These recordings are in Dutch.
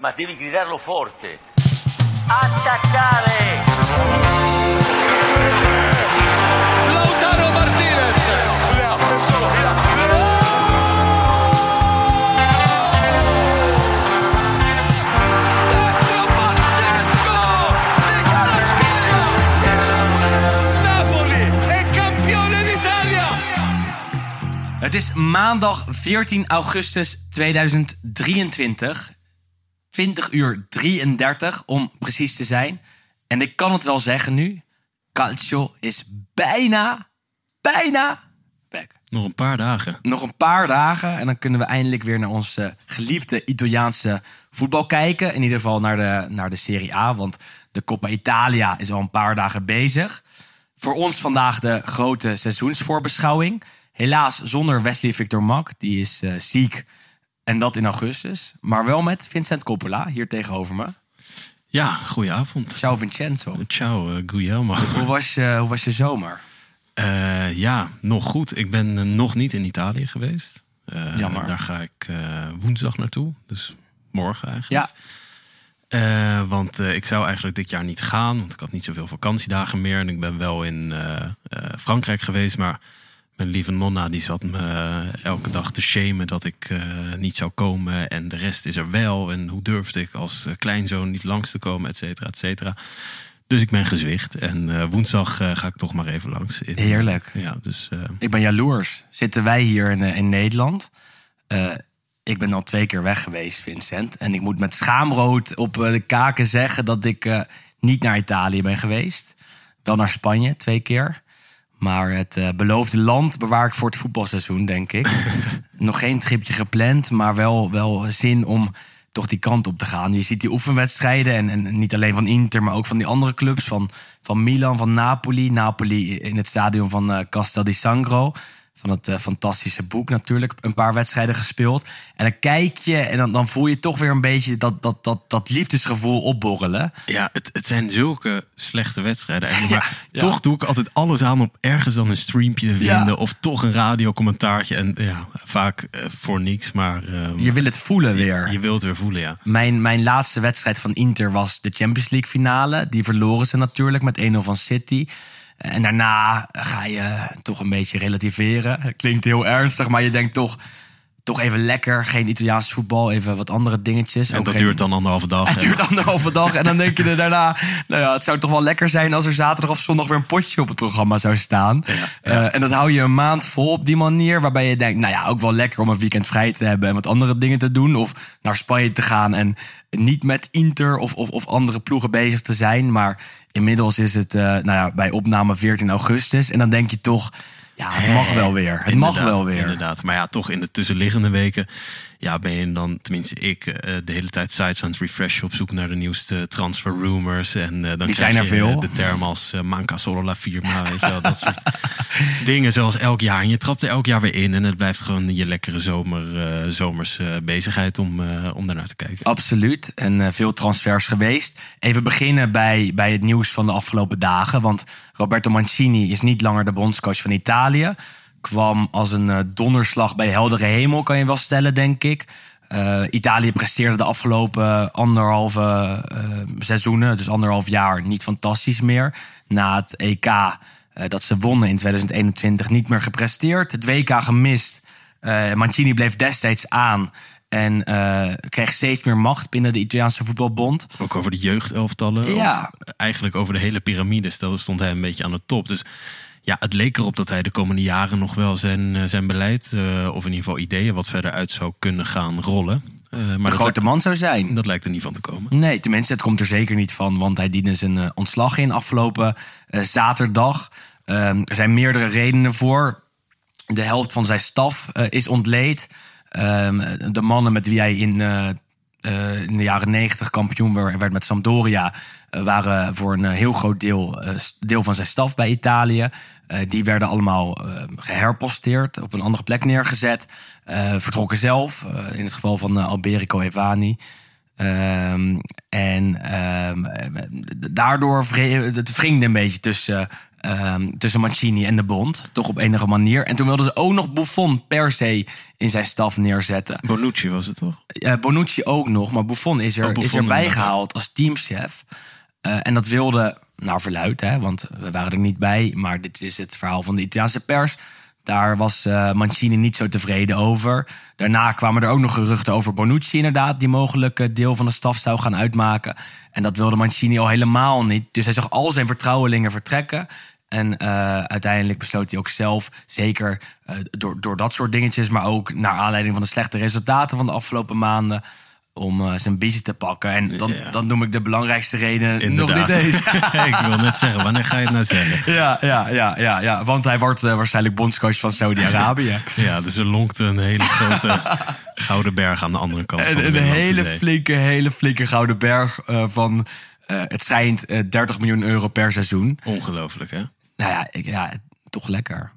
ma devi gridarlo forte. Attaccare! Lautaro Martinez. Het is maandag 14 augustus 2023. 20 uur 33 om precies te zijn. En ik kan het wel zeggen nu. Calcio is bijna, bijna back. Nog een paar dagen. Nog een paar dagen en dan kunnen we eindelijk weer naar ons eh, geliefde Italiaanse voetbal kijken. In ieder geval naar de, naar de Serie A, want de Coppa Italia is al een paar dagen bezig. Voor ons vandaag de grote seizoensvoorbeschouwing. Helaas zonder Wesley Victor Mak, die is eh, ziek. En dat in augustus. Maar wel met Vincent Coppola, hier tegenover me. Ja, goedenavond. Ciao Vincenzo. Ciao, eh, Guillermo. Hoe was, je, hoe was je zomer? Eh, ja, nog goed. Ik ben eh, nog niet in Italië geweest. Eh, Jammer. Daar ga ik eh, woensdag naartoe. Dus morgen eigenlijk. Ja, Eh, want eh, ik zou eigenlijk dit jaar niet gaan. Want ik had niet zoveel vakantiedagen meer. En ik ben wel in eh, eh, Frankrijk geweest. Maar mijn lieve nonna die zat me eh, elke dag te shamen dat ik eh, niet zou komen. En de rest is er wel. En hoe durfde ik als eh, kleinzoon niet langs te komen, et cetera, et cetera. Dus ik ben gezwicht. En woensdag ga ik toch maar even langs. In- heerlijk. Ja, dus Ik ben jaloers. Zitten wij hier in, in Nederland? Ik ben al twee keer weg geweest, Vincent. En ik moet met schaamrood op de kaken zeggen dat ik niet naar Italië ben geweest. Wel naar Spanje, twee keer. Maar het eh, beloofde land bewaar ik voor het voetbalseizoen, denk ik. Nog geen tripje gepland, maar wel, wel zin om toch die kant op te gaan. Je ziet die oefenwedstrijden en, en niet alleen van Inter, maar ook van die andere clubs. Van, van Milan, van Napoli. Napoli in het stadion van eh, Castel di Sangro. Van het eh, fantastische boek natuurlijk. Een paar wedstrijden gespeeld. En dan kijk je en dan, dan voel je toch weer een beetje dat, dat, dat, dat liefdesgevoel opborrelen. Ja, het, het zijn zulke slechte wedstrijden. eigenlijk. Maar Ja. toch doe ik altijd alles aan om ergens dan een streampje te vinden. Ja. Of toch een radiocommentaartje. En ja, vaak eh, voor niks. Maar ehm, Je wil het voelen weer. je wilt het weer voelen, ja. Mijn, mijn laatste wedstrijd van Inter was de Champions League finale. Die verloren ze natuurlijk met 1-0 van City. En daarna ga je toch een beetje relativeren. Klinkt heel ernstig, maar je denkt toch, toch even lekker. Geen Italiaans voetbal, even wat andere dingetjes. En dat geen- duurt dan anderhalve dag. Het duurt anderhalve dag en dan denk je er daarna... Nou ja, het zou toch wel lekker zijn als er zaterdag of zondag weer een potje op het programma zou staan. Eh, en dat hou je een maand vol op die manier. Waarbij je denkt, nou ja, ook wel lekker om een weekend vrij te hebben... en wat andere dingen te doen. Of naar Spanje te gaan en niet met Inter of, of, of andere ploegen bezig te zijn. Maar inmiddels is het eh, nou ja, bij opname 14 augustus. En dan denk je toch, ja, het mag wel weer. Het mag wel weer. Inderdaad. Maar ja, toch in de tussenliggende weken. Ja, ben je dan, tenminste ik, eh, de hele tijd sites aan het refreshen op zoek naar de nieuwste transfer rumors. En eh, dan Die krijg zijn er je, veel. eh, de term als eh, manca solo la firma, weet je wel. Dat soort dingen zoals elk jaar. En je trapt er elk jaar weer in. En het blijft gewoon je lekkere zomer, zomers eh, bezigheid om, om daarnaar te kijken. Absoluut. En veel transfers geweest. Even beginnen bij, bij het nieuws van de afgelopen dagen. Want Roberto Mancini is niet langer de bondscoach van Italië. Kwam als een eh, donderslag bij heldere hemel, kan je wel stellen, denk ik. Eh, Italië presteerde de afgelopen anderhalve eh, seizoenen, dus anderhalf jaar, niet fantastisch meer. Na het EK dat ze wonnen in 2021 niet meer gepresteerd. Het WK gemist. Mancini bleef destijds aan. En kreeg steeds meer macht binnen de Italiaanse voetbalbond. Ook over de jeugdelftallen. Ja. Of eigenlijk over de hele piramide stel- stond hij een beetje aan de top. Dus ja, het leek erop dat hij de komende jaren nog wel zijn, eh, zijn beleid... eh, of in ieder geval ideeën wat verder uit zou kunnen gaan rollen. Eh, maar Een grote man zou zijn. dat lijkt er niet van te komen. Nee, tenminste, het komt er zeker niet van. Want hij diende zijn ontslag in afgelopen zaterdag. Ehm, er zijn meerdere redenen voor. De helft van zijn staf is ontleed. Ehm, de mannen met wie hij in, eh, in de jaren negentig kampioen werd met Sampdoria... eh, waren voor een eh, heel groot deel, deel van zijn staf bij Italië. Die werden allemaal eh, geherposteerd, op een andere plek neergezet. Vertrokken zelf, in het geval van Alberico Evani... Ehm, en ehm, daardoor het wringde een beetje tussen ehm, tussen Mancini en de Bond. Toch op enige manier. En toen wilden ze ook nog Buffon per se in zijn staf neerzetten. Bonucci was het toch? Eh, Bonucci ook nog, maar Buffon is, er, Oh, Buffon is erbij gehaald als teamchef. Eh, en dat wilde, naar verluid, hè, want we waren er niet bij, maar dit is het verhaal van de Italiaanse pers. Daar was eh, Mancini niet zo tevreden over. Daarna kwamen er ook nog geruchten over Bonucci, inderdaad, die mogelijk deel van de staf zou gaan uitmaken. En dat wilde Mancini al helemaal niet. Dus hij zag al zijn vertrouwelingen vertrekken. En eh, uiteindelijk besloot hij ook zelf, zeker eh, door, door dat soort dingetjes, maar ook naar aanleiding van de slechte resultaten van de afgelopen maanden, om eh, zijn biezen te pakken. En dan, Ja. dan noem ik de belangrijkste reden nog niet eens. ik wil net zeggen, wanneer ga je het nou zeggen? ja, ja, ja, ja, ja, want hij wordt waarschijnlijk bondscoach van Saudi-Arabië. Ja, dus er lonkt een hele grote gouden berg aan de andere kant van Een, hele flinke, hele flinke gouden berg van, het schijnt, eh, 30 miljoen euro per seizoen. Ongelooflijk, hè? Nou ja, ik, ja, toch lekker.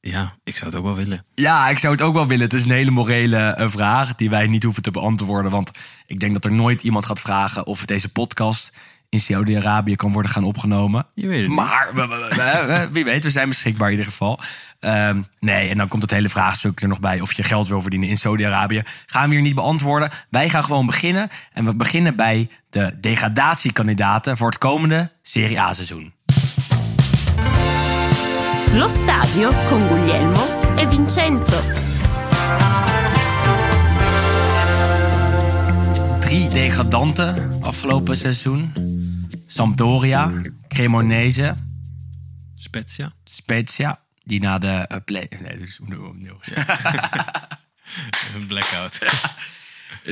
Ja, ik zou het ook wel willen. Ja, ik zou het ook wel willen. Het is een hele morele eh, vraag die wij niet hoeven te beantwoorden. Want ik denk dat er nooit iemand gaat vragen of deze podcast in Saudi-Arabië kan worden gaan opgenomen. Je weet het. Maar we- we- we- we- wie weet, we zijn beschikbaar in ieder geval. Ehm, nee, en dan komt het hele vraagstuk er nog bij of je geld wil verdienen in Saudi-Arabië. Gaan we hier niet beantwoorden. Wij gaan gewoon beginnen. En we beginnen bij de degradatiekandidaten voor het komende Serie A-seizoen. Lo stadio con Guglielmo e Vincenzo. Drie degradanten afgelopen seizoen. Sampdoria, Cremonese, Spezia? Spezia. Die na de eh, play... Nee, dus we doen opnieuw. Een blackout.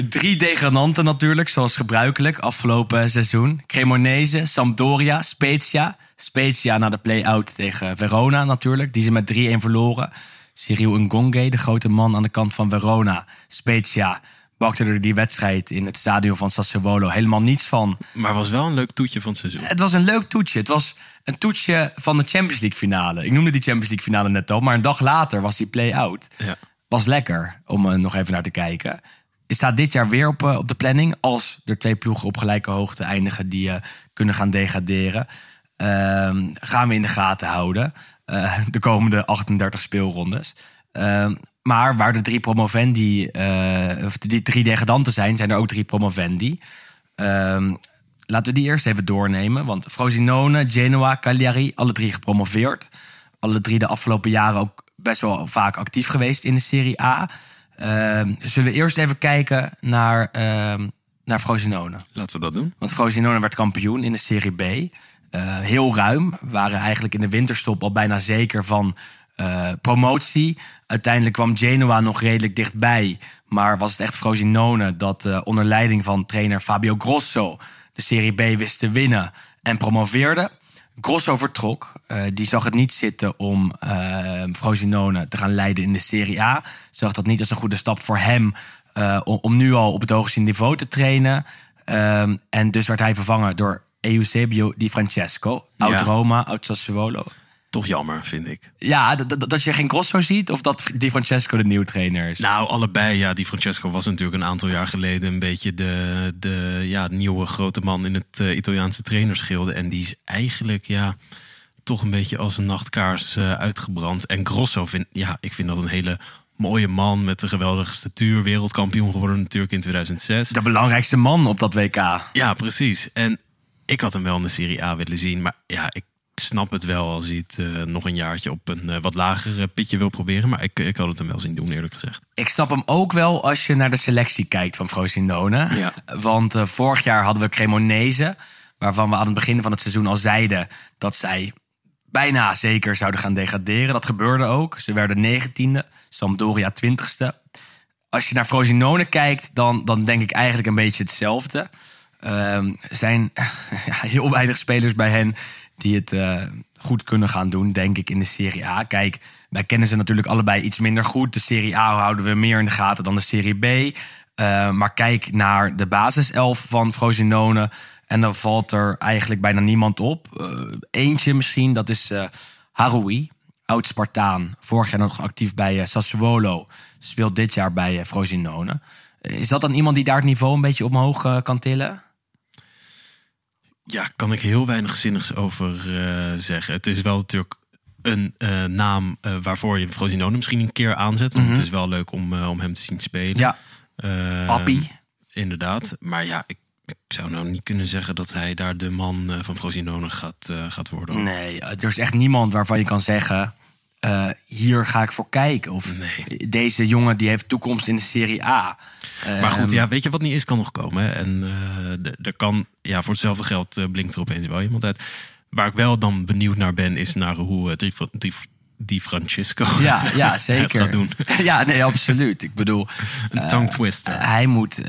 Drie degradanten natuurlijk, zoals gebruikelijk, afgelopen seizoen. Cremonese, Sampdoria, Spezia. Spezia na de play-out tegen Verona natuurlijk, die ze met 3-1 verloren. Cyril Ngonge, de grote man aan de kant van Verona. Spezia bakte er die wedstrijd in het stadion van Sassuolo helemaal niets van. Maar was wel een leuk toetje van het seizoen. Het was een leuk toetje. Het was een toetje van de Champions League finale. Ik noemde die Champions League finale net al, maar een dag later was die play-out. Ja. Was lekker om er nog even naar te kijken. Staat dit jaar weer op, eh, op de planning. Als er twee ploegen op gelijke hoogte eindigen die eh, kunnen gaan degraderen. Ehm, gaan we in de gaten houden. eh, de komende 38 speelrondes. Ehm, maar waar de drie promovendi, of die drie degradanten zijn, zijn er ook drie promovendi. Ehm, laten we die eerst even doornemen. Want Frosinone, Genoa, Cagliari, alle drie gepromoveerd. Alle drie de afgelopen jaren ook best wel vaak actief geweest in de Serie A. Ehm, zullen we eerst even kijken naar, ehm naar Frosinone. Laten we dat doen. Want Frosinone werd kampioen in de Serie B. Eh, heel ruim. We waren eigenlijk in de winterstop al bijna zeker van eh, promotie. Uiteindelijk kwam Genoa nog redelijk dichtbij. Maar was het echt Frosinone dat eh, onder leiding van trainer Fabio Grosso... de Serie B wist te winnen en promoveerde. Grosso vertrok. Eh, die zag het niet zitten om eh, Frosinone te gaan leiden in de Serie A. Zag dat niet als een goede stap voor hem... eh, om, om nu al op het hoogste niveau te trainen. Ehm, en dus werd hij vervangen door Eusebio Di Francesco. Oud Ja. Roma, oud Sassuolo. Toch jammer, vind ik. Ja, dat, je geen Grosso ziet of dat Di Francesco de nieuwe trainer is. Nou, allebei. Ja, die Francesco was natuurlijk een aantal jaar geleden een beetje de, de ja, nieuwe grote man in het eh, Italiaanse trainersgilde. En die is eigenlijk ja, toch een beetje als een nachtkaars eh, uitgebrand. En Grosso, vind, ja, ik vind dat een hele mooie man met een geweldige statuur. Wereldkampioen geworden natuurlijk in 2006. De belangrijkste man op dat WK. Ja, precies. En ik had hem wel in de Serie A willen zien. Maar ja, ik snap het wel als hij het eh, nog een jaartje op een eh, wat lager eh, pitje wil proberen. Maar ik, ik had het hem wel zien doen, eerlijk gezegd. Ik snap hem ook wel als je naar de selectie kijkt van Frosinone. Ja. Want vorig jaar hadden we Cremonese, waarvan we aan het begin van het seizoen al zeiden dat zij bijna zeker zouden gaan degraderen. Dat gebeurde ook. Ze werden 19e, Sampdoria 20ste. Als je naar Frosinone kijkt, dan, dan denk ik eigenlijk een beetje hetzelfde. Ehm, er zijn ja, heel weinig spelers bij hen die het eh, goed kunnen gaan doen, denk ik, in de Serie A. Kijk, wij kennen ze natuurlijk allebei iets minder goed. De Serie A houden we meer in de gaten dan de Serie B. Eh, maar kijk naar de basiself van Frosinone. En dan valt er eigenlijk bijna niemand op. Eh, eentje misschien, dat is eh Haroui, oud-Spartaan. Vorig jaar nog actief bij Sassuolo. Speelt dit jaar bij Frosinone. Is dat dan iemand die daar het niveau een beetje omhoog kan tillen? Ja, kan ik heel weinig zinnigs over eh, zeggen. Het is wel natuurlijk een eh, naam eh, waarvoor je Frosinone misschien een keer aanzet. Want het is wel leuk om, om hem te zien spelen. Ja, Eh, Appie. Inderdaad. Maar ja, ik, ik zou nou niet kunnen zeggen dat hij daar de man van Frosinone gaat, gaat worden. Nee, er is echt niemand waarvan je kan zeggen... eh, hier ga ik voor kijken. Of Nee. deze jongen die heeft toekomst in de Serie A. Maar goed, Ehm, ja, weet je wat niet is, kan nog komen. En de- er kan, ja, voor hetzelfde geld eh, blinkt er opeens wel iemand uit. Waar ik wel dan benieuwd naar ben, is naar hoe eh, Di, Di, Di Francisco Ja, ja, zeker. gaat doen. Ja, nee, absoluut. Ik bedoel, Een tongue twister. hij moet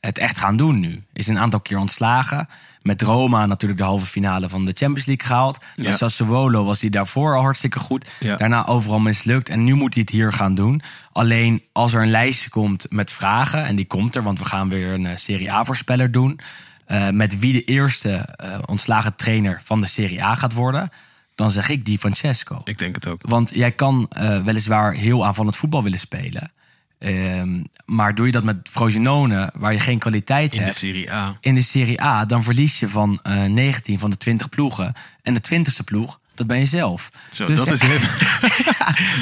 het echt gaan doen nu. Is een aantal keer ontslagen. Met Roma natuurlijk de halve finale van de Champions League gehaald. Ja. Sassuolo was hij daarvoor al hartstikke goed. Ja. Daarna overal mislukt. En nu moet hij het hier gaan doen. Alleen als er een lijstje komt met vragen... en die komt er, want we gaan weer een eh, Serie A-voorspeller doen... eh, met wie de eerste eh, ontslagen trainer van de Serie A gaat worden... dan zeg ik die Francesco. Ik denk het ook. Want jij kan weliswaar heel aanvallend voetbal willen spelen. Ehm, maar doe je dat met Frosinone, waar je geen kwaliteit In de hebt... Serie A. in de Serie A, dan verlies je van eh 19 van de 20 ploegen. En de 20ste ploeg, dat ben je zelf. Zo, Dus- dat is heel...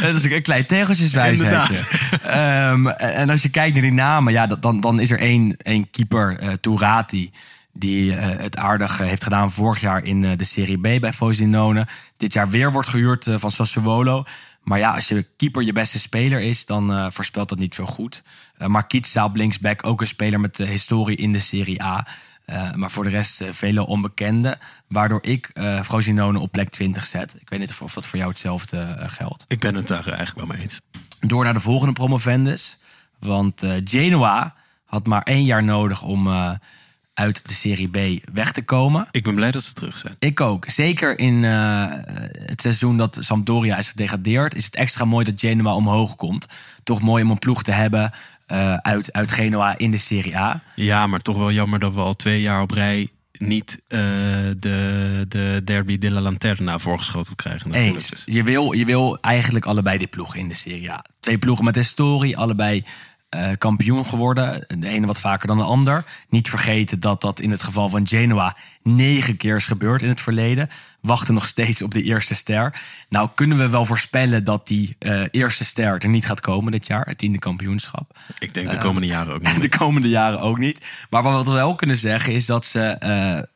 dat is een klein tegeltjeswijsheidje. Ehm, en als je kijkt naar die namen, ja, dan, dan is er één, één keeper, eh Tourati... die eh, het aardig eh, heeft gedaan vorig jaar in eh, de Serie B bij Frosinone. Dit jaar weer wordt gehuurd eh, van Sassuolo. Maar ja, als je keeper je beste speler is, dan eh, voorspelt dat niet veel goed. Uh, maar Kietza op linksback, ook een speler met de historie in de Serie A... Uh, maar voor de rest vele onbekende. Waardoor ik uh, Frosinone op plek 20 zet. Ik weet niet of, of dat voor jou hetzelfde geldt. Ik ben het daar eigenlijk wel mee eens. Door naar de volgende promovendus. Want Genoa had maar één jaar nodig om uit de Serie B weg te komen. Ik ben blij dat ze terug zijn. Ik ook. Zeker in uh, het seizoen dat Sampdoria is gedegradeerd... is het extra mooi dat Genoa omhoog komt. Toch mooi om een ploeg te hebben uh, uit, uit Genoa in de Serie A. Ja, maar toch wel jammer dat we al twee jaar op rij niet uh, de, de derby de la Lanterna voorgeschoten krijgen. Natuurlijk. Eens. Je wil, je wil eigenlijk allebei die ploegen in de Serie A. Twee ploegen met historie, allebei uh, kampioen geworden. De ene wat vaker dan de ander. Niet vergeten dat dat in het geval van Genoa negen keer is gebeurd in het verleden. Wachten nog steeds op de eerste ster. Nou kunnen we wel voorspellen dat die uh, eerste ster er niet gaat komen dit jaar. Het tiende kampioenschap. Ik denk de komende uh, jaren ook niet. De komende jaren ook niet. Maar wat we wel kunnen zeggen is dat ze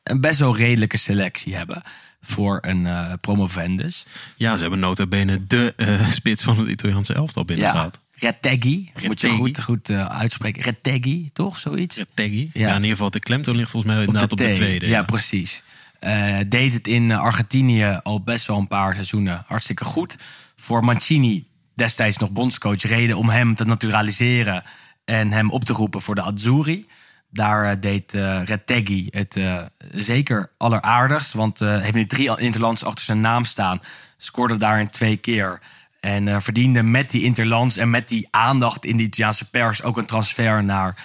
een best wel redelijke selectie hebben voor een uh, promovendus. Ja, ze hebben nota bene de uh, spits van het Italiaanse elftal binnengehaald. Ja. Retegui, moet je goed, goed uh, uitspreken. Retegui, toch? Zoiets? Retegui. Ja. ja. in ieder geval de klemtoon ligt volgens mij op inderdaad de op de tweede. Ja, ja. precies. Uh, deed het in Argentinië al best wel een paar seizoenen hartstikke goed. Voor Mancini, destijds nog bondscoach, reden om hem te naturaliseren en hem op te roepen voor de Azzurri. Daar deed uh, Retegui het uh, zeker alleraardigst. Want heeft nu drie interlands achter zijn naam staan. Scoorde daarin twee keer. En verdiende met die interlands en met die aandacht in de Italiaanse pers... ook een transfer naar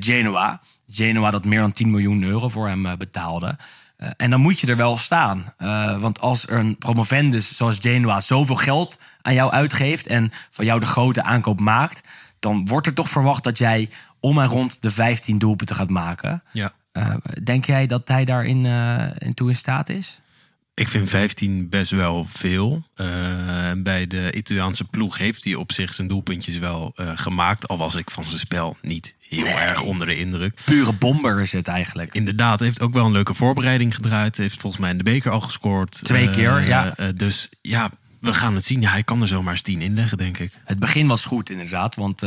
Genoa. Genoa dat meer dan 10 miljoen euro voor hem betaalde. Uh, en dan moet je er wel staan. Want als er een promovendus zoals Genoa zoveel geld aan jou uitgeeft... en van jou de grote aankoop maakt... dan wordt er toch verwacht dat jij om en rond de 15 doelpunten gaat maken. Ja. Denk jij dat hij daarin in toe in staat is? Ik vind 15 best wel veel. Uh, bij de Italiaanse ploeg heeft hij op zich zijn doelpuntjes wel uh, gemaakt. Al was ik van zijn spel niet heel nee. erg onder de indruk. Pure bomber is het eigenlijk. Inderdaad, heeft ook wel een leuke voorbereiding gedraaid. Heeft volgens mij in de beker al gescoord. Twee keer, uh, ja. dus ja, we gaan het zien. Ja, hij kan er zomaar eens 10 inleggen, denk ik. Het begin was goed, inderdaad. Want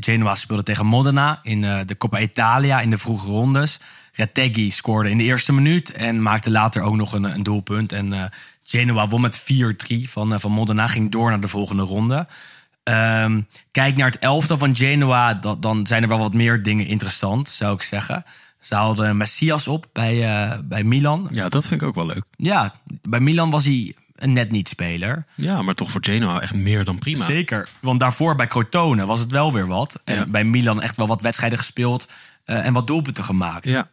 Genoa speelde tegen Modena in de Coppa Italia in de vroege rondes. Retegui scoorde in de eerste minuut en maakte later ook nog een, een doelpunt. En uh, Genoa won met 4-3 van, van Modena, ging door naar de volgende ronde. Um, kijk naar het elftal van Genoa, dat, dan zijn er wel wat meer dingen interessant, zou ik zeggen. Ze haalden Messias op bij, uh, bij Milan. Ja, dat vind ik ook wel leuk. Ja, bij Milan was hij een net niet speler. Ja, maar toch voor Genoa echt meer dan prima. Zeker, want daarvoor bij Crotone was het wel weer wat. En Ja. bij Milan echt wel wat wedstrijden gespeeld uh, en wat doelpunten gemaakt. Ja,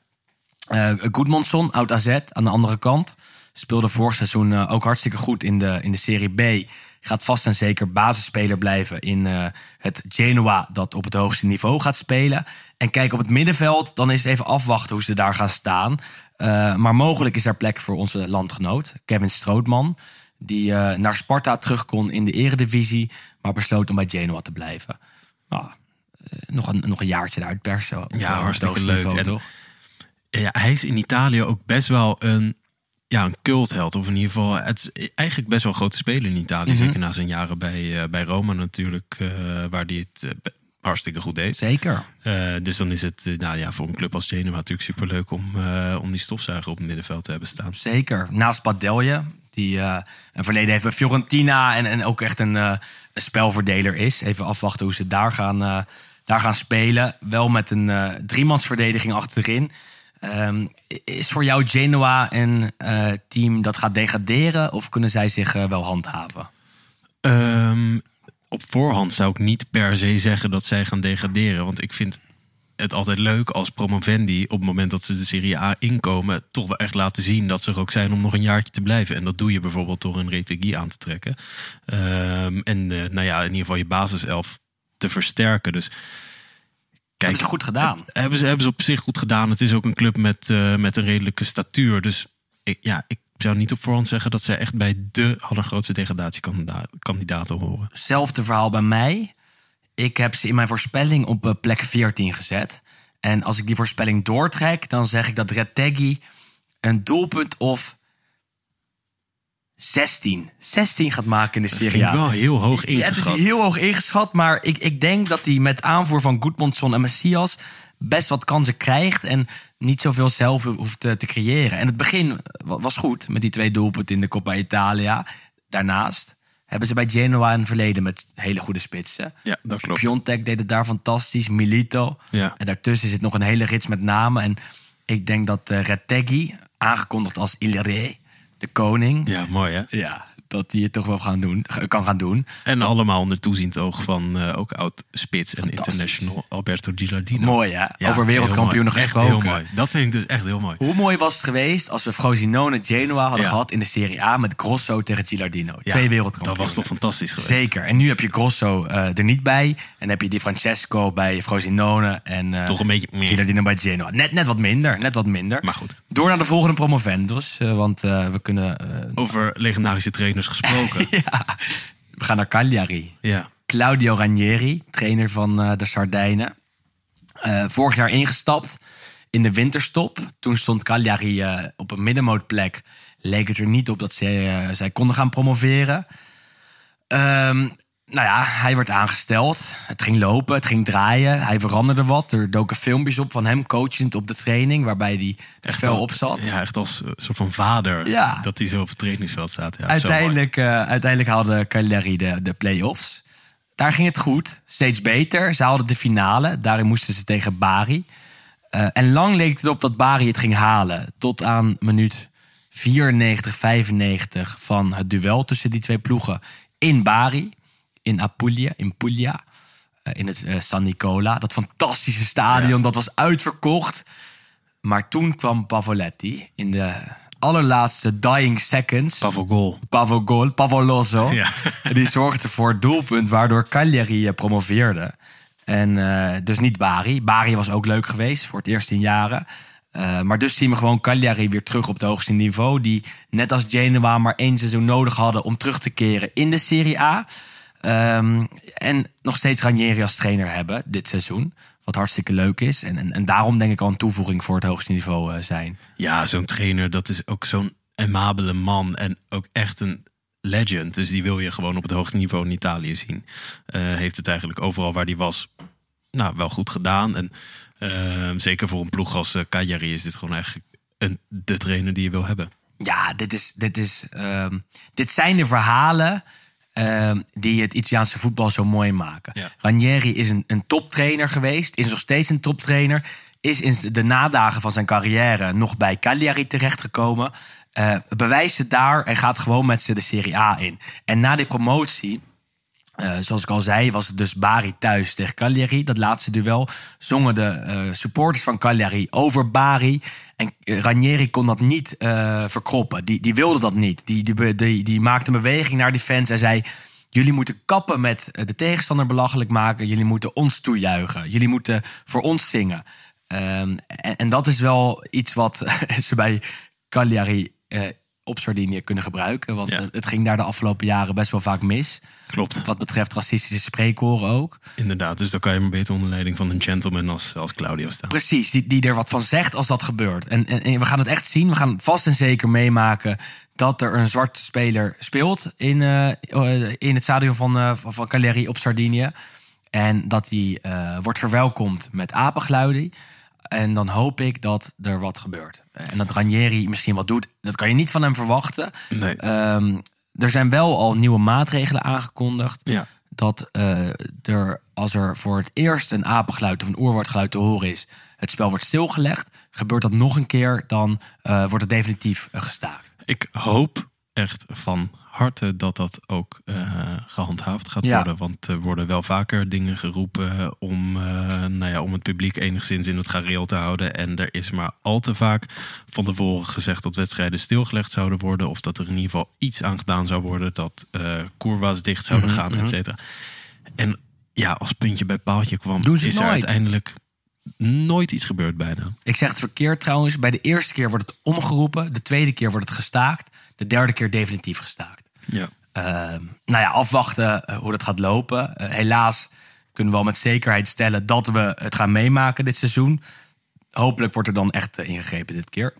Uh, Goodmanson, oud AZ, aan de andere kant. Speelde vorig seizoen uh, ook hartstikke goed in de, in de Serie B. gaat vast en zeker basisspeler blijven in eh, het Genoa dat op het hoogste niveau gaat spelen. En kijk op het middenveld, dan is het even afwachten hoe ze daar gaan staan. Eh, maar mogelijk is er plek voor onze landgenoot, Kevin Strootman. Die eh, naar Sparta terug kon in de eredivisie, maar besloot om bij Genoa te blijven. Nou, eh, nog, een, nog een jaartje eruit persen. op, Ja, eh, hartstikke leuk. niveau, En- toch? Ja, hij is in Italië ook best wel een, ja, een cultheld. Of in ieder geval, het is eigenlijk best wel een grote speler in Italië. Mhm. Zeker na zijn jaren bij, eh, bij Roma natuurlijk, eh, waar hij het eh, hartstikke goed deed. Zeker. Dus dan is het nou ja, voor een club als Genoa natuurlijk superleuk om, om die stofzuiger op het middenveld te hebben staan. Zeker. Naast Badelje, die eh, een verleden heeft bij Fiorentina en, en ook echt een, een spelverdeler is. Even afwachten hoe ze daar gaan, daar gaan spelen. Wel met een driemansverdediging achterin. Ehm, is voor jou Genoa een eh, team dat gaat degraderen of kunnen zij zich eh, wel handhaven? Ehm, op voorhand zou ik niet per se zeggen dat zij gaan degraderen. Want ik vind het altijd leuk als promovendi op het moment dat ze de Serie A inkomen... toch wel echt laten zien dat ze er ook zijn om nog een jaartje te blijven. En dat doe je bijvoorbeeld door een Retegui aan te trekken. Ehm, en eh, nou ja, in ieder geval je basiself te versterken. Dus kijk, Hebben ze goed gedaan. het hebben, ze, hebben ze op zich goed gedaan. Het is ook een club met, eh, met een redelijke statuur. Dus ik, ja, ik zou niet op voorhand zeggen dat zij echt bij de allergrootste degradatiekandidaten horen. Hetzelfde verhaal bij mij. Ik heb ze in mijn voorspelling op eh, plek 14 gezet. En als ik die voorspelling doortrek, dan zeg ik dat Retegui een doelpunt of 16. 16 gaat maken in de Dat Serie A. wel heel hoog Ja, het is ingeschat. heel hoog ingeschat, maar ik, ik denk dat hij met aanvoer van Goedmondson en Messias best wat kansen krijgt en niet zoveel zelf hoeft te, te creëren. En het begin wa- was goed met die twee doelpunten in de Coppa Italia. Daarnaast hebben ze bij Genoa een verleden met hele goede spitsen. Ja, dat klopt. Piontek deed het daar fantastisch, Milito. Ja. En daartussen zit nog een hele rits met namen. En ik denk dat uh, Retegui, aangekondigd als Il Re, de koning, Ja, mooi hè? ja, dat hij het toch wel gaan doen, kan gaan doen. En allemaal onder toeziend oog van eh, ook oud-spits en Fantastisch. international Alberto Gilardino. Mooi? Ja, Over wereldkampioenen gesproken. Echt heel mooi. Dat vind ik dus echt heel mooi. Hoe mooi was het geweest als we Frosinone Genoa hadden Ja. gehad in de Serie A met Grosso tegen Gilardino. Ja, Twee wereldkampioenen. Dat was toch fantastisch geweest. Zeker. En nu heb je Grosso eh, er niet bij. En heb je Di Francesco bij Frosinone. En eh, Toch een beetje meer. Gilardino bij Genoa. Net, net wat minder. Net wat minder. Maar goed. Door naar de volgende promovendos. eh, want we kunnen... Over legendarische trainers gesproken. ja, we gaan naar Cagliari. ja. Claudio Ranieri, trainer van eh, de Sardijnen. Eh, vorig jaar ingestapt in de winterstop. Toen stond Cagliari eh, op een middenmootplek. Leek het er niet op dat zij, zij konden gaan promoveren. Ehm, nou ja, hij werd aangesteld. Het ging lopen, het ging draaien. Hij veranderde wat. Er doken filmpjes op van hem coachend op de training... waarbij hij fel al- op zat. Ja, echt als eh, soort van vader. Ja. Dat hij zo op het trainingsveld staat. Ja, uiteindelijk, eh, uiteindelijk haalde Cagliari de, de play-offs. Daar ging het goed, steeds beter. Ze haalden de finale, daarin moesten ze tegen Bari. Eh, en lang leek het op dat Bari het ging halen. Tot aan minuut 94, 95 van het duel tussen die twee ploegen. In Bari, in Apulia, in Puglia. eh, in het eh, San Nicola. Dat fantastische stadion, Ja. dat was uitverkocht. Maar toen kwam Pavoletti in de allerlaatste dying seconds. Pavogol. Pavogol, Pavoloso. Ja. Die zorgde voor het doelpunt waardoor Cagliari eh, promoveerde. En dus niet Bari. Bari was ook leuk geweest voor het eerst in jaren. Maar dus zien we gewoon Cagliari weer terug op het hoogste niveau. Die net als Genoa maar één seizoen nodig hadden om terug te keren in de Serie A. Ehm, en nog steeds Ranieri als trainer hebben dit seizoen. Wat hartstikke leuk is. En, en, en daarom denk ik al een toevoeging voor het hoogste niveau eh, zijn. Ja, zo'n trainer, dat is ook zo'n amabele man. En ook echt een legend. Dus die wil je gewoon op het hoogste niveau in Italië zien. Eh, heeft het eigenlijk overal waar hij was, nou, wel goed gedaan. En eh, zeker voor een ploeg als uh, Cagliari is dit gewoon eigenlijk een, de trainer die je wil hebben. Ja, dit, is, dit, is, um, dit zijn de verhalen um, die het Italiaanse voetbal zo mooi maken. Ja. Ranieri is een, een toptrainer geweest, is nog steeds een toptrainer. Is in de nadagen van zijn carrière nog bij Cagliari terechtgekomen. Uh, bewijst het daar en gaat gewoon met ze de Serie A in. En na die promotie, uh, zoals ik al zei, was het dus Bari thuis tegen Cagliari. Dat laatste duel zongen de uh, supporters van Cagliari over Bari. En uh, Ranieri kon dat niet verkroppen. Die, die wilde dat niet. Die, die, die, die maakte een beweging naar die fans en zei... Jullie moeten kappen met eh, de tegenstander belachelijk maken. Jullie moeten ons toejuichen. Jullie moeten voor ons zingen. Ehm, en, en dat is wel iets wat ze bij Cagliari eh, op Sardinië kunnen gebruiken. Want Ja. het ging daar de afgelopen jaren best wel vaak mis. Klopt. Wat betreft racistische spreekhoren ook. Inderdaad, dus dan kan je maar beter onder leiding van een gentleman als, als Claudio staan. Precies, die, die er wat van zegt als dat gebeurt. En, en, en we gaan het echt zien. We gaan vast en zeker meemaken dat er een zwart speler speelt in, eh, eh, in het stadion van, eh, van, Cagliari op Sardinië. En dat die wordt verwelkomd met apengeluiden. En dan hoop ik dat er wat gebeurt. En dat Ranieri misschien wat doet. Dat kan je niet van hem verwachten. Nee. Ehm, er zijn wel al nieuwe maatregelen aangekondigd. Ja. Dat eh, er, als er voor het eerst een apengeluid of een oerwoordgeluid te horen is, het spel wordt stilgelegd. Gebeurt dat nog een keer, dan eh, wordt het definitief eh, gestaakt. Ik hoop echt van harte dat dat ook eh, gehandhaafd gaat Ja. worden. Want er worden wel vaker dingen geroepen om, eh, nou ja, om het publiek enigszins in het gareel te houden. En er is maar al te vaak van tevoren gezegd dat wedstrijden stilgelegd zouden worden. Of dat er in ieder geval iets aan gedaan zou worden. Dat eh courwa's dicht zouden Mhm, gaan, et cetera. En ja, als puntje bij paaltje kwam, is er uiteindelijk nooit iets gebeurd bijna. Ik zeg het verkeerd trouwens. Bij de eerste keer wordt het omgeroepen. De tweede keer wordt het gestaakt. De derde keer definitief gestaakt. Ja. Ehm, nou ja, afwachten eh, hoe dat gaat lopen. Eh, helaas kunnen we wel met zekerheid stellen dat we het gaan meemaken dit seizoen. Hopelijk wordt er dan echt eh, ingegrepen dit keer.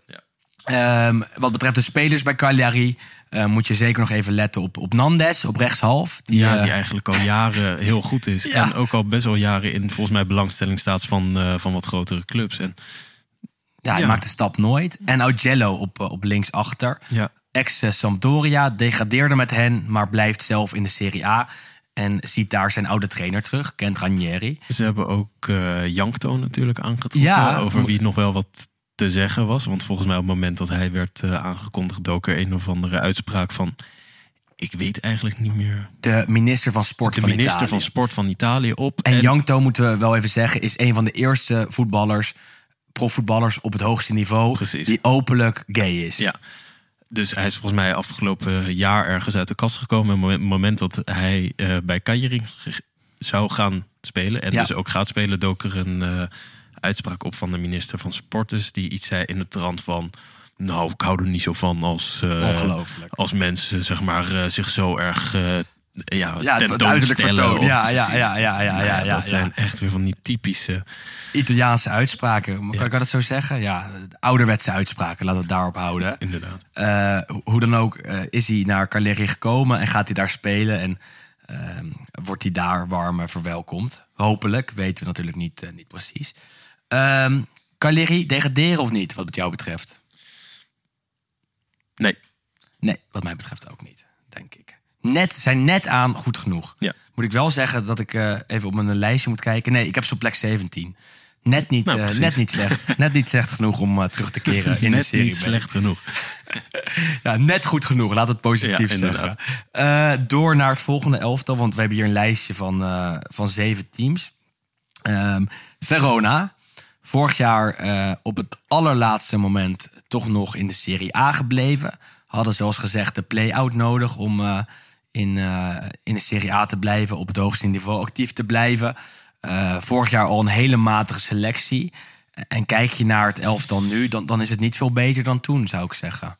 Ehm, wat betreft de spelers bij Cagliari moet je zeker nog even letten op, op Nandes, op rechtshalf. Die, Ja, die eigenlijk al jaren heel goed is. Ja. En ook al best wel jaren in volgens mij belangstelling staat van, van wat grotere clubs. En ja, hij ja. maakt de stap nooit. En Augello op, op linksachter. ja, Ex-Sampdoria degradeerde met hen, maar blijft zelf in de Serie A. En ziet daar zijn oude trainer terug, Kent Ranieri. ze hebben ook eh Jankto natuurlijk aangetrokken. Ja. over wie nog wel wat te zeggen was. Want volgens mij op het moment dat hij werd eh, aangekondigd... dook er een of andere uitspraak van... Ik weet eigenlijk niet meer. De minister van Sport De van minister Italië. van Sport van Italië op. En Jankto, moeten we wel even zeggen, is een van de eerste voetballers, profvoetballers op het hoogste niveau, Precies. die openlijk gay is. Ja. Dus hij is volgens mij afgelopen jaar ergens uit de kast gekomen. En op het moment dat hij eh, bij ge- zou gaan spelen... en Ja. dus ook gaat spelen, dook er een eh, uitspraak op van de minister van Sportus... die iets zei in de trant van... nou, ik hou er niet zo van als, Ongelooflijk. als mensen zeg maar, zich zo erg... ja, Ja, vertoon. of- Ja, ja, ja, ja, ja, Nou ja, ja, dat zijn echt weer van die typische... Italiaanse uitspraken. Kan ik dat zo zeggen? Ja, ouderwetse uitspraken, laten we het daarop houden. Inderdaad. Eh, ho- hoe dan ook eh, is hij naar Cagliari gekomen en gaat hij daar spelen en ehm, wordt hij daar warm verwelkomd. Hopelijk, weten we natuurlijk niet, eh, niet precies. Ehm Cagliari, degraderen of niet, wat het jou betreft? Nee, Nee, wat mij betreft ook niet, denk ik. Net, zijn net aan goed genoeg. Ja. Moet ik wel zeggen dat ik eh, even op mijn lijstje moet kijken. Nee, ik heb ze op plek 17. Net niet, Nou, eh, net niet slecht. net niet slecht genoeg om eh, terug te keren in de net serie. niet B. slecht genoeg. Ja, net goed genoeg. Laat het positief Ja, zeggen. door naar het volgende elftal, want we hebben hier een lijstje van, van zeven teams. Ehm, Verona, vorig jaar op het allerlaatste moment toch nog in de Serie A gebleven. Hadden zoals gezegd de play-out nodig om in, eh, in de Serie A te blijven, op het hoogste niveau actief te blijven. Eh, vorig jaar al een hele matige selectie. En kijk je naar het elftal nu, dan, dan is het niet veel beter dan toen, zou ik zeggen.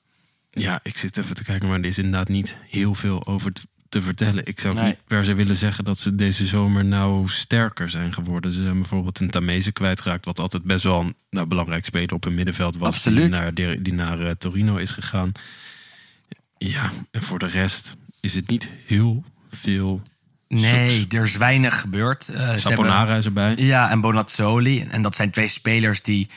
Ja, ik zit even te kijken, maar er is inderdaad niet heel veel over te, te vertellen. Ik zou Nee. niet per se willen zeggen dat ze deze zomer nou sterker zijn geworden. Ze zijn bijvoorbeeld een Tamese kwijtgeraakt, wat altijd best wel een nou, belangrijk speler op een middenveld was. Absoluut. Die naar, die, die naar eh, Torino is gegaan. Ja, en voor de rest is het niet heel veel. Nee, er is weinig gebeurd. Eh, ze hebben- Saponara is erbij. ja, en Bonazzoli. En dat zijn twee spelers die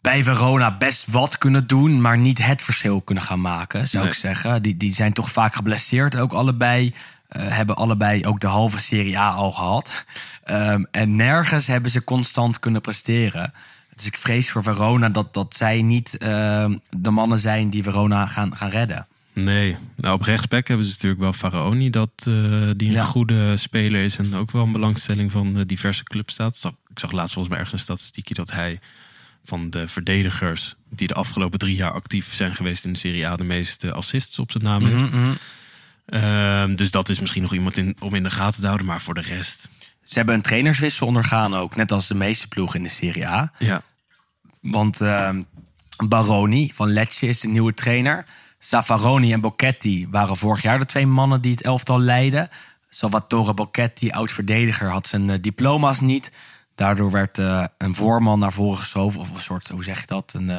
bij Verona best wat kunnen doen, maar niet het verschil kunnen gaan maken, zou Nee. ik zeggen. Die, die zijn toch vaak geblesseerd, ook allebei. Eh, hebben allebei ook de halve Serie A al gehad. Ehm, en nergens hebben ze constant kunnen presteren. Dus ik vrees voor Verona dat, dat zij niet ehm, de mannen zijn die Verona gaan, gaan redden. Nee, nou op rechtsback hebben ze natuurlijk wel Faraoni, dat, eh, die een Ja. goede speler is en ook wel een belangstelling van eh, diverse clubs staat. Ik zag laatst volgens mij ergens een statistiekje dat hij van de verdedigers die de afgelopen drie jaar actief zijn geweest in de Serie A de meeste assists op zijn naam heeft. Mhm, Ehm, dus dat is misschien nog iemand in, om in de gaten te houden. Maar voor de rest... Ze hebben een trainerswissel ondergaan ook, net als de meeste ploegen in de Serie A. Ja, Want ehm, Baroni van Lecce is de nieuwe trainer. Zaffaroni en Bocchetti waren vorig jaar de twee mannen die het elftal leidden. Salvatore Bocchetti, oud-verdediger, had zijn eh, diploma's niet. Daardoor werd eh, een voorman naar voren geschoven. Of een soort, hoe zeg je dat? Een, eh,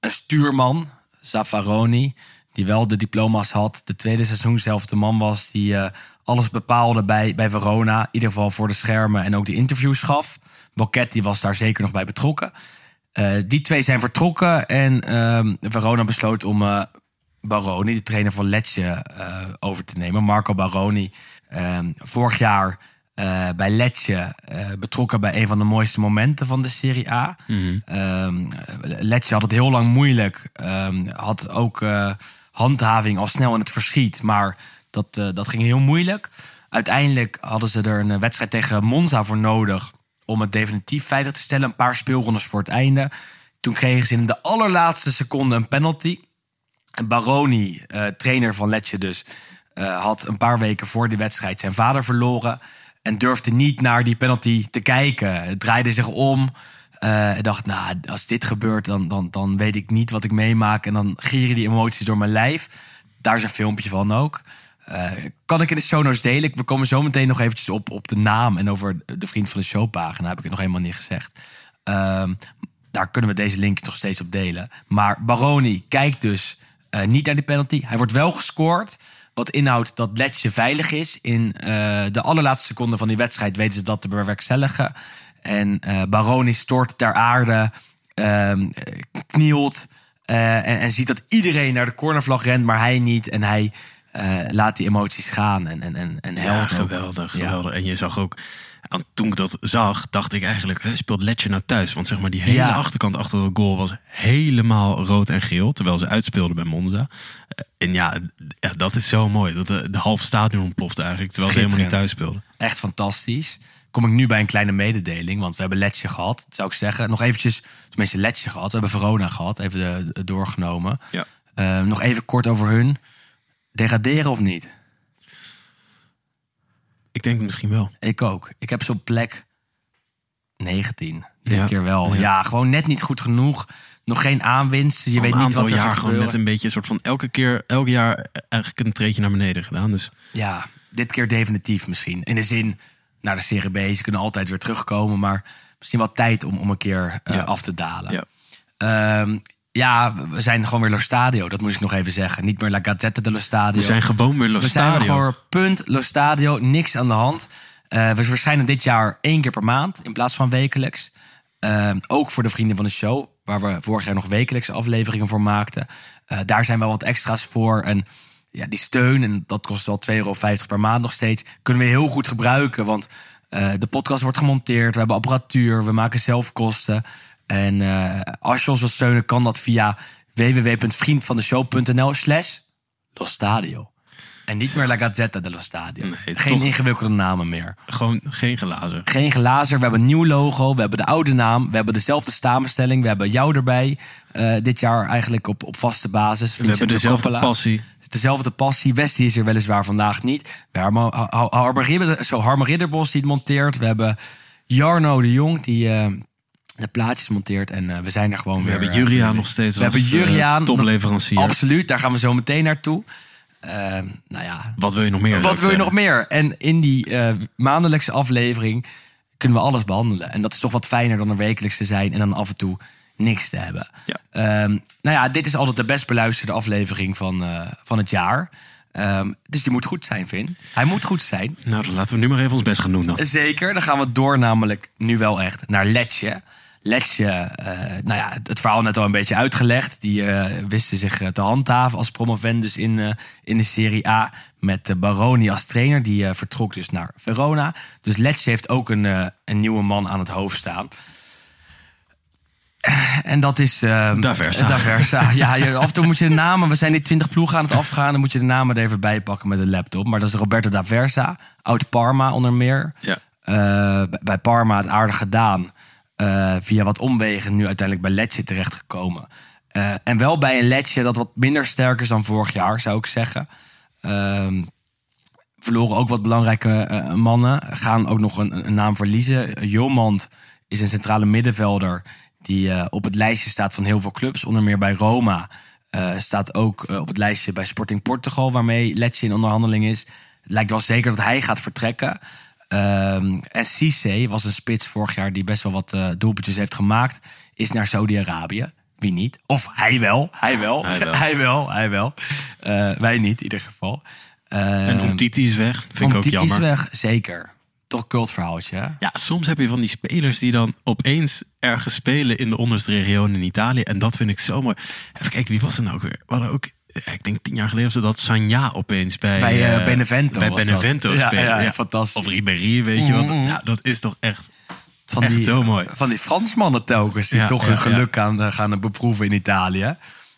een stuurman, Zaffaroni, die wel de diploma's had. De tweede seizoen zelf de man was die alles bepaalde bij, bij Verona. In ieder geval voor de schermen en ook de interviews gaf. Bocchetti was daar zeker nog bij betrokken. Die twee zijn vertrokken en ehm, Verona besloot om Baroni, de trainer van Lecce, eh, over te nemen. Marco Baroni, ehm, vorig jaar eh, bij Lecce eh, betrokken bij een van de mooiste momenten van de Serie A. Ehm, Lecce had het heel lang moeilijk. Ehm, had ook handhaving al snel in het verschiet, maar dat, dat ging heel moeilijk. Uiteindelijk hadden ze er een wedstrijd tegen Monza voor nodig om het definitief veilig te stellen. Een paar speelrondes voor het einde. Toen kregen ze in de allerlaatste seconde een penalty. Baroni, eh, trainer van Lecce dus, eh, had een paar weken voor die wedstrijd zijn vader verloren. En durfde niet naar die penalty te kijken. Het draaide zich om. Eh, en dacht, nou, als dit gebeurt, dan, dan, dan weet ik niet wat ik meemaak. En dan gieren die emoties door mijn lijf. Daar is een filmpje van ook. Kan ik in de show notes delen? We komen zo meteen nog eventjes op, op de naam en over de Vriend van de Show pagina. Heb ik het nog helemaal niet gezegd. Ehm, daar kunnen we deze link nog steeds op delen. Maar Baroni kijkt dus eh, niet naar die penalty. Hij wordt wel gescoord. Wat inhoudt dat Letje veilig is. In eh, de allerlaatste seconde van die wedstrijd weten ze dat te bewerkstelligen. En eh, Baroni stort ter aarde, ehm, knielt en, en ziet dat iedereen naar de cornervlag rent, maar hij niet. En hij eh, laat die emoties gaan en, en, en, en ja ook. geweldig, Ja. geweldig. En je zag ook... aan- Toen ik dat zag, dacht ik eigenlijk, hè, speelt Letje nou thuis? Want zeg maar, die hele Ja. achterkant achter dat goal was helemaal rood en geel. Terwijl ze uitspeelden bij Monza. Eh, En ja, ja dat is zo mooi. Dat de, de half stadion ontplofte eigenlijk, terwijl ze helemaal niet thuis speelden. Echt fantastisch. Kom ik nu bij een kleine mededeling, want we hebben Letje gehad. Zou ik zeggen, nog eventjes, tenminste Letje gehad. We hebben Verona gehad, even de, de- doorgenomen. Ja. Eh, nog even kort over hun. Degraderen of niet? Ik denk misschien wel. Ik ook. Ik heb ze op plek 19. Dit Ja, keer wel. ja. Ja. gewoon net niet goed genoeg. Nog geen aanwinst. Je Al weet niet wat er jaar gaat gewoon net een beetje een soort van elke keer, elk jaar eigenlijk een treedje naar beneden gedaan. Dus Ja, dit keer definitief misschien. In de zin, naar de Serie B, ze kunnen altijd weer terugkomen. Maar misschien wel tijd om, om een keer eh, Ja. af te dalen. ja. Ja, we zijn gewoon weer Lo Stadio. Dat moest ik nog even zeggen. Niet meer La Gazzetta dello Stadio. we zijn gewoon weer Lo We zijn Stadio. gewoon punt Lo Stadio. Niks aan de hand. Eh, we verschijnen dit jaar één keer per maand in plaats van wekelijks. Ehm, ook voor de vrienden van de show, waar we vorig jaar nog wekelijkse afleveringen voor maakten. Eh, daar zijn wel wat extra's voor. En ja, die steun, en dat kost wel 2,50 euro per maand nog steeds, kunnen we heel goed gebruiken. Want eh, de podcast wordt gemonteerd, we hebben apparatuur, we maken zelf kosten. En eh, als je ons wilt steunen, kan dat via www.vriendvandeshow.nl slash Lo Stadio. En niet meer La Gazzetta dello Stadio. Nee, Geen ingewikkelde namen meer. Gewoon geen glazen. Geen glazer. We hebben een nieuw logo. We hebben de oude naam. We hebben dezelfde samenstelling. We hebben jou erbij. eh, dit jaar eigenlijk op, op vaste basis. We hebben dezelfde Coppola. passie. Dezelfde passie. Westie is er weliswaar vandaag niet. We hebben Harmer Ridderbos die het monteert. We hebben Jarno de Jong die eh, de plaatjes monteert. En eh, we zijn er gewoon We weer. hebben eh, Juriaan nog steeds We hebben als, eh, Juriaan. topleverancier. Absoluut. Daar gaan we zo meteen naartoe. Eh, nou ja, Wat wil je nog meer? wat wil je nog meer? En in die eh, maandelijkse aflevering kunnen we alles behandelen. En dat is toch wat fijner dan een wekelijks te zijn en dan af en toe niks te hebben. Ja. Ehm, nou ja, dit is altijd de best beluisterde aflevering van, eh, van het jaar. Ehm, dus die moet goed zijn, Vin. Hij moet goed zijn. Nou, dan laten we nu maar even ons best gaan doen dan. Zeker. Dan gaan we door namelijk nu wel echt naar Letje. Letje, eh, nou ja, het, verhaal net al een beetje uitgelegd. Die eh, wisten zich eh, te handhaven als promovendus in, in de Serie A. Met Baroni als trainer. Die vertrok dus naar Verona. Dus Letje heeft ook een, een nieuwe man aan het hoofd staan. En dat is... eh, D'Aversa. D'Aversa. Ja, je, af en toe moet je de namen... We zijn die 20 ploegen aan het afgaan. Dan moet je de namen er even bij pakken met een laptop. Maar dat is Roberto D'Aversa. Oud Parma onder meer. Ja. Bij Parma het aardig gedaan. Eh, via wat omwegen nu uiteindelijk bij Lecce terechtgekomen. Eh en wel bij een Lecce dat wat minder sterk is dan vorig jaar, zou ik zeggen. Ehm, verloren ook wat belangrijke eh, mannen. Gaan ook nog een, een naam verliezen. Jomand is een centrale middenvelder die op het lijstje staat van heel veel clubs. Onder meer bij Roma. Staat ook op het lijstje bij Sporting Portugal, waarmee Letje in onderhandeling is. Het lijkt wel zeker dat hij gaat vertrekken. Ehm, en Cisse was een spits vorig jaar die best wel wat eh, doelpuntjes heeft gemaakt. Is naar Saudi-Arabië. Wie niet? Of hij wel. Hij wel. Hij wel. hij wel. Hij wel. Eh, wij niet, in ieder geval. En Ehm, Umtiti is weg. Vind ik ook Umtiti is jammer. weg, zeker. Toch een cultverhaaltje, hè? Ja, soms heb je van die spelers die dan opeens ergens spelen in de onderste region in Italië. En dat vind ik zo mooi. Even kijken, wie was er nou ook weer? We hadden ook, ik denk tien jaar geleden of zo, dat Sanja opeens bij, Bij eh, eh, Benevento Bij was dat. Benevento Ja, ja, ja, fantastisch. Of Ribéry, weet je wat. Mhm. Ja, dat is toch echt... Van Echt die, zo mooi. Van die Fransmannen telkens, die toch hun geluk gaan, eh, gaan beproeven in Italië.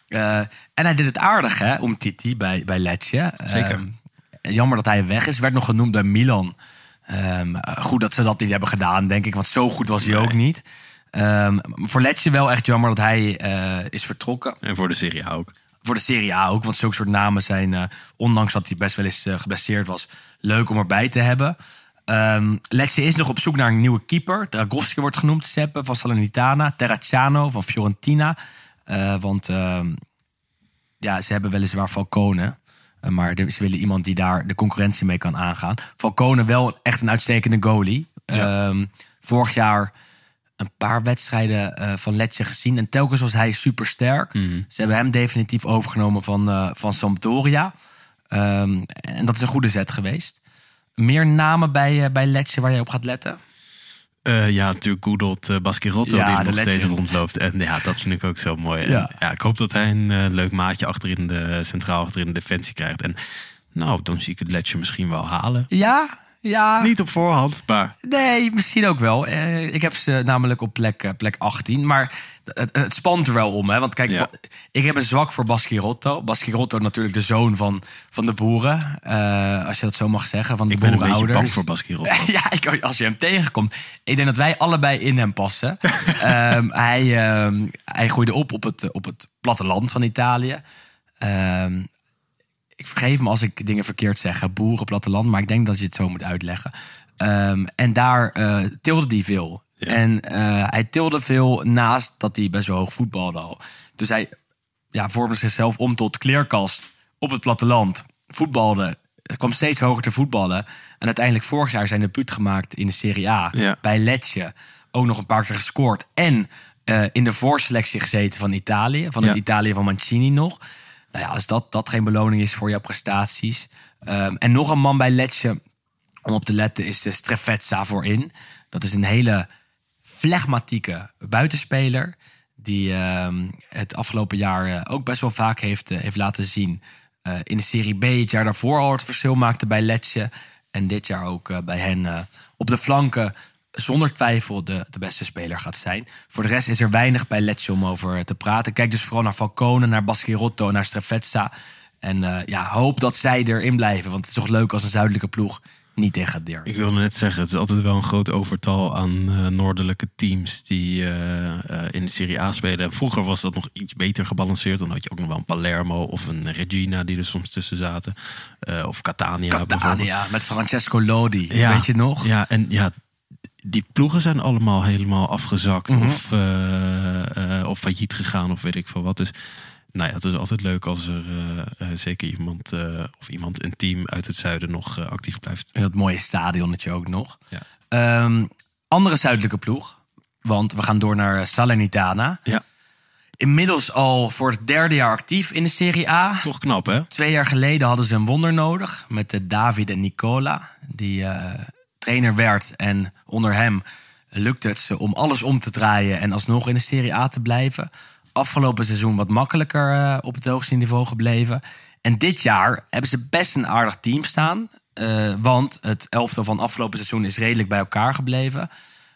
En hij deed het aardig, hè, om Titi bij, bij Lecce. Zeker. Jammer dat hij weg is. Werd nog genoemd bij Milan. Ehm, goed dat ze dat niet hebben gedaan, denk ik. Want zo goed was hij Nee. ook niet. Ehm, voor Lecce wel echt jammer dat hij is vertrokken. En voor de Serie A ook. Voor de Serie A ook. Want zulke soort namen zijn, eh, ondanks dat hij best wel eens eh, geblesseerd was, leuk om erbij te hebben. Ehm Lecce is nog op zoek naar een nieuwe keeper. Dragowski wordt genoemd, Seppe van Salernitana. Terracciano van Fiorentina. Eh, want ehm, ja, ze hebben weliswaar Falcone. maar ze willen iemand die daar de concurrentie mee kan aangaan. Falcone wel echt een uitstekende goalie. Ja. Ehm, vorig jaar een paar wedstrijden eh, van Lecce gezien. En telkens was hij super sterk. Ze hebben hem definitief overgenomen van, eh, van Sampdoria. Ehm, en dat is een goede zet geweest. Meer namen bij, eh, bij Lecce waar je op gaat letten? Ja, natuurlijk good old uh, Baskirotto Ja, die nog steeds rondloopt. En ja, dat vind ik ook zo mooi. En, Ja. ik hoop dat hij een leuk maatje achterin de centraal achterin de defensie krijgt. En nou, dan zie ik het Letje misschien wel halen. Ja, ja. Niet op voorhand, maar Nee, misschien ook wel. Eh, ik heb ze namelijk op plek, eh, plek 18. Maar het, het spant er wel om. Hè? Want kijk, Ja. ik heb een zwak voor Baskirotto. Baskirotto natuurlijk de zoon van, van de boeren. eh, als je dat zo mag zeggen. Van de ik ben een boerenouders. bang voor Baskirotto. Ja, ik, als je hem tegenkomt. Ik denk dat wij allebei in hem passen. Ehm, hij, ehm, hij groeide op op het, op het platteland van Italië. Ehm, ik vergeef me als ik dingen verkeerd zeg. Boeren, platteland. Maar ik denk dat je het zo moet uitleggen. Ehm, en daar eh, tilde hij veel. Ja. En eh, hij tilde veel naast dat hij best wel hoog voetbalde al. Dus hij ja, vormde zichzelf om tot kleerkast op het platteland. Voetbalde, kwam steeds hoger te voetballen. En uiteindelijk vorig jaar zijn debuut gemaakt in de Serie A. Ja. Bij Lecce. Ook nog een paar keer gescoord. En eh, in de voorselectie gezeten van Italië. Van het Ja. Italië van Mancini nog. Nou ja, als dat, dat geen beloning is voor jouw prestaties. Ehm, en nog een man bij Lecce om op te letten is de Strefezza voorin. Dat is een hele flegmatieke buitenspeler. Die ehm, het afgelopen jaar eh, ook best wel vaak heeft, eh, heeft laten zien. Eh, in de Serie B het jaar daarvoor al het verschil maakte bij Lecce. En dit jaar ook eh, bij hen eh, op de flanken zonder twijfel de, de beste speler gaat zijn. Voor de rest is er weinig bij Lecce om over te praten. Kijk dus vooral naar Falcone, naar Baschirotto, naar Strefezza. En eh, ja, hoop dat zij erin blijven. Want het is toch leuk als een zuidelijke ploeg niet degradeert. Ik wilde net zeggen, het is altijd wel een groot overtal aan eh, noordelijke teams die eh, in de Serie A spelen. En vroeger was dat nog iets beter gebalanceerd. Dan had je ook nog wel een Palermo of een Regina die er soms tussen zaten. Of Catania, bijvoorbeeld. Catania met Francesco Lodi, Ja, weet je nog? Ja, en ja, die ploegen zijn allemaal helemaal afgezakt Mhm. of, eh, eh, of failliet gegaan of weet ik veel wat. Dus nou ja, het is altijd leuk als er eh, zeker iemand of iemand, een team uit het zuiden nog actief blijft. En dat mooie stadionnetje ook nog. Ja. Ehm, andere zuidelijke ploeg, want we gaan door naar Salernitana. Ja, Inmiddels al voor het derde jaar actief in de Serie A. toch knap hè? Twee jaar geleden hadden ze een wonder nodig met de David en Nicola, die trainer werd. En onder hem lukte het ze om alles om te draaien en alsnog in de Serie A te blijven. Afgelopen seizoen wat makkelijker eh, op het hoogste niveau gebleven. En dit jaar hebben ze best een aardig team staan. eh, want het elftal van afgelopen seizoen is redelijk bij elkaar gebleven.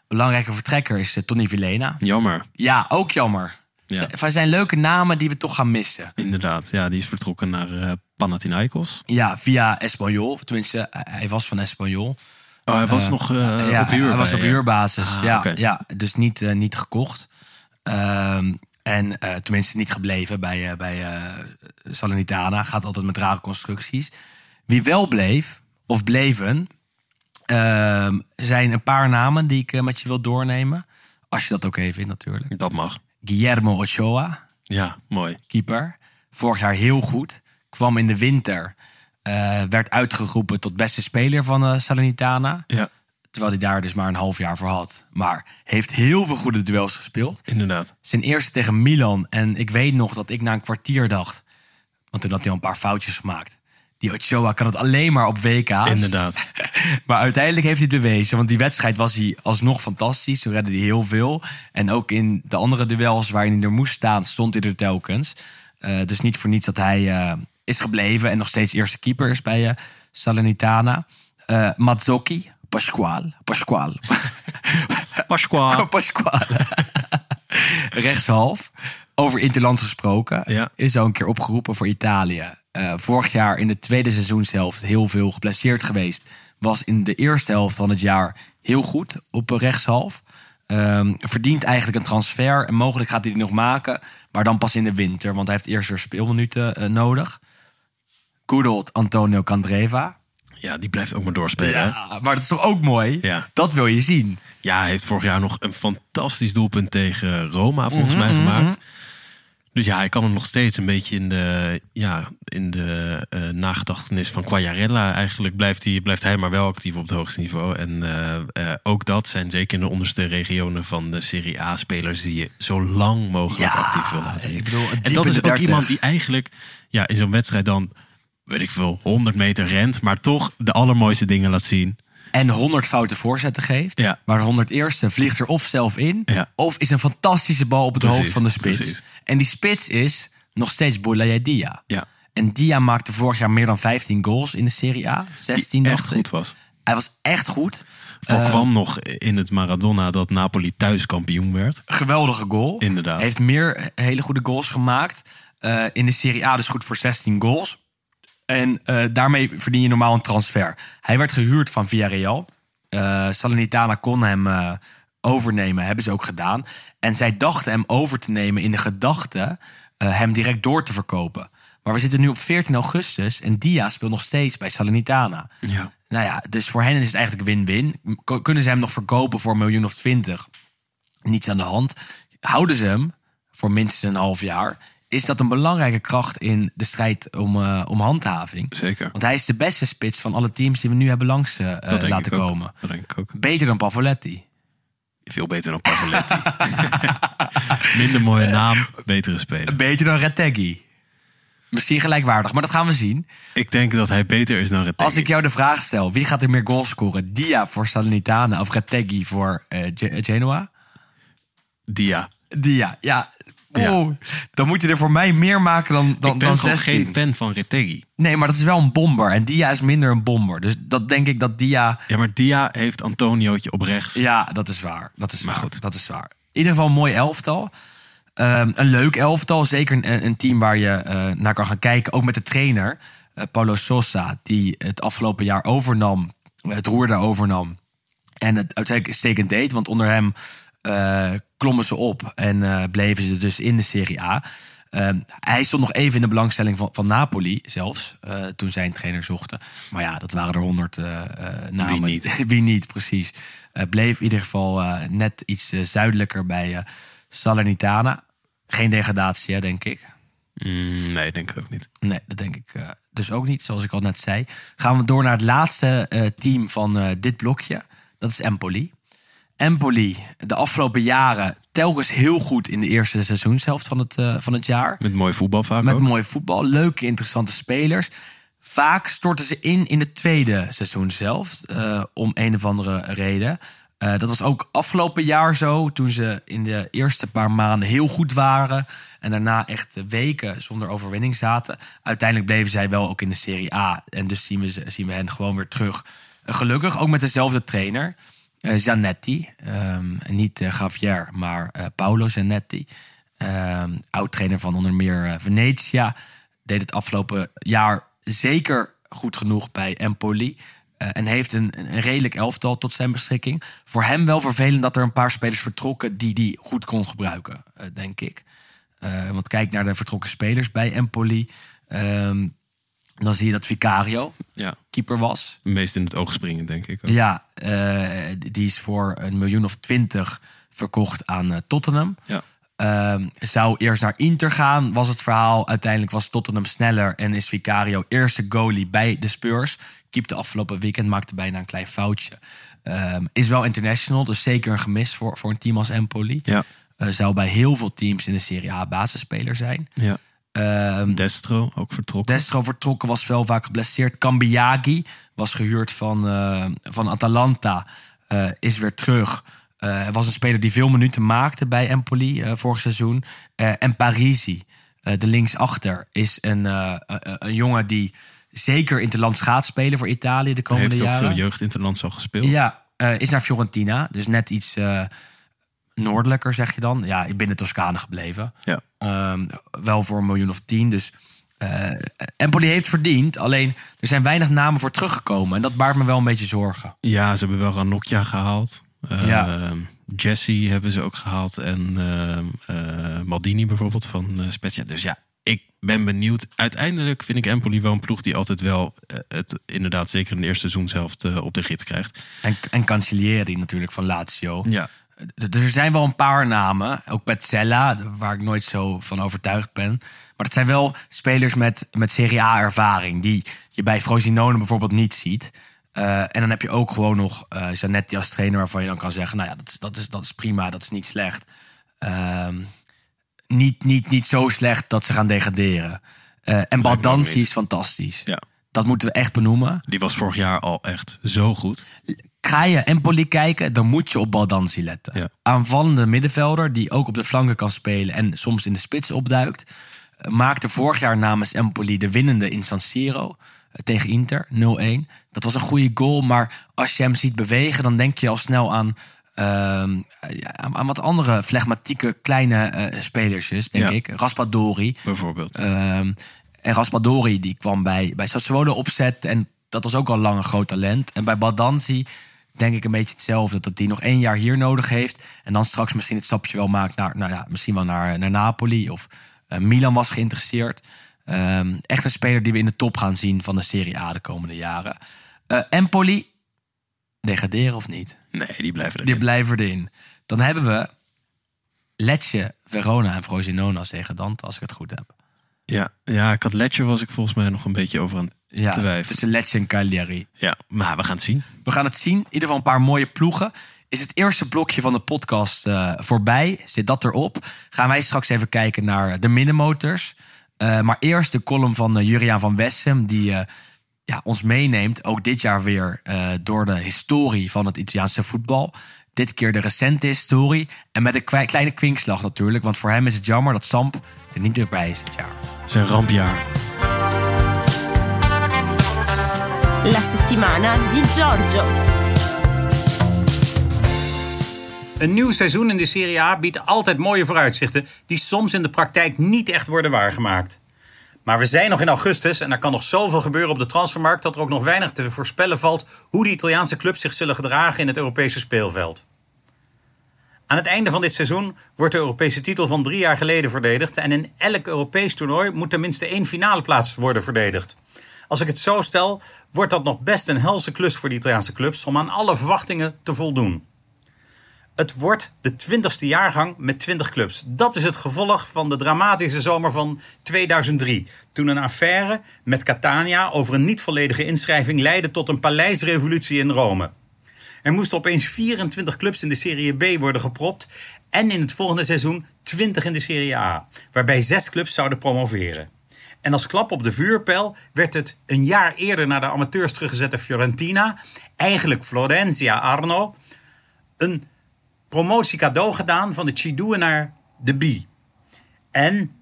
Belangrijke vertrekker is eh, Tony Villena. Jammer, Ja, ook jammer. Ja. Zijn leuke namen die we toch gaan missen. inderdaad. Ja, die is vertrokken naar Panathinaikos. Ja, via Espanyol. Tenminste, hij was van Espanyol. Oh, hij was nog eh, ja, op huur. hij was op eh, huurbasis. Ah, ja, ja, dus niet, eh, niet gekocht. Ehm, en eh, tenminste niet gebleven bij, eh, bij eh, Salernitana. Gaat altijd met rare constructies. Wie wel bleef, of bleven, ehm, zijn een paar namen die ik eh, met je wil doornemen. Als je dat ook even vindt natuurlijk. Dat mag. Guillermo Ochoa, Ja, mooi. keeper. Vorig jaar heel goed. Kwam in de winter. Eh, werd uitgeroepen tot beste speler van eh, Salernitana. Ja, Terwijl hij daar dus maar een half jaar voor had. Maar heeft heel veel goede duels gespeeld. inderdaad. Zijn eerste tegen Milan. En ik weet nog dat ik na een kwartier dacht. Want toen had hij al een paar foutjes gemaakt. Die Ochoa kan het alleen maar op WK's. Inderdaad. Maar uiteindelijk heeft hij het bewezen. Want die wedstrijd was hij alsnog fantastisch. Toen redde hij heel veel. En ook in de andere duels waarin hij er moest staan, stond hij er telkens. Eh, dus niet voor niets dat hij is gebleven. En nog steeds eerste keeper is bij eh, Salernitana. Eh Mazzocchi. Pasquale. Pasquale. Pasqua. Pasquale. Rechtshalf. Over Interland gesproken. Ja. Is al een keer opgeroepen voor Italië. Eh, vorig jaar in de tweede seizoenshelft heel veel geblesseerd geweest. Was in de eerste helft van het jaar heel goed op rechtshalf. Ehm, verdient eigenlijk een transfer. En mogelijk gaat hij die nog maken. Maar dan pas in de winter. Want hij heeft eerst weer speelminuten nodig. Good old Antonio Candreva. Ja, die blijft ook maar doorspelen. hè? Ja, maar dat is toch ook mooi? Ja. Dat wil je zien. Ja, hij heeft vorig jaar nog een fantastisch doelpunt tegen Roma volgens Mhm, mij gemaakt. Dus ja, hij kan hem nog steeds een beetje in de, ja, in de eh, nagedachtenis van Quagliarella. Eigenlijk blijft hij, blijft hij maar wel actief op het hoogste niveau. En eh, eh, ook dat zijn zeker in de onderste regionen van de Serie A spelers die je zo lang mogelijk Ja, actief wil laten zien. en dat is ook 30. iemand die eigenlijk ja, in zo'n wedstrijd dan, weet ik veel, 100 meter rent. Maar toch de allermooiste dingen laat zien. en 100 foute voorzetten geeft. Ja. Maar de 101ste vliegt er of zelf in, Ja. of is een fantastische bal op het Precies, hoofd van de spits. precies. En die spits is nog steeds Boulaye Dia. Ja. En Dia maakte vorig jaar meer dan 15 goals in de Serie A. 16 Die echt goed was. Hij was echt goed. Voorkwam nog in het Maradona dat Napoli thuis kampioen werd. Geweldige goal. Inderdaad. Heeft meer hele goede goals gemaakt. Eh, in de Serie A dus goed voor 16 goals. En eh, daarmee verdien je normaal een transfer. Hij werd gehuurd van Villarreal. Eh Salernitana kon hem eh, overnemen. Hebben ze ook gedaan. En zij dachten hem over te nemen in de gedachte hem direct door te verkopen. Maar we zitten nu op 14 augustus en Dia speelt nog steeds bij Salernitana. Ja. Nou ja, dus voor hen is het eigenlijk win-win. Kunnen ze hem nog verkopen voor een miljoen of twintig? Niets aan de hand. Houden ze hem voor minstens een half jaar? Is dat een belangrijke kracht in de strijd om, eh, om handhaving? Zeker. Want hij is de beste spits van alle teams die we nu hebben langs Dat denk laten ik ook. komen. Dat denk ik ook. Beter dan Pavoletti. Veel beter dan Pavoletti. Minder mooie naam, betere speler. Beter dan Retegui. Misschien gelijkwaardig, maar dat gaan we zien. Ik denk dat hij beter is dan Retegui. Als ik jou de vraag stel, wie gaat er meer goals scoren? Dia voor Salernitana of Retegui voor eh, Ge- Genoa? Dia. Dia, ja. Oeh, Dan moet je er voor mij meer maken dan, dan, ik ben dan gewoon 16. geen fan van Retegui. Nee, maar dat is wel een bomber. En Dia is minder een bomber. Dus dat denk ik dat Dia... Ja, maar Dia heeft Antoniootje op rechts. Ja, dat is waar. Dat is Maar waar. goed. Dat is waar. In ieder geval een mooi elftal. Ehm, een leuk elftal. Zeker een, een team waar je eh, naar kan gaan kijken. Ook met de trainer, eh, Paulo Sosa. Die het afgelopen jaar overnam. Het roer daar overnam. En het uiteindelijk uitstekend deed. Want onder hem eh, klommen ze op. En eh, bleven ze dus in de Serie A. Ehm, hij stond nog even in de belangstelling van, van Napoli zelfs. eh, toen zij een trainer zochten. Maar ja, dat waren er honderd namen. Wie niet? Wie niet, precies. Bleef in ieder geval net iets zuidelijker bij Salernitana. Geen degradatie, hè, denk ik. Mm, nee, denk ik ook niet. Nee, dat denk ik dus ook niet, zoals ik al net zei. Gaan we door naar het laatste team van dit blokje. Dat is Empoli. Empoli, de afgelopen jaren telkens heel goed in de eerste seizoenshelft van het, eh, van het jaar. Met mooi voetbal vaak Met ook. mooi voetbal, leuke, interessante spelers. Vaak storten ze in in de tweede seizoenshelft. eh om een of andere reden. Eh, dat was ook afgelopen jaar zo. Toen ze in de eerste paar maanden heel goed waren. En daarna echt weken zonder overwinning zaten. Uiteindelijk bleven zij wel ook in de Serie A. En dus zien we, zien we hen gewoon weer terug. Gelukkig ook met dezelfde trainer. Eh, Zanetti. Ehm, niet eh, Javier, maar eh, Paolo Zanetti. Ehm, oud-trainer van onder meer Venetia. Deed het afgelopen jaar zeker goed genoeg bij Empoli. En heeft een, een redelijk elftal tot zijn beschikking. Voor hem wel vervelend dat er een paar spelers vertrokken die die goed kon gebruiken, denk ik. Want kijk naar de vertrokken spelers bij Empoli. Ehm, Dan zie je dat Vicario Ja, keeper was. meest in het oog springen, denk ik. ook. Ja, eh, die is voor een miljoen of twintig verkocht aan eh, Tottenham. Ja. Ehm, zou eerst naar Inter gaan, was het verhaal. Uiteindelijk was Tottenham sneller en is Vicario eerste goalie bij de Spurs. Keepte afgelopen weekend, maakte bijna een klein foutje. Ehm, is wel international, dus zeker een gemis voor, voor een team als Empoli. Ja, Eh, zou bij heel veel teams in de Serie A basisspeler zijn. ja. Ehm, Destro, ook vertrokken. Destro vertrokken, was wel vaak geblesseerd. Cambiagi was gehuurd van, eh, van Atalanta, eh, is weer terug. Eh, Hij was een speler die veel minuten maakte bij Empoli vorig seizoen. En Parisi, de linksachter, is een, een, jongen die zeker interlands gaat spelen voor Italië de Hij komende heeft ook jaren. veel jeugdinterlands al gespeeld. Ja, eh, is naar Fiorentina, dus net iets noordelijker zeg je dan. Ja, binnen Toscane gebleven. Ja. Ehm, wel voor een miljoen of tien. Dus eh, Empoli heeft verdiend. Alleen er zijn weinig namen voor teruggekomen. En dat baart me wel een beetje zorgen. Ja, ze hebben wel Ranocchia gehaald. Eh, Ja. Jesse hebben ze ook gehaald. En eh, eh, Maldini bijvoorbeeld van eh, Spezia. Dus ja, ik ben benieuwd. Uiteindelijk vind ik Empoli wel een ploeg die altijd wel het inderdaad zeker in de eerste seizoenshelft op de rit krijgt. En, en Cancellieri natuurlijk van Lazio. Ja, er zijn wel een paar namen. Ook Petzella, waar ik nooit zo van overtuigd ben. Maar het zijn wel spelers met, met Serie A ervaring. Die je bij Frosinone bijvoorbeeld niet ziet. Eh, en dan heb je ook gewoon nog eh Zanetti als trainer... waarvan je dan kan zeggen, nou ja, dat, is- dat, is, dat is prima, dat is niet slecht. Ehm, niet, niet, niet zo slecht dat ze gaan degraderen. Eh, en Baldanzi is fantastisch. ja. Dat moeten we echt benoemen. Die was vorig jaar al echt zo goed. Ga je Empoli kijken, dan moet je op Baldanzi letten. Ja. Aanvallende middenvelder die ook op de flanken kan spelen en soms in de spits opduikt. eh, Maakte vorig jaar namens Empoli de winnende in San Siro eh, tegen Inter 0-1. Dat was een goede goal, maar als je hem ziet bewegen, dan denk je al snel aan, ehm, ja, aan, wat andere flegmatieke kleine eh spelersjes, denk Ja. ik. Raspadori. Bijvoorbeeld. Ehm, en Raspadori die kwam bij, bij Sassuolo opzet. En dat was ook al lang een groot talent. En bij Baldanzi denk ik een beetje hetzelfde. Dat hij nog één jaar hier nodig heeft. En dan straks misschien het stapje wel maakt naar, nou ja, misschien wel naar, naar Napoli. Of eh, Milan was geïnteresseerd. Ehm, echt een speler die we in de top gaan zien van de Serie A de komende jaren. Eh, Empoli, degraderen of niet? nee, die blijven erin. Die blijven erin. Dan hebben we Lecce, Verona en Frosinone als degradant, als ik het goed heb. Ja, ja, ik had Ledger was ik volgens mij nog een beetje over aan Ja, tussen Lecce en Cagliari. Ja, maar we gaan het zien. We gaan het zien. In ieder geval een paar mooie ploegen. Is het eerste blokje van de podcast eh, voorbij? Zit dat erop? Gaan wij straks even kijken naar de middenmotors. Eh, maar eerst de column van uh, Juriaan van Wessem... die uh, ja, ons meeneemt, ook dit jaar weer... Uh, door de historie van het Italiaanse voetbal. Dit keer de recente historie. En met een kleine kwinkslag natuurlijk. Want voor hem is het jammer dat Samp er niet meer bij is dit jaar. Zijn rampjaar. La settimana di Giorgio. Een nieuw seizoen in de Serie A biedt altijd mooie vooruitzichten die soms in de praktijk niet echt worden waargemaakt. Maar we zijn nog in augustus en er kan nog zoveel gebeuren op de transfermarkt dat er ook nog weinig te voorspellen valt hoe de Italiaanse clubs zich zullen gedragen in het Europese speelveld. Aan het einde van dit seizoen wordt de Europese titel van drie jaar geleden verdedigd en in elk Europees toernooi moet tenminste één finale plaats worden verdedigd. Als ik het zo stel, wordt dat nog best een helse klus voor de Italiaanse clubs om aan alle verwachtingen te voldoen. Het wordt de 20ste jaargang met 20 clubs. Dat is het gevolg van de dramatische zomer van 2003. Toen een affaire met Catania over een niet volledige inschrijving leidde tot een paleisrevolutie in Rome. Er moesten opeens 24 clubs in de Serie B worden gepropt. En in het volgende seizoen 20 in de Serie A. Waarbij zes clubs zouden promoveren. En als klap op de vuurpijl werd het een jaar eerder naar de amateurs teruggezette Fiorentina. Eigenlijk Florencia Arno. Een promotie cadeau gedaan van de Chidou naar de B. En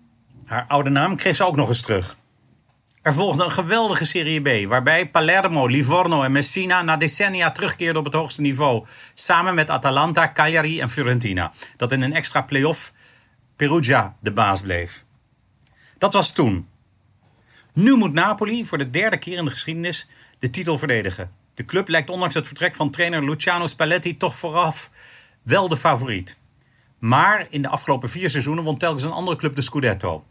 haar oude naam kreeg ze ook nog eens terug. Er volgde een geweldige Serie B, waarbij Palermo, Livorno en Messina na decennia terugkeerden op het hoogste niveau. Samen met Atalanta, Cagliari en Fiorentina. Dat in een extra play-off Perugia de baas bleef. Dat was toen. Nu moet Napoli voor de derde keer in de geschiedenis de titel verdedigen. De club lijkt ondanks het vertrek van trainer Luciano Spalletti toch vooraf wel de favoriet. Maar in de afgelopen vier seizoenen won telkens een andere club de Scudetto.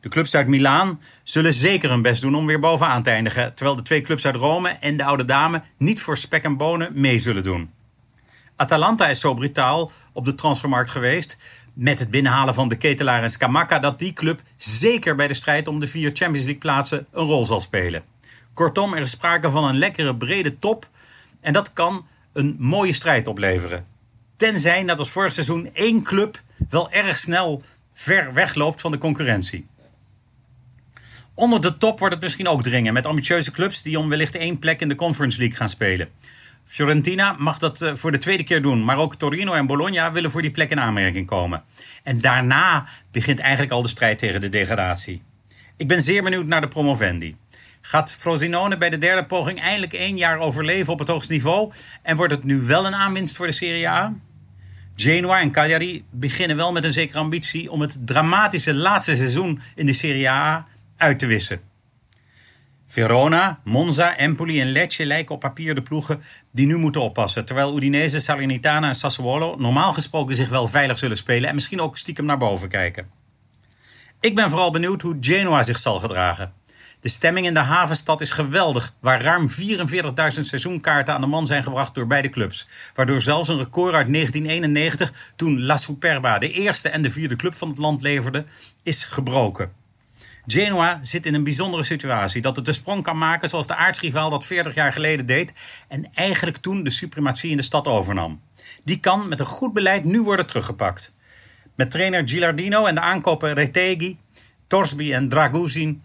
De clubs uit Milaan zullen zeker hun best doen om weer bovenaan te eindigen. Terwijl de twee clubs uit Rome en de oude dame niet voor spek en bonen mee zullen doen. Atalanta is zo brutaal op de transfermarkt geweest. Met het binnenhalen van de ketelaar en Scamacca. dat die club zeker bij de strijd om de vier Champions League plaatsen een rol zal spelen. Kortom, er is sprake van een lekkere brede top. En dat kan een mooie strijd opleveren. Tenzij, net als vorig seizoen, één club wel erg snel ver wegloopt van de concurrentie. Onder de top wordt het misschien ook dringen met ambitieuze clubs die om wellicht één plek in de Conference League gaan spelen. Fiorentina mag dat eh, voor de tweede keer doen, maar ook Torino en Bologna willen voor die plek in aanmerking komen. En daarna begint eigenlijk al de strijd tegen de degradatie. Ik ben zeer benieuwd naar de promovendi. Gaat Frosinone bij de derde poging eindelijk één jaar overleven op het hoogste niveau? En wordt het nu wel een aanwinst voor de Serie A? Genoa en Cagliari beginnen wel met een zekere ambitie om het dramatische laatste seizoen in de Serie A uit te wissen. Verona, Monza, Empoli en Lecce lijken op papier de ploegen die nu moeten oppassen. Terwijl Udinese, Salernitana en Sassuolo normaal gesproken zich wel veilig zullen spelen en misschien ook stiekem naar boven kijken. Ik ben vooral benieuwd hoe Genoa zich zal gedragen. De stemming in de havenstad is geweldig, waar ruim 44.000 seizoenkaarten aan de man zijn gebracht door beide clubs. Waardoor zelfs een record uit 1991, toen La Superba de eerste en de vierde club van het land leverde, is gebroken. Genoa zit in een bijzondere situatie. Dat het de sprong kan maken zoals de aartsrivaal dat 40 jaar geleden deed. En eigenlijk toen de suprematie in de stad overnam. Die kan met een goed beleid nu worden teruggepakt. Met trainer Gilardino en de aankoper Retegui, Torsby en Draguzin.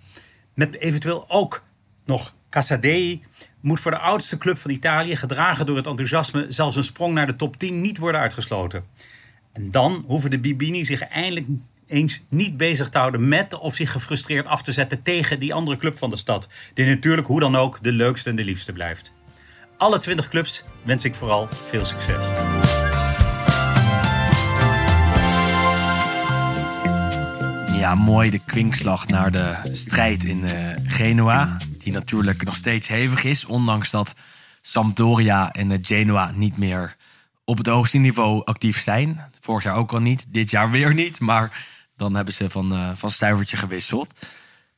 Met eventueel ook nog Casadei. Moet voor de oudste club van Italië, gedragen door het enthousiasme, zelfs een sprong naar de top 10 niet worden uitgesloten. En dan hoeven de Bibini zich eindelijk eens niet bezig te houden met of zich gefrustreerd af te zetten tegen die andere club van de stad. Die natuurlijk hoe dan ook de leukste en de liefste blijft. Alle 20 clubs wens ik vooral veel succes. Ja, mooi de kwinkslag naar de strijd in eh, Genoa. Die natuurlijk nog steeds hevig is. Ondanks dat Sampdoria en eh, Genoa niet meer op het hoogste niveau actief zijn. Vorig jaar ook al niet. Dit jaar weer niet. Maar dan hebben ze van, eh, van stuivertje gewisseld.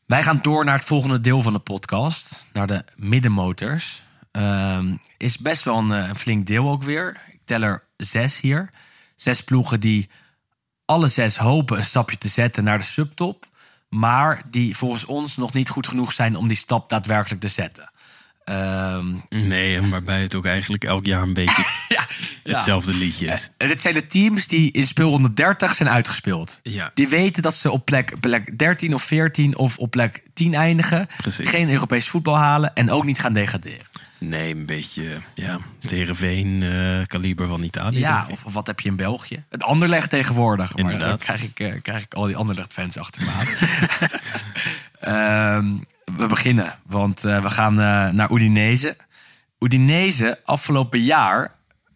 Wij gaan door naar het volgende deel van de podcast. Naar de middenmotors. Ehm, is best wel een, eh, een flink deel ook weer. Ik tel er zes hier. Zes ploegen die alle zes hopen een stapje te zetten naar de subtop. Maar die volgens ons nog niet goed genoeg zijn om die stap daadwerkelijk te zetten. Ehm, Nee, en waarbij het ook eigenlijk elk jaar een beetje ja, hetzelfde liedje is. En dit zijn de teams die in speelronde 30 zijn uitgespeeld. Ja. Die weten dat ze op plek, plek 13 of 14 of op plek 10 eindigen. Precies. Geen Europees voetbal halen en ook niet gaan degraderen. Nee, een beetje ja, het Heerenveen eh kaliber van Italië. Ja, denk ik. of, of wat heb je in België? Het Anderlecht tegenwoordig. Maar dan Inderdaad. krijg ik, eh, krijg ik al die Anderlecht-fans achter me aan. Ehm, we beginnen, want eh, we gaan eh, naar Udinese. Udinese, afgelopen jaar,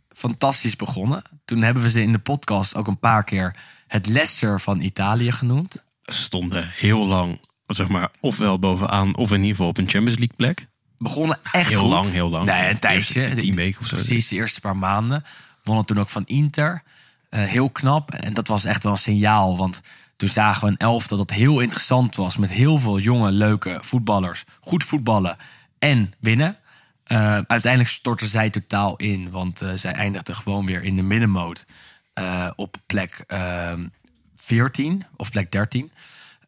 fantastisch begonnen. Toen hebben we ze in de podcast ook een paar keer het Leicester van Italië genoemd. stonden heel lang, zeg maar, ofwel bovenaan of in ieder geval op een Champions League plek. Begonnen echt Heel goed. lang, heel lang. Nee, een tijdje. Tien weken of zo. Precies, de eerste paar maanden. Wonnen toen ook van Inter. Eh, heel knap. En dat was echt wel een signaal. Want toen zagen we een elftal dat heel interessant was. Met heel veel jonge, leuke voetballers. Goed voetballen en winnen. Eh, uiteindelijk stortten zij totaal in. Want eh, zij eindigden gewoon weer in de middenmoot. eh, op plek ehm 14 of plek 13.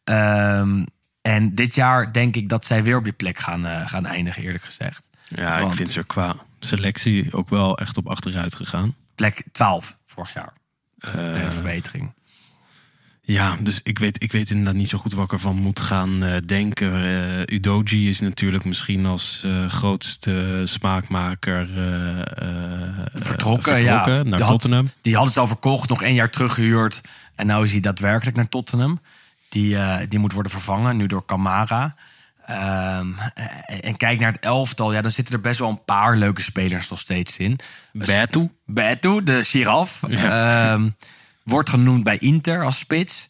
Ehm, en dit jaar denk ik dat zij weer op die plek gaan, gaan eindigen, eerlijk gezegd. Ja, Want- ik vind ze qua selectie ook wel echt op achteruit gegaan. Plek 12 vorig jaar. De verbetering. Ja, dus ik weet, ik weet inderdaad niet zo goed wat ik ervan moet gaan eh, denken. Eh, Udoji is natuurlijk misschien als eh, grootste smaakmaker Vertrokken, ja. naar Die had- Tottenham. Die hadden ze al verkocht, nog één jaar teruggehuurd. En nu is hij daadwerkelijk naar Tottenham. Die, die moet worden vervangen, nu door Camara. Ehm, en, kijk naar het elftal, ja, dan zitten er best wel een paar leuke spelers nog steeds in. Betu. Betu, de giraf. Ehm, wordt genoemd bij Inter als spits.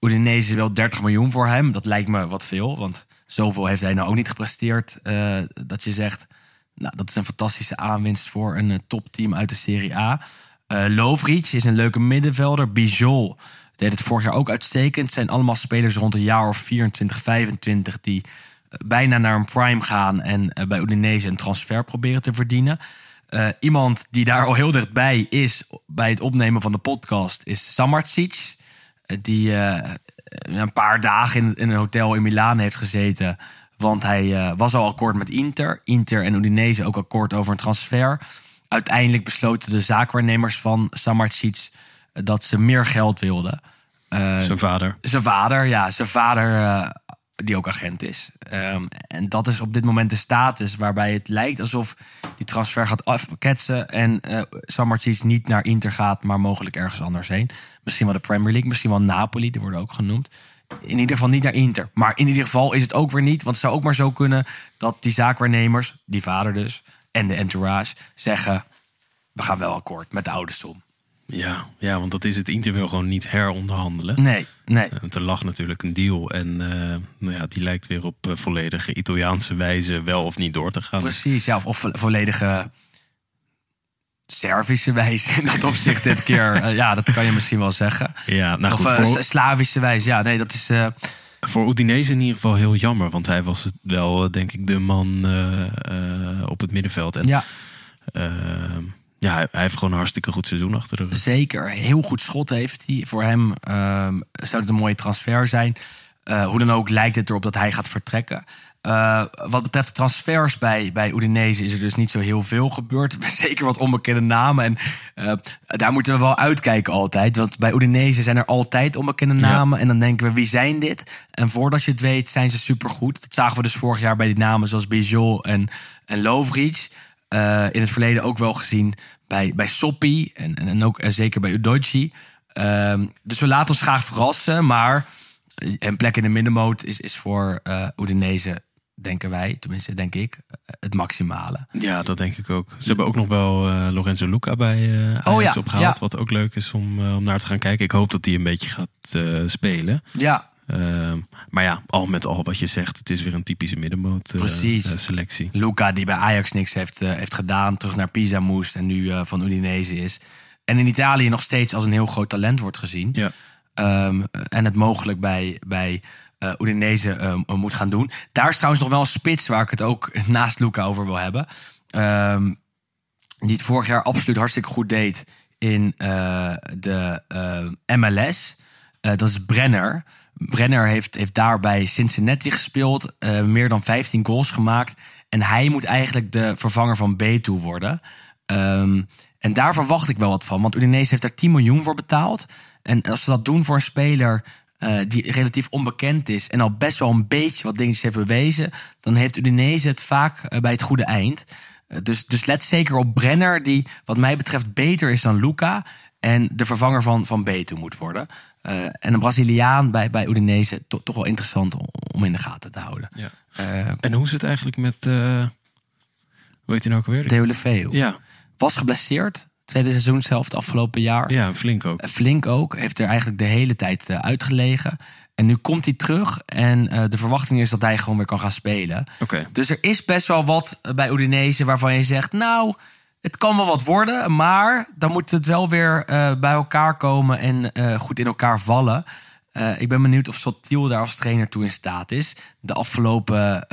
Udinese wil 30 miljoen voor hem. Dat lijkt me wat veel, want zoveel heeft hij nou ook niet gepresteerd. eh, dat je zegt, nou, dat is een fantastische aanwinst voor een eh, topteam uit de Serie A. Lovric is een leuke middenvelder. Bijol deed het vorig jaar ook uitstekend. Het zijn allemaal spelers rond een jaar of 24, 25 die bijna naar een prime gaan en bij Udinese een transfer proberen te verdienen. Eh, iemand die daar al heel dichtbij is bij het opnemen van de podcast is Samardzic. Eh, die eh, een paar dagen in, in een hotel in Milaan heeft gezeten. Want hij was al akkoord met Inter. Inter en Udinese ook akkoord over een transfer. Uiteindelijk besloten de zaakwaarnemers van Samardzic eh, dat ze meer geld wilden. Zijn vader. zijn vader, ja, zijn vader die ook agent is. Ehm, en dat is op dit moment de status waarbij het lijkt alsof die transfer gaat afketsen en eh Samardzic niet naar Inter gaat, maar mogelijk ergens anders heen. Misschien wel de Premier League, misschien wel Napoli, die worden ook genoemd. In ieder geval niet naar Inter. Maar in ieder geval is het ook weer niet, want het zou ook maar zo kunnen dat die zaakwaarnemers, die vader dus, en de entourage zeggen, we gaan wel akkoord met de oude som. Ja, ja, want dat is het. Inter wil gewoon niet heronderhandelen. Nee, nee. Want er lag natuurlijk een deal. En eh, nou ja, die lijkt weer op eh, volledige Italiaanse wijze wel of niet door te gaan. Precies, ja, of, of vo- volledige Servische wijze in dat opzicht dit keer. Eh, ja, dat kan je misschien wel zeggen. Ja, nou of goed, eh, voor, S- Slavische wijze, ja, nee, dat is... eh, voor Udinese in ieder geval heel jammer. Want hij was wel, eh, denk ik, de man eh, eh, op het middenveld. En ja, eh, ja, hij, hij heeft gewoon een hartstikke goed seizoen achter de rug. zeker. Heel goed schot heeft hij. Voor hem ehm, zou het een mooie transfer zijn. Eh, hoe dan ook lijkt het erop dat hij gaat vertrekken. Eh, wat betreft transfers bij, bij Udinese is er dus niet zo heel veel gebeurd. Zeker wat onbekende namen. En eh, daar moeten we wel uitkijken altijd. Want bij Udinese zijn er altijd onbekende namen. En dan denken we, wie zijn dit? En voordat je het weet, zijn ze supergoed. Dat zagen we dus vorig jaar bij die namen zoals Bijol en, en Lovric. Eh, in het verleden ook wel gezien bij, bij Soppi. En, en, en ook eh, zeker bij Udochi. Ehm, dus we laten ons graag verrassen. Maar een plek in de middenmoot is, is voor eh Udinese, denken wij, tenminste denk ik, eh, het maximale. Ja, dat denk ik ook. Ze hebben ook nog wel eh, Lorenzo Luca bij eh Ajax Oh ja, opgehaald. ja. Wat ook leuk is om, eh, om naar te gaan kijken. Ik hoop dat hij een beetje gaat eh, spelen. Ja, Ehm, maar ja, al met al wat je zegt, het is weer een typische middenmoot eh, Precies. eh, selectie. Luca die bij Ajax niks heeft, eh, heeft gedaan, terug naar Pisa moest en nu van Udinese is. En in Italië nog steeds als een heel groot talent wordt gezien. Ja. Ehm, en het mogelijk bij, bij Udinese ehm, moet gaan doen. Daar is trouwens nog wel een spits waar ik het ook naast Luca over wil hebben. Die het vorig jaar absoluut hartstikke goed deed in de MLS. Dat is Brenner. Brenner heeft, heeft daar bij Cincinnati gespeeld. eh, meer dan 15 goals gemaakt. En hij moet eigenlijk de vervanger van Beto worden. Ehm, en daar verwacht ik wel wat van. Want Udinese heeft daar 10 miljoen voor betaald. En als ze dat doen voor een speler eh, die relatief onbekend is... en al best wel een beetje wat dingetjes heeft bewezen... dan heeft Udinese het vaak eh, bij het goede eind. Dus, dus let zeker op Brenner, die wat mij betreft beter is dan Luca... en de vervanger van, van Beto moet worden. Eh, en een Braziliaan bij, bij Udinese, to- toch wel interessant om, in de gaten te houden. Ja. Eh En hoe is het eigenlijk met, eh, hoe heet hij nou ook weer? Theo Lefeu Ja, was geblesseerd. Tweede seizoen zelf het afgelopen jaar. ja, flink ook. Flink ook. Heeft er eigenlijk de hele tijd uitgelegen. En nu komt hij terug. En de verwachting is dat hij gewoon weer kan gaan spelen. Oké. Dus er is best wel wat bij Udinese waarvan je zegt... nou, het kan wel wat worden. Maar dan moet het wel weer eh, bij elkaar komen en eh, goed in elkaar vallen. Eh, ik ben benieuwd of Sotiel daar als trainer toe in staat is. De afgelopen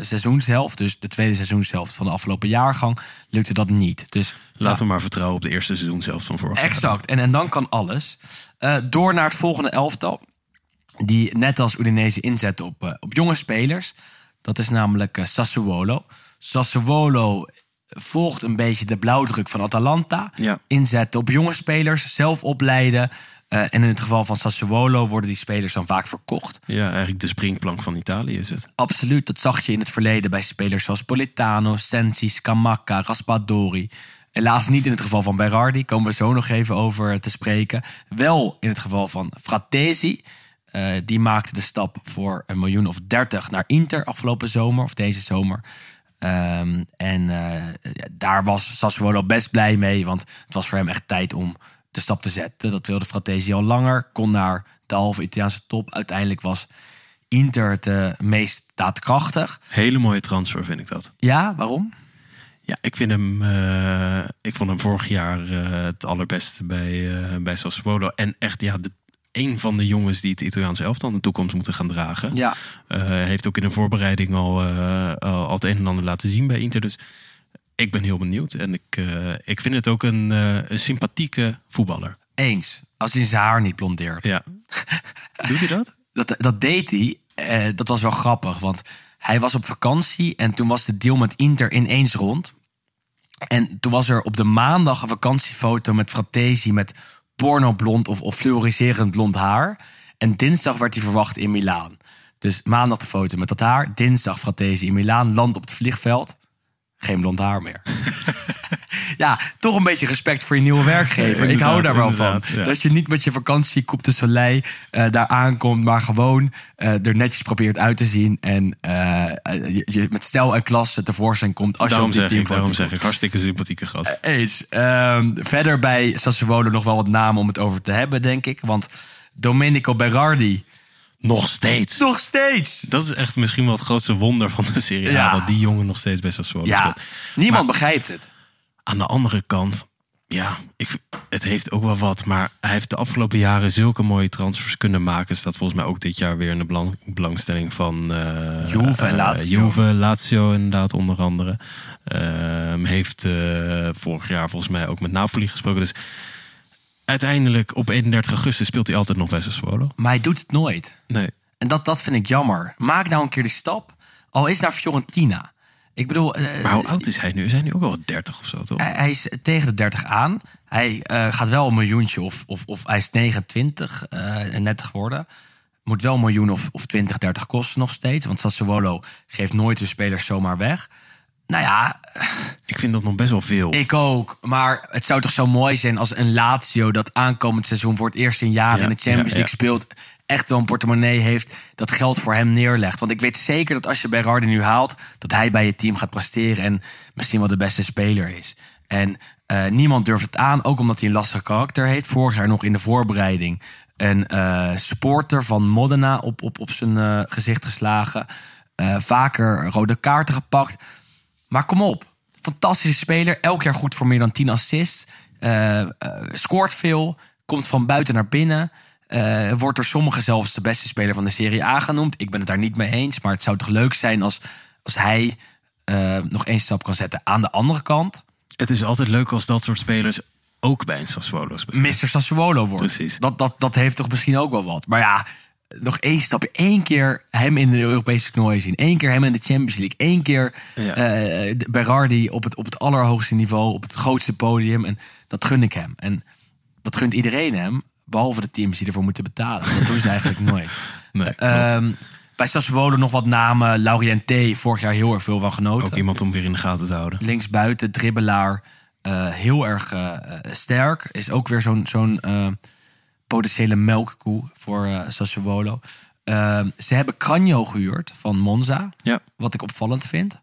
seizoenshelft, dus de tweede seizoenshelft van de afgelopen jaargang... lukte dat niet. Dus Laten we maar vertrouwen op de eerste seizoen zelf van vorig jaar. Exact. En, en dan kan alles. Door naar het volgende elftal. Die net als Udinese inzet op, op jonge spelers. Dat is namelijk Sassuolo. Sassuolo volgt een beetje de blauwdruk van Atalanta. Ja. Inzetten op jonge spelers, zelf opleiden. Eh, en in het geval van Sassuolo worden die spelers dan vaak verkocht. Ja, eigenlijk de springplank van Italië is het. Absoluut, dat zag je in het verleden bij spelers zoals Politano, Sensi, Scamacca, Raspadori. Helaas niet in het geval van Berardi, komen we zo nog even over te spreken. Wel in het geval van Fratesi. Eh, die maakte de stap voor een miljoen of dertig naar Inter afgelopen zomer, of deze zomer. Ehm, en eh, daar was Sassuolo best blij mee, want het was voor hem echt tijd om de stap te zetten. Dat wilde Fratesi al langer, kon naar de halve Italiaanse top. Uiteindelijk was Inter het eh, meest daadkrachtig. Hele mooie transfer vind ik dat. Ja, waarom? Ja, ik vind hem. eh, ik vond hem vorig jaar het allerbeste bij, eh bij Sassuolo. En echt, ja, de, een van de jongens die het Italiaanse elftal in de toekomst moeten gaan dragen. Ja. Eh, heeft ook in de voorbereiding al, eh, al het een en ander laten zien bij Inter. Dus ik ben heel benieuwd. En ik, eh, ik vind het ook een, een sympathieke voetballer. Eens. Als hij zijn haar niet blondeert. Ja. Doet hij dat? Dat, dat deed hij. Dat was wel grappig, want hij was op vakantie en toen was de deal met Inter ineens rond. En toen was er op de maandag een vakantiefoto met Fratesi met pornoblond of, of fluoriserend blond haar. En dinsdag werd hij verwacht in Milaan. Dus maandag de foto met dat haar. Dinsdag Fratesi in Milaan. Land op het vliegveld. Geen blond haar meer. ja, toch een beetje respect voor je nieuwe werkgever. Ja, Ik hou daar wel van. ja. Dat je niet met je vakantie Coupe de Soleil eh, daar aankomt, maar gewoon eh, er netjes probeert uit te zien. En eh, je, je met stijl en klasse tevoorschijn komt als daarom je op die zeg ik, daarom zeg ik. Hartstikke sympathieke gast. Eens. Ehm, verder bij Sassuolo nog wel wat namen om het over te hebben, denk ik. Want Domenico Berardi, Nog steeds. nog steeds. Dat is echt misschien wel het grootste wonder van de serie. A, Ja. Dat die jongen nog steeds best wel Sassuolo Ja, speelt. niemand begrijpt het. Aan de andere kant, ja, ik, het heeft ook wel wat. Maar hij heeft de afgelopen jaren zulke mooie transfers kunnen maken. Staat volgens mij ook dit jaar weer in de belang, belangstelling van eh, Juve en eh, Lazio. Juve, Lazio inderdaad onder andere. Ehm, heeft eh, vorig jaar volgens mij ook met Napoli gesproken. Dus uiteindelijk op 31 augustus speelt hij altijd nog bij Sassuolo. Maar hij doet het nooit. Nee. En dat, dat vind ik jammer. Maak nou een keer de stap. Al is naar Fiorentina. Ik bedoel, eh, Maar hoe oud is hij nu? Is hij nu ook al 30 of zo, toch? hij, hij is tegen de 30 aan. Hij eh, gaat wel een miljoentje of, of, of hij is 29 eh, en net geworden. Moet wel een miljoen of, of 20, 30 kosten nog steeds. Want Sassuolo geeft nooit hun spelers zomaar weg. Nou ja, Ik vind dat nog best wel veel. ik ook. Maar het zou toch zo mooi zijn als een Lazio dat aankomend seizoen voor het eerst in jaren Ja, in de Champions League ja. speelt. Echt wel een portemonnee heeft dat geld voor hem neerlegt. Want ik weet zeker dat als je Berardi nu haalt, dat hij bij je team gaat presteren en misschien wel de beste speler is. En eh, niemand durft het aan, ook omdat hij een lastig karakter heeft. Vorig jaar nog in de voorbereiding een eh, supporter van Modena op, op, op zijn eh, gezicht geslagen. Vaker rode kaarten gepakt. Maar kom op. Fantastische speler. Elk jaar goed voor meer dan 10 assists. Eh, eh, scoort veel. Komt van buiten naar binnen. Eh, wordt door sommigen zelfs de beste speler van de Serie A genoemd. Ik ben het daar niet mee eens. Maar het zou toch leuk zijn als, als hij nog één stap kan zetten. Aan de andere kant, Het is altijd leuk als dat soort spelers ook bij een Sassuolo spelen. Mr. Sassuolo wordt. Precies. Dat, dat, dat heeft toch misschien ook wel wat. Maar ja, nog één stapje. Eén keer hem in de Europese toernooi zien. Eén keer hem in de Champions League. Één keer Ja. eh, Berardi op het, op het allerhoogste niveau. Op het grootste podium. En dat gun ik hem. En dat gunt iedereen hem. Behalve de teams die ervoor moeten betalen. Dat doen ze eigenlijk nooit. Nee. Ehm, bij Sassuolo nog wat namen. Laurienté, vorig jaar heel erg veel van genoten. ook iemand om weer in de gaten te houden. Linksbuiten, dribbelaar. eh, heel erg eh, sterk. Is ook weer zo'n zo'n potentiële melkkoe voor eh Sassuolo. Ehm, ze hebben Cranjo gehuurd van Monza. Ja. Wat ik opvallend vind.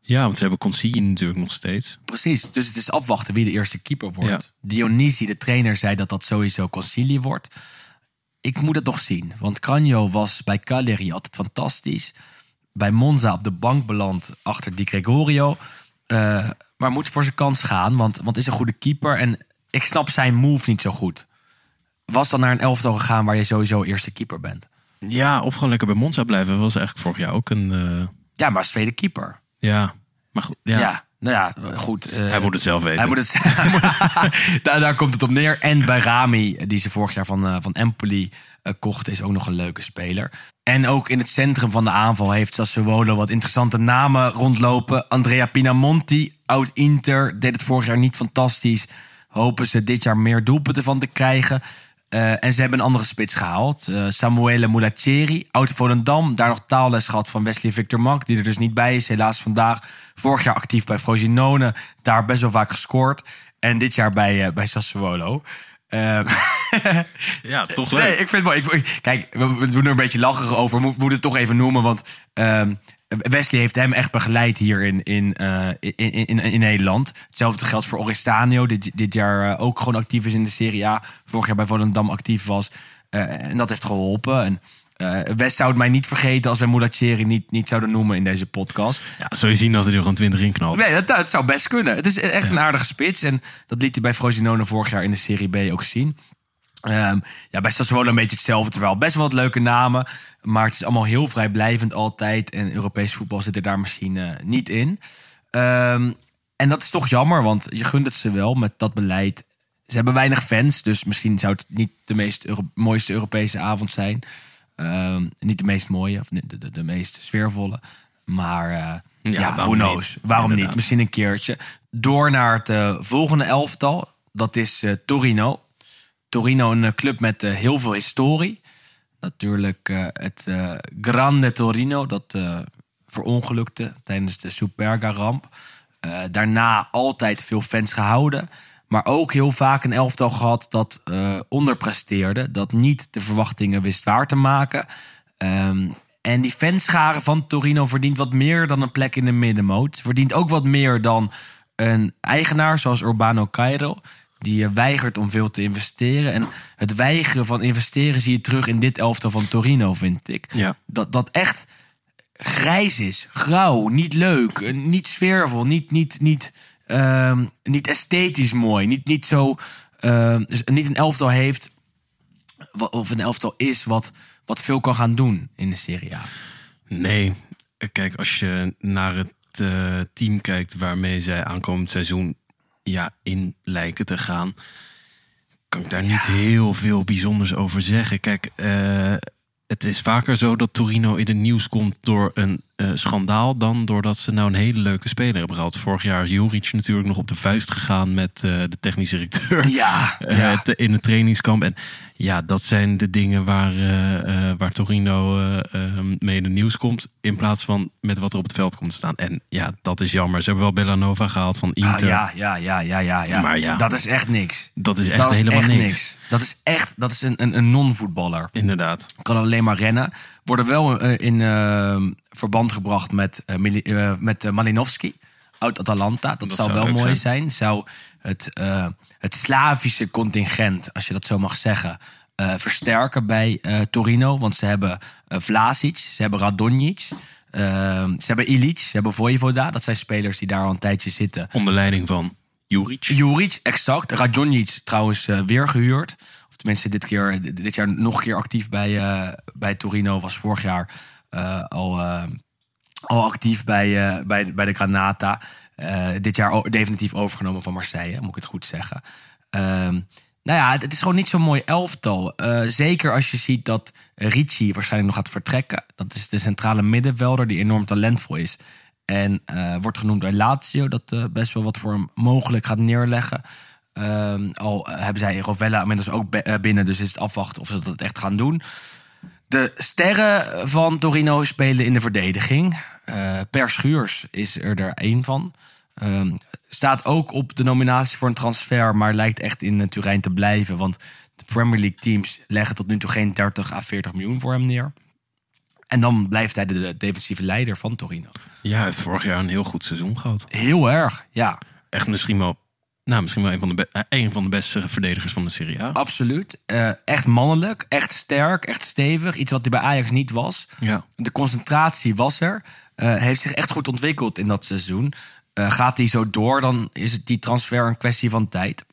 ja, want ze hebben Consigli natuurlijk nog steeds. Precies, dus het is afwachten wie de eerste keeper wordt. Ja. Dionisi, de trainer, zei dat dat sowieso Consigli wordt. Ik moet het nog zien, want Cranjo was bij Cagliari altijd fantastisch. Bij Monza op de bank beland achter Di Gregorio. Eh, maar moet voor zijn kans gaan, want, want is een goede keeper. En ik snap zijn move niet zo goed. Was dan naar een elftal gegaan waar je sowieso eerste keeper bent? Ja, of gewoon lekker bij Monza blijven. Was eigenlijk vorig jaar ook een... eh, Ja, maar als tweede keeper. ja, maar goed. Ja, Ja, nou ja, goed. eh, Hij moet het zelf weten. Hij moet het, daar, daar komt het op neer. En bij Rami, die ze vorig jaar van, eh, van Empoli kochten, is ook nog een leuke speler. En ook in het centrum van de aanval heeft Sassuolo wat interessante namen rondlopen. Andrea Pinamonti, oud-Inter, deed het vorig jaar niet fantastisch. Hopen ze dit jaar meer doelpunten van te krijgen. Eh, en ze hebben een andere spits gehaald. Eh, Samuele Mulaceri, oud Volendam. Daar nog taalles gehad van Wesley Victor Mak, die er dus niet bij is. Helaas vandaag. Vorig jaar actief bij Frosinone. Daar best wel vaak gescoord. En dit jaar bij, eh, bij Sassuolo. Ja toch Nee, leuk. ik vind het mooi. Ik- kijk, we, we doen er een beetje lacherig over. Moet, moet het toch even noemen. Want ehm, Wesley heeft hem echt begeleid hier in, in, eh, in, in, in Nederland. Hetzelfde geldt voor Oristanio. Dit, dit jaar eh, ook gewoon actief is in de Serie A. Vorig jaar bij Volendam actief was. Eh, en dat heeft geholpen. En West zou het mij niet vergeten als wij Mulaceri niet, niet zouden noemen in deze podcast. Ja, zul je zien dat hij er gewoon 20 in knalt. Nee, dat, dat zou best kunnen. Het is echt een aardige spits. En dat liet hij bij Frosinone vorig jaar in de Serie B ook zien. Ehm, ja, bij Sassuolo een beetje hetzelfde. Terwijl best wel wat leuke namen. Maar het is allemaal heel vrijblijvend altijd. En Europees voetbal zit er daar misschien eh, niet in. Ehm, en dat is toch jammer, want je gunt het ze wel met dat beleid. Ze hebben weinig fans, dus misschien zou het niet de meest Euro- mooiste Europese avond zijn. Ehm, niet de meest mooie, of de, de, de meest sfeervolle. Maar eh, ja, who waarom knows? niet? Waarom Inderdaad. niet? Misschien een keertje. Door naar het eh, volgende elftal. Dat is Torino. Torino, een eh, club met eh, heel veel historie. Natuurlijk eh, het Grande Torino, dat verongelukte tijdens de Superga-ramp. Daarna altijd veel fans gehouden. Maar ook heel vaak een elftal gehad dat onderpresteerde. Dat niet de verwachtingen wist waar te maken. Ehm, en die fanscharen van Torino verdient wat meer dan een plek in de middenmoot. Verdient ook wat meer dan een eigenaar zoals Urbano Cairo. Die weigert om veel te investeren. En het weigeren van investeren zie je terug in dit elftal van Torino, vind ik. Ja. Dat, dat echt grijs is, grauw, niet leuk, eh, niet sfeervol, niet, niet, niet, ehm, niet esthetisch mooi. Niet, niet zo, ehm, dus niet een elftal heeft, of een elftal is wat, wat veel kan gaan doen in de Serie A. Nee, kijk, als je naar het eh, team kijkt waarmee zij aankomend seizoen ja, in lijken te gaan, kan ik daar niet heel veel bijzonders over zeggen. Kijk, eh, het is vaker zo dat Torino in het nieuws komt door een eh, schandaal dan doordat ze nou een hele leuke speler hebben gehad. Vorig jaar is Juric natuurlijk nog op de vuist gegaan met eh, de technisch directeur. Ja, Eh, ja. te- in het trainingskamp. En ja, dat zijn de dingen waar, waar Torino mee in het nieuws komt. In plaats van met wat er op het veld komt te staan. En ja, dat is jammer. Ze hebben wel Bellanova gehaald van Ah, Inter. ja, ja, ja, ja, ja, ja. Maar ja. Dat is echt niks. Dat is echt dat is helemaal echt niks. Dat is echt, dat is een, een, een non-voetballer. Inderdaad. kan alleen maar rennen. Worden wel in verband gebracht met, eh, eh, met eh, Malinowski. Oud Atalanta. Dat, Dat zou zou wel mooi zijn. zijn. Zou het, het Slavische contingent, als je dat zo mag zeggen, versterken bij Torino. Want ze hebben Vlasic, ze hebben Radonjic, eh, ze hebben Ilic, ze hebben Voivoda. Dat zijn spelers die daar al een tijdje zitten. Onder leiding van Juric. Juric, exact. Radonjic trouwens weer gehuurd. Of tenminste dit, keer, dit jaar nog een keer actief bij, bij Torino. Was vorig jaar al, eh, al actief bij, eh, bij, bij de Granata. Eh, dit jaar definitief overgenomen van Marseille, moet ik het goed zeggen. Ehm, nou ja, het, is gewoon niet zo'n mooi elftal. Eh, zeker als je ziet dat Ricci waarschijnlijk nog gaat vertrekken. Dat is de centrale middenvelder die enorm talentvol is. En eh, wordt genoemd bij Lazio, dat eh, best wel wat voor hem mogelijk gaat neerleggen. Ehm, al eh, hebben zij Rovella inmiddels ook eh, binnen, dus is het afwachten of ze dat echt gaan doen. De sterren van Torino spelen in de verdediging. Eh, per Schuurs is er er één van. Ehm, staat ook op de nominatie voor een transfer, maar lijkt echt in eh, Turijn te blijven. Want de Premier League teams leggen tot nu toe geen 30 à 40 miljoen voor hem neer. En dan blijft hij de, de defensieve leider van Torino. Ja, hij heeft vorig jaar een heel goed seizoen gehad. Heel erg, ja. Echt misschien wel, nou, misschien wel een van de, eh, een van de beste verdedigers van de Serie A. Absoluut. Eh, echt mannelijk, echt sterk, echt stevig. Iets wat hij bij Ajax niet was. Ja. De concentratie was er. Eh, heeft zich echt goed ontwikkeld in dat seizoen. Gaat hij zo door, dan is het die transfer een kwestie van tijd.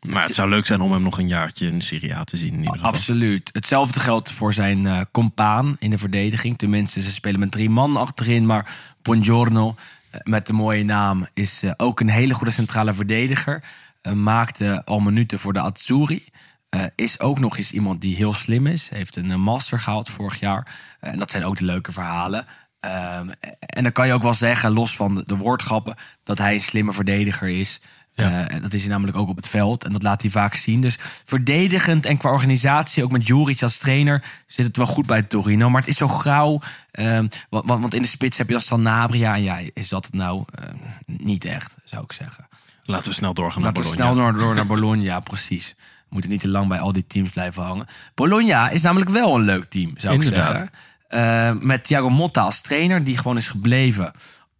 Maar het zou leuk zijn om hem nog een jaartje in de Serie A te zien in ieder geval. Absoluut. Hetzelfde geldt voor zijn eh compaan in de verdediging. Tenminste, ze spelen met drie man achterin. Maar Buongiorno, met de mooie naam, is eh, ook een hele goede centrale verdediger. Eh, maakte al minuten voor de Azzurri. Eh, is ook nog eens iemand die heel slim is. Heeft een master gehaald vorig jaar. En dat zijn ook de leuke verhalen. Ehm, en dan kan je ook wel zeggen, los van de, de woordgrappen, dat hij een slimme verdediger is. Eh, en dat is hij namelijk ook op het veld. En dat laat hij vaak zien. Dus verdedigend en qua organisatie, ook met Juric als trainer, zit het wel goed bij Torino. Maar het is zo grauw. ehm, want, in de spits heb je dan Sanabria. En ja, is dat het nou? Eh, niet echt, zou ik zeggen. Laten we snel doorgaan naar Laten we Bologna. snel door, door naar Bologna, ja, precies. We moeten niet te lang bij al die teams blijven hangen. Bologna is namelijk wel een leuk team, zou Inderdaad. ik zeggen. Eh, met Thiago Motta als trainer, die gewoon is gebleven.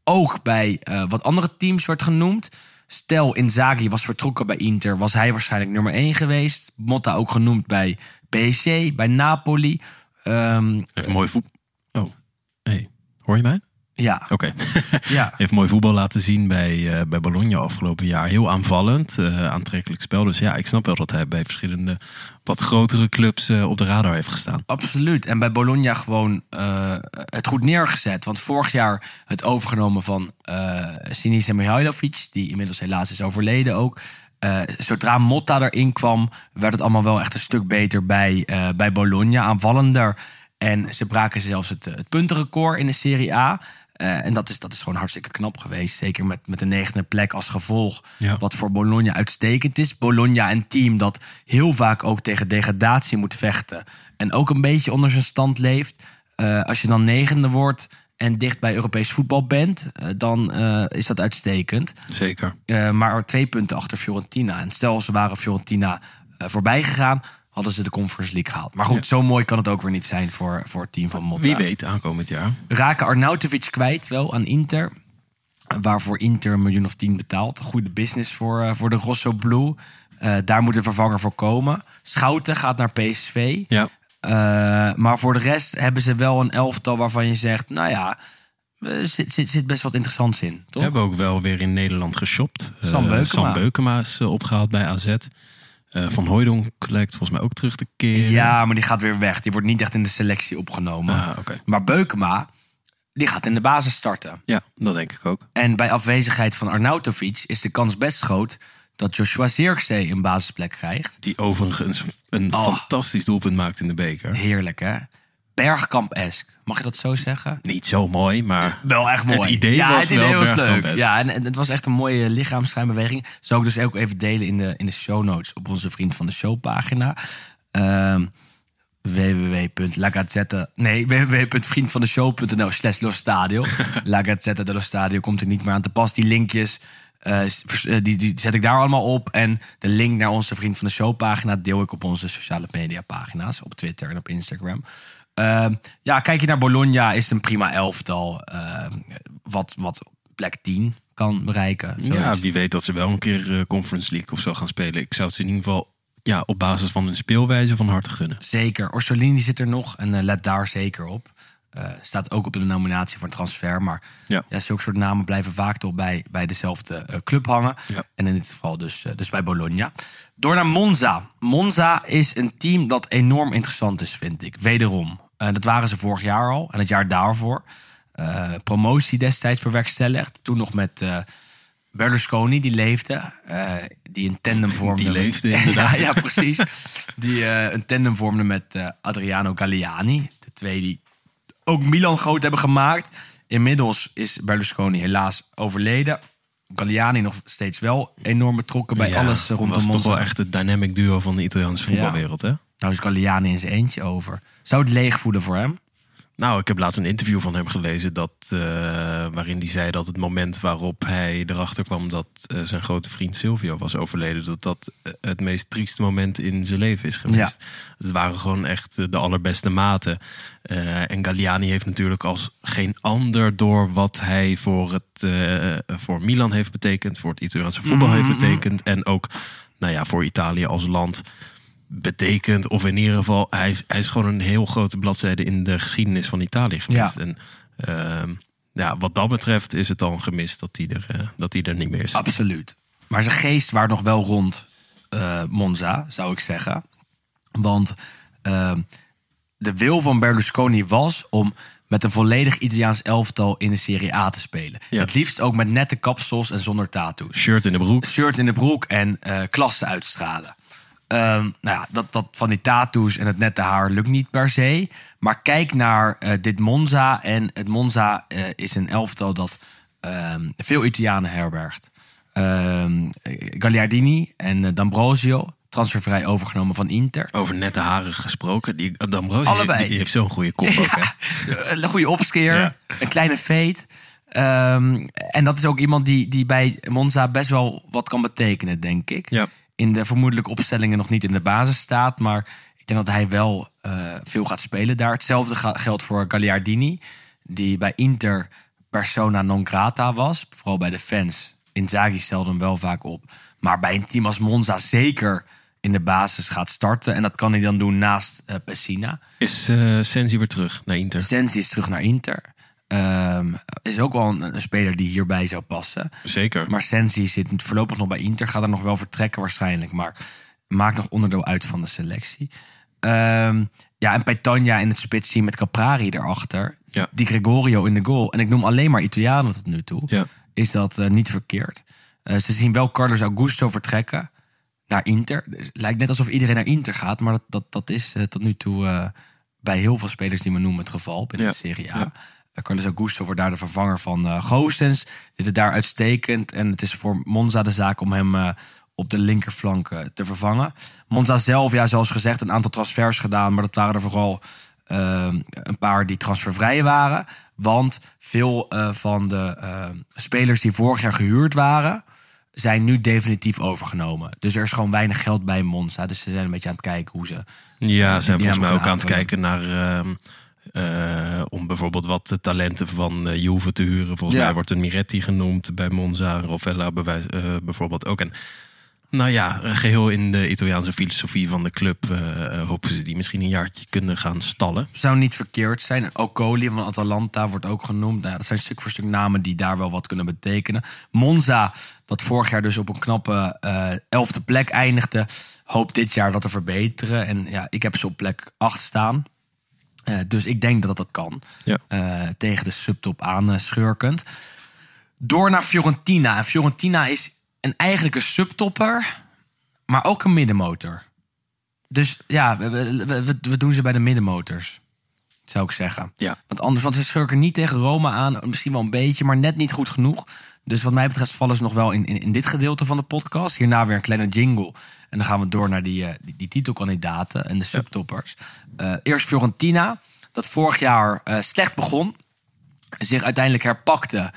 Ook bij eh, wat andere teams werd genoemd. Stel, Inzaghi was vertrokken bij Inter, was hij waarschijnlijk nummer 1 geweest. Motta ook genoemd bij PSC, bij Napoli. Ehm, Even mooi voet. Oh, hey. hoor je mij? Ja, Oké. ja. Heeft mooi voetbal laten zien bij, eh, bij Bologna afgelopen jaar. Heel aanvallend, eh, aantrekkelijk spel. Dus ja, ik snap wel dat hij bij verschillende wat grotere clubs eh, op de radar heeft gestaan. Absoluut. En bij Bologna gewoon het goed neergezet. Want vorig jaar het overgenomen van Sinisa Mihailovic, die inmiddels helaas is overleden ook. Zodra Motta erin kwam, werd het allemaal wel echt een stuk beter bij, bij Bologna. Aanvallender. En ze braken zelfs het, het puntenrecord in de Serie A. Eh, en dat is, dat is gewoon hartstikke knap geweest. Zeker met, met de negende plek als gevolg. Ja. Wat voor Bologna uitstekend is. Bologna een team dat heel vaak ook tegen degradatie moet vechten. En ook een beetje onder zijn stand leeft. Eh, als je dan negende wordt en dicht bij Europees voetbal bent, eh, dan is dat uitstekend. Zeker. Maar twee punten achter Fiorentina. En stel ze waren Fiorentina voorbij gegaan, hadden ze de Conference League gehaald. Maar goed, Ja. zo mooi kan het ook weer niet zijn voor, voor het team van Motta. Wie weet aankomend jaar. Raken Arnautovic kwijt wel aan Inter. Waarvoor Inter een miljoen of tien betaalt. Goede business voor, eh, voor de Rosso Blue. Eh, daar moet een vervanger voor komen. Schouten gaat naar PSV. Ja. Eh, maar voor de rest hebben ze wel een elftal waarvan je zegt... nou ja, er zit, zit, zit best wat interessants in, We toch? hebben ook wel weer in Nederland geshopt. Sam Beukema. Sam Beukema is eh, opgehaald bij AZ. Eh, Van Hooijdonk lijkt volgens mij ook terug te keren. Ja, maar die gaat weer weg. Die wordt niet echt in de selectie opgenomen. Ah. Maar Beukema, die gaat in de basis starten. Ja, dat denk ik ook. En bij afwezigheid van Arnautovic is de kans best groot... dat Joshua Zirkzee een basisplek krijgt. Die overigens een Oh. fantastisch doelpunt maakt in de beker. Heerlijk, hè? Bergkamp-esk. Mag je dat zo zeggen? Niet zo mooi, maar Wel echt mooi. Het idee ja, was het idee wel was leuk. Ja, en, en het was echt een mooie lichaamsschijnbeweging. Zou ik dus ook even delen in de, in de show notes op onze Vriend van de Show pagina. Ehm www.lagazzetta Nee, www.vriendvandeshow.nl slash Lo Stadio. La Gazzetta dello Stadio komt er niet meer aan te pas. Die linkjes, eh, eh, die, die zet ik daar allemaal op. En de link naar onze Vriend van de Show pagina deel ik op onze sociale media pagina's. Op Twitter en op Instagram. Ehm, ja, kijk je naar Bologna, is het een prima elftal. ehm, wat, wat plek 10 kan bereiken. ja, wie weet dat ze wel een keer eh, Conference League of zo gaan spelen. Ik zou het ze in ieder geval ja, op basis van hun speelwijze van harte gunnen. Zeker. Orsolini zit er nog en eh, let daar zeker op. Eh, staat ook op de nominatie voor een transfer. Maar Ja. ja. zulke soort namen blijven vaak toch bij, bij dezelfde club hangen. Ja. En in dit geval dus, dus bij Bologna. Door naar Monza. Monza is een team dat enorm interessant is, vind ik. Wederom. Eh, dat waren ze vorig jaar al en het jaar daarvoor. Eh, promotie destijds bewerkstelligd. Toen nog met eh, Berlusconi, die leefde. die een tandem vormde. Die leefde, ja, ja, precies. Die een tandem vormde met Adriano Galliani. De twee die ook Milan groot hebben gemaakt. Inmiddels is Berlusconi helaas overleden. Galliani nog steeds wel enorm betrokken bij Ja, alles rondom was toch wel echt het dynamic duo van de Italiaanse voetbalwereld, hè? Nou is Galliani in zijn eentje over. Zou het leeg voelen voor hem? Nou, ik heb laatst een interview van hem gelezen dat, eh, waarin hij zei dat het moment waarop hij erachter kwam dat eh, zijn grote vriend Silvio was overleden, dat dat eh, het meest trieste moment in zijn leven is geweest. Het waren gewoon echt de allerbeste maten. En Galliani heeft natuurlijk als geen ander door wat hij voor, het, voor Milan heeft betekend, voor het Italiaanse voetbal heeft betekend en ook nou ja, voor Italië als land betekent. Of in ieder geval, hij, is- hij is gewoon een heel grote bladzijde in de geschiedenis van Italië geweest. Ja. En ehm, ja, wat dat betreft is het dan gemist dat hij er, eh, dat hij er niet meer is. Absoluut. Maar zijn geest waart nog wel rond eh, Monza, zou ik zeggen. Want ehm, de wil van Berlusconi was om met een volledig Italiaans elftal in de Serie A te spelen. Ja. Het liefst ook met nette kapsels en zonder tattoos. Shirt in de broek. shirt in de broek en eh klasse uitstralen. Ehm, nou ja, dat, dat van die tattoos en het nette haar lukt niet per se. Maar kijk naar eh, dit Monza. En het Monza eh, is een elftal dat ehm, veel Italianen herbergt. Ehm Gagliardini en eh, D'Ambrosio, transfervrij overgenomen van Inter. Over nette haren gesproken. Die D'Ambrosio, Allebei. Die, die heeft zo'n goede kop ook, hè? Een goede opskeer, Ja. een kleine. Ehm, en dat is ook iemand die, die bij Monza best wel wat kan betekenen, denk ik. Ja. In de vermoedelijke opstellingen nog niet in de basis staat. Maar ik denk dat hij wel eh, veel gaat spelen daar. Hetzelfde geldt voor Gagliardini. Die bij Inter persona non grata was. Vooral bij de fans. Inzaghi stelde hem wel vaak op. Maar bij een team als Monza zeker in de basis gaat starten. En dat kan hij dan doen naast eh Pessina. Is eh Sensi weer terug naar Inter? Sensi is terug naar Inter. Ehm, is ook wel een, een speler die hierbij zou passen. Zeker. Maar Sensi zit voorlopig nog bij Inter. Gaat er nog wel vertrekken waarschijnlijk. Maar maakt nog onderdeel uit van de selectie. Ehm, ja, en Petagna in het spits zien met Caprari erachter. Ja. Die Gregorio in de goal. En ik noem alleen maar Italianen tot nu toe. Ja. Is dat eh, niet verkeerd. Eh, ze zien wel Carlos Augusto vertrekken naar Inter. Het lijkt net alsof iedereen naar Inter gaat. Maar dat, dat, dat is eh, tot nu toe bij heel veel spelers die we noemen het geval binnen Ja. de Serie A. Ja. Eh, Carlos Augusto wordt daar de vervanger van Goossens. Dit is daar uitstekend. En het is voor Monza de zaak om hem eh, op de linkerflank te vervangen. Monza zelf, ja, zoals gezegd, een aantal transfers gedaan. Maar dat waren er vooral een paar die transfervrij waren. Want veel van de spelers die vorig jaar gehuurd waren... zijn nu definitief overgenomen. Dus er is gewoon weinig geld bij Monza. Dus ze zijn een beetje aan het kijken hoe ze... Ja, ze zijn volgens mij ook aan het kijken naar... eh, om bijvoorbeeld wat talenten van eh, Juve te huren. Volgens Ja. mij wordt een Miretti genoemd bij Monza. Rovella bewijs, eh, bijvoorbeeld ook. En nou ja, geheel in de Italiaanse filosofie van de club... hopen ze die misschien een jaartje kunnen gaan stallen. zou niet verkeerd zijn. Ocoli van Atalanta wordt ook genoemd. Nou, dat zijn stuk voor stuk namen die daar wel wat kunnen betekenen. Monza, dat vorig jaar dus op een knappe elfde plek eindigde, hoopt dit jaar dat te verbeteren. En ja, ik heb ze op plek 8 staan. Eh, dus ik denk dat dat kan. Ja. Eh, tegen de subtop aan schurkend. Door naar Fiorentina. En Fiorentina is een eigenlijke subtopper, maar ook een middenmotor. Dus ja, we, we, we, we doen ze bij de middenmotors, zou ik zeggen. Ja. Want anders, want ze schurken niet tegen Rome aan. Misschien wel een beetje, maar net niet goed genoeg. Dus wat mij betreft vallen ze nog wel in, in, in dit gedeelte van de podcast. Hierna weer een kleine jingle. En dan gaan we door naar die, eh, die, die titelkandidaten en de subtoppers. Eh, eerst Fiorentina, dat vorig jaar eh, slecht begon. Zich uiteindelijk herpakte.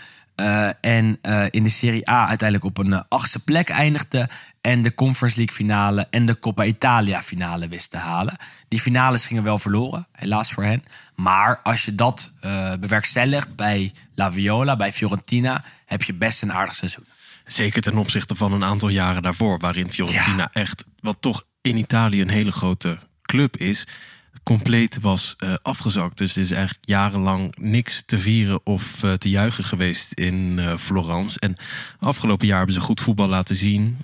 en in de Serie A uiteindelijk op een achtste plek eindigde. En de Conference League finale en de Coppa Italia finale wist te halen. Die finales gingen wel verloren, helaas voor hen. Maar als je dat bewerkstelligt bij La Viola, bij Fiorentina, heb je best een aardig seizoen. Zeker ten opzichte van een aantal jaren daarvoor, waarin Fiorentina echt, wat toch in Italië een hele grote club is, compleet was eh, afgezakt. Dus er is eigenlijk jarenlang niks te vieren of eh, te juichen geweest in eh, Florence. En afgelopen jaar hebben ze goed voetbal laten zien.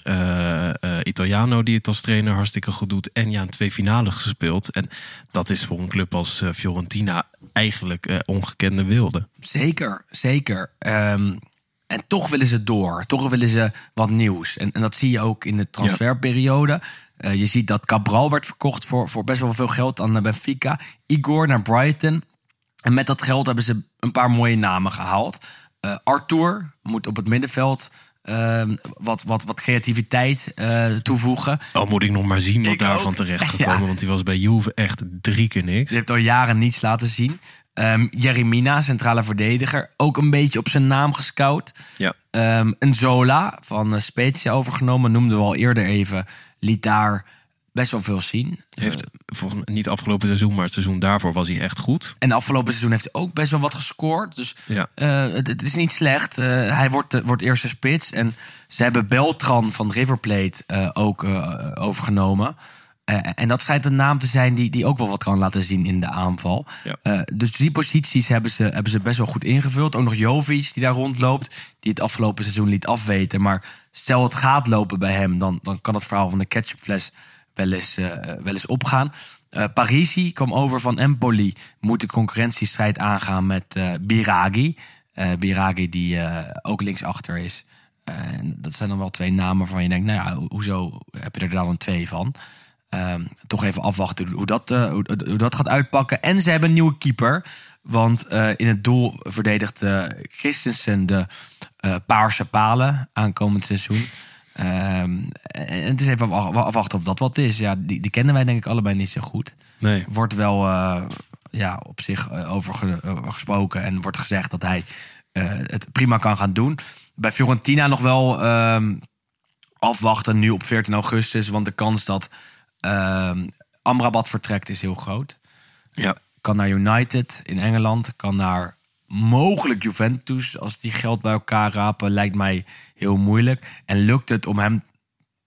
Italiano die het als trainer hartstikke goed doet. En ja, in twee finales gespeeld. En dat is voor een club als Fiorentina eigenlijk ongekende wilde. Zeker, zeker. Ehm, en toch willen ze door. Toch willen ze wat nieuws. En, en dat zie je ook in de transferperiode. Eh, je ziet dat Cabral werd verkocht voor, voor best wel veel geld aan eh, Benfica. Igor naar Brighton. En met dat geld hebben ze een paar mooie namen gehaald. Eh, Arthur moet op het middenveld ehm, wat, wat, wat creativiteit toevoegen. Al moet ik nog maar zien wat Ik daarvan ook. terecht gaat komen. Ja. Want die was bij Juve echt drie keer niks. Ze heeft al jaren niets laten zien. Ehm Jeremina, centrale verdediger, ook een beetje op zijn naam gescout. Ja. Ehm, een Zola van eh, Spezia overgenomen, noemden we al eerder even. Liet daar best wel veel zien. Heeft volgens mij niet afgelopen seizoen, maar het seizoen daarvoor was hij echt goed. En afgelopen seizoen heeft hij ook best wel wat gescoord. Dus Ja. eh, het, het is niet slecht. Eh, hij wordt, eh, wordt eerste spits. En ze hebben Beltran van River Plate eh, ook eh, overgenomen. Eh, en dat schijnt een naam te zijn die, die ook wel wat kan laten zien in de aanval. Ja. Eh, dus die posities hebben ze, hebben ze best wel goed ingevuld. Ook nog Jovic die daar rondloopt. Die het afgelopen seizoen liet afweten. Maar stel het gaat lopen bij hem. Dan, dan kan het verhaal van de ketchupfles wel eens, eh, wel eens opgaan. Parisi kwam over van Empoli. Moet de concurrentiestrijd aangaan met Biragi. Biragi die ook linksachter is. En dat zijn dan wel twee namen waarvan je denkt... nou ja, ho- hoezo heb je er dan een twee van? Ehm, toch even afwachten hoe dat, eh, hoe, hoe dat gaat uitpakken. En ze hebben een nieuwe keeper. Want eh, in het doel verdedigt eh, Christensen de eh, paarse palen aankomend seizoen. Ehm, en het is even af- afwachten of dat wat is. Ja, die, die kennen wij denk ik allebei niet zo goed. Nee. Wordt wel eh, ja, op zich eh, over, ge- over gesproken en wordt gezegd dat hij eh, het prima kan gaan doen. Bij Fiorentina nog wel ehm, afwachten nu op 14 augustus. Want de kans dat Amrabat vertrekt is heel groot. Ja. Kan naar United in Engeland. Kan naar mogelijk Juventus. Als die geld bij elkaar rapen, lijkt mij heel moeilijk. En lukt het om hem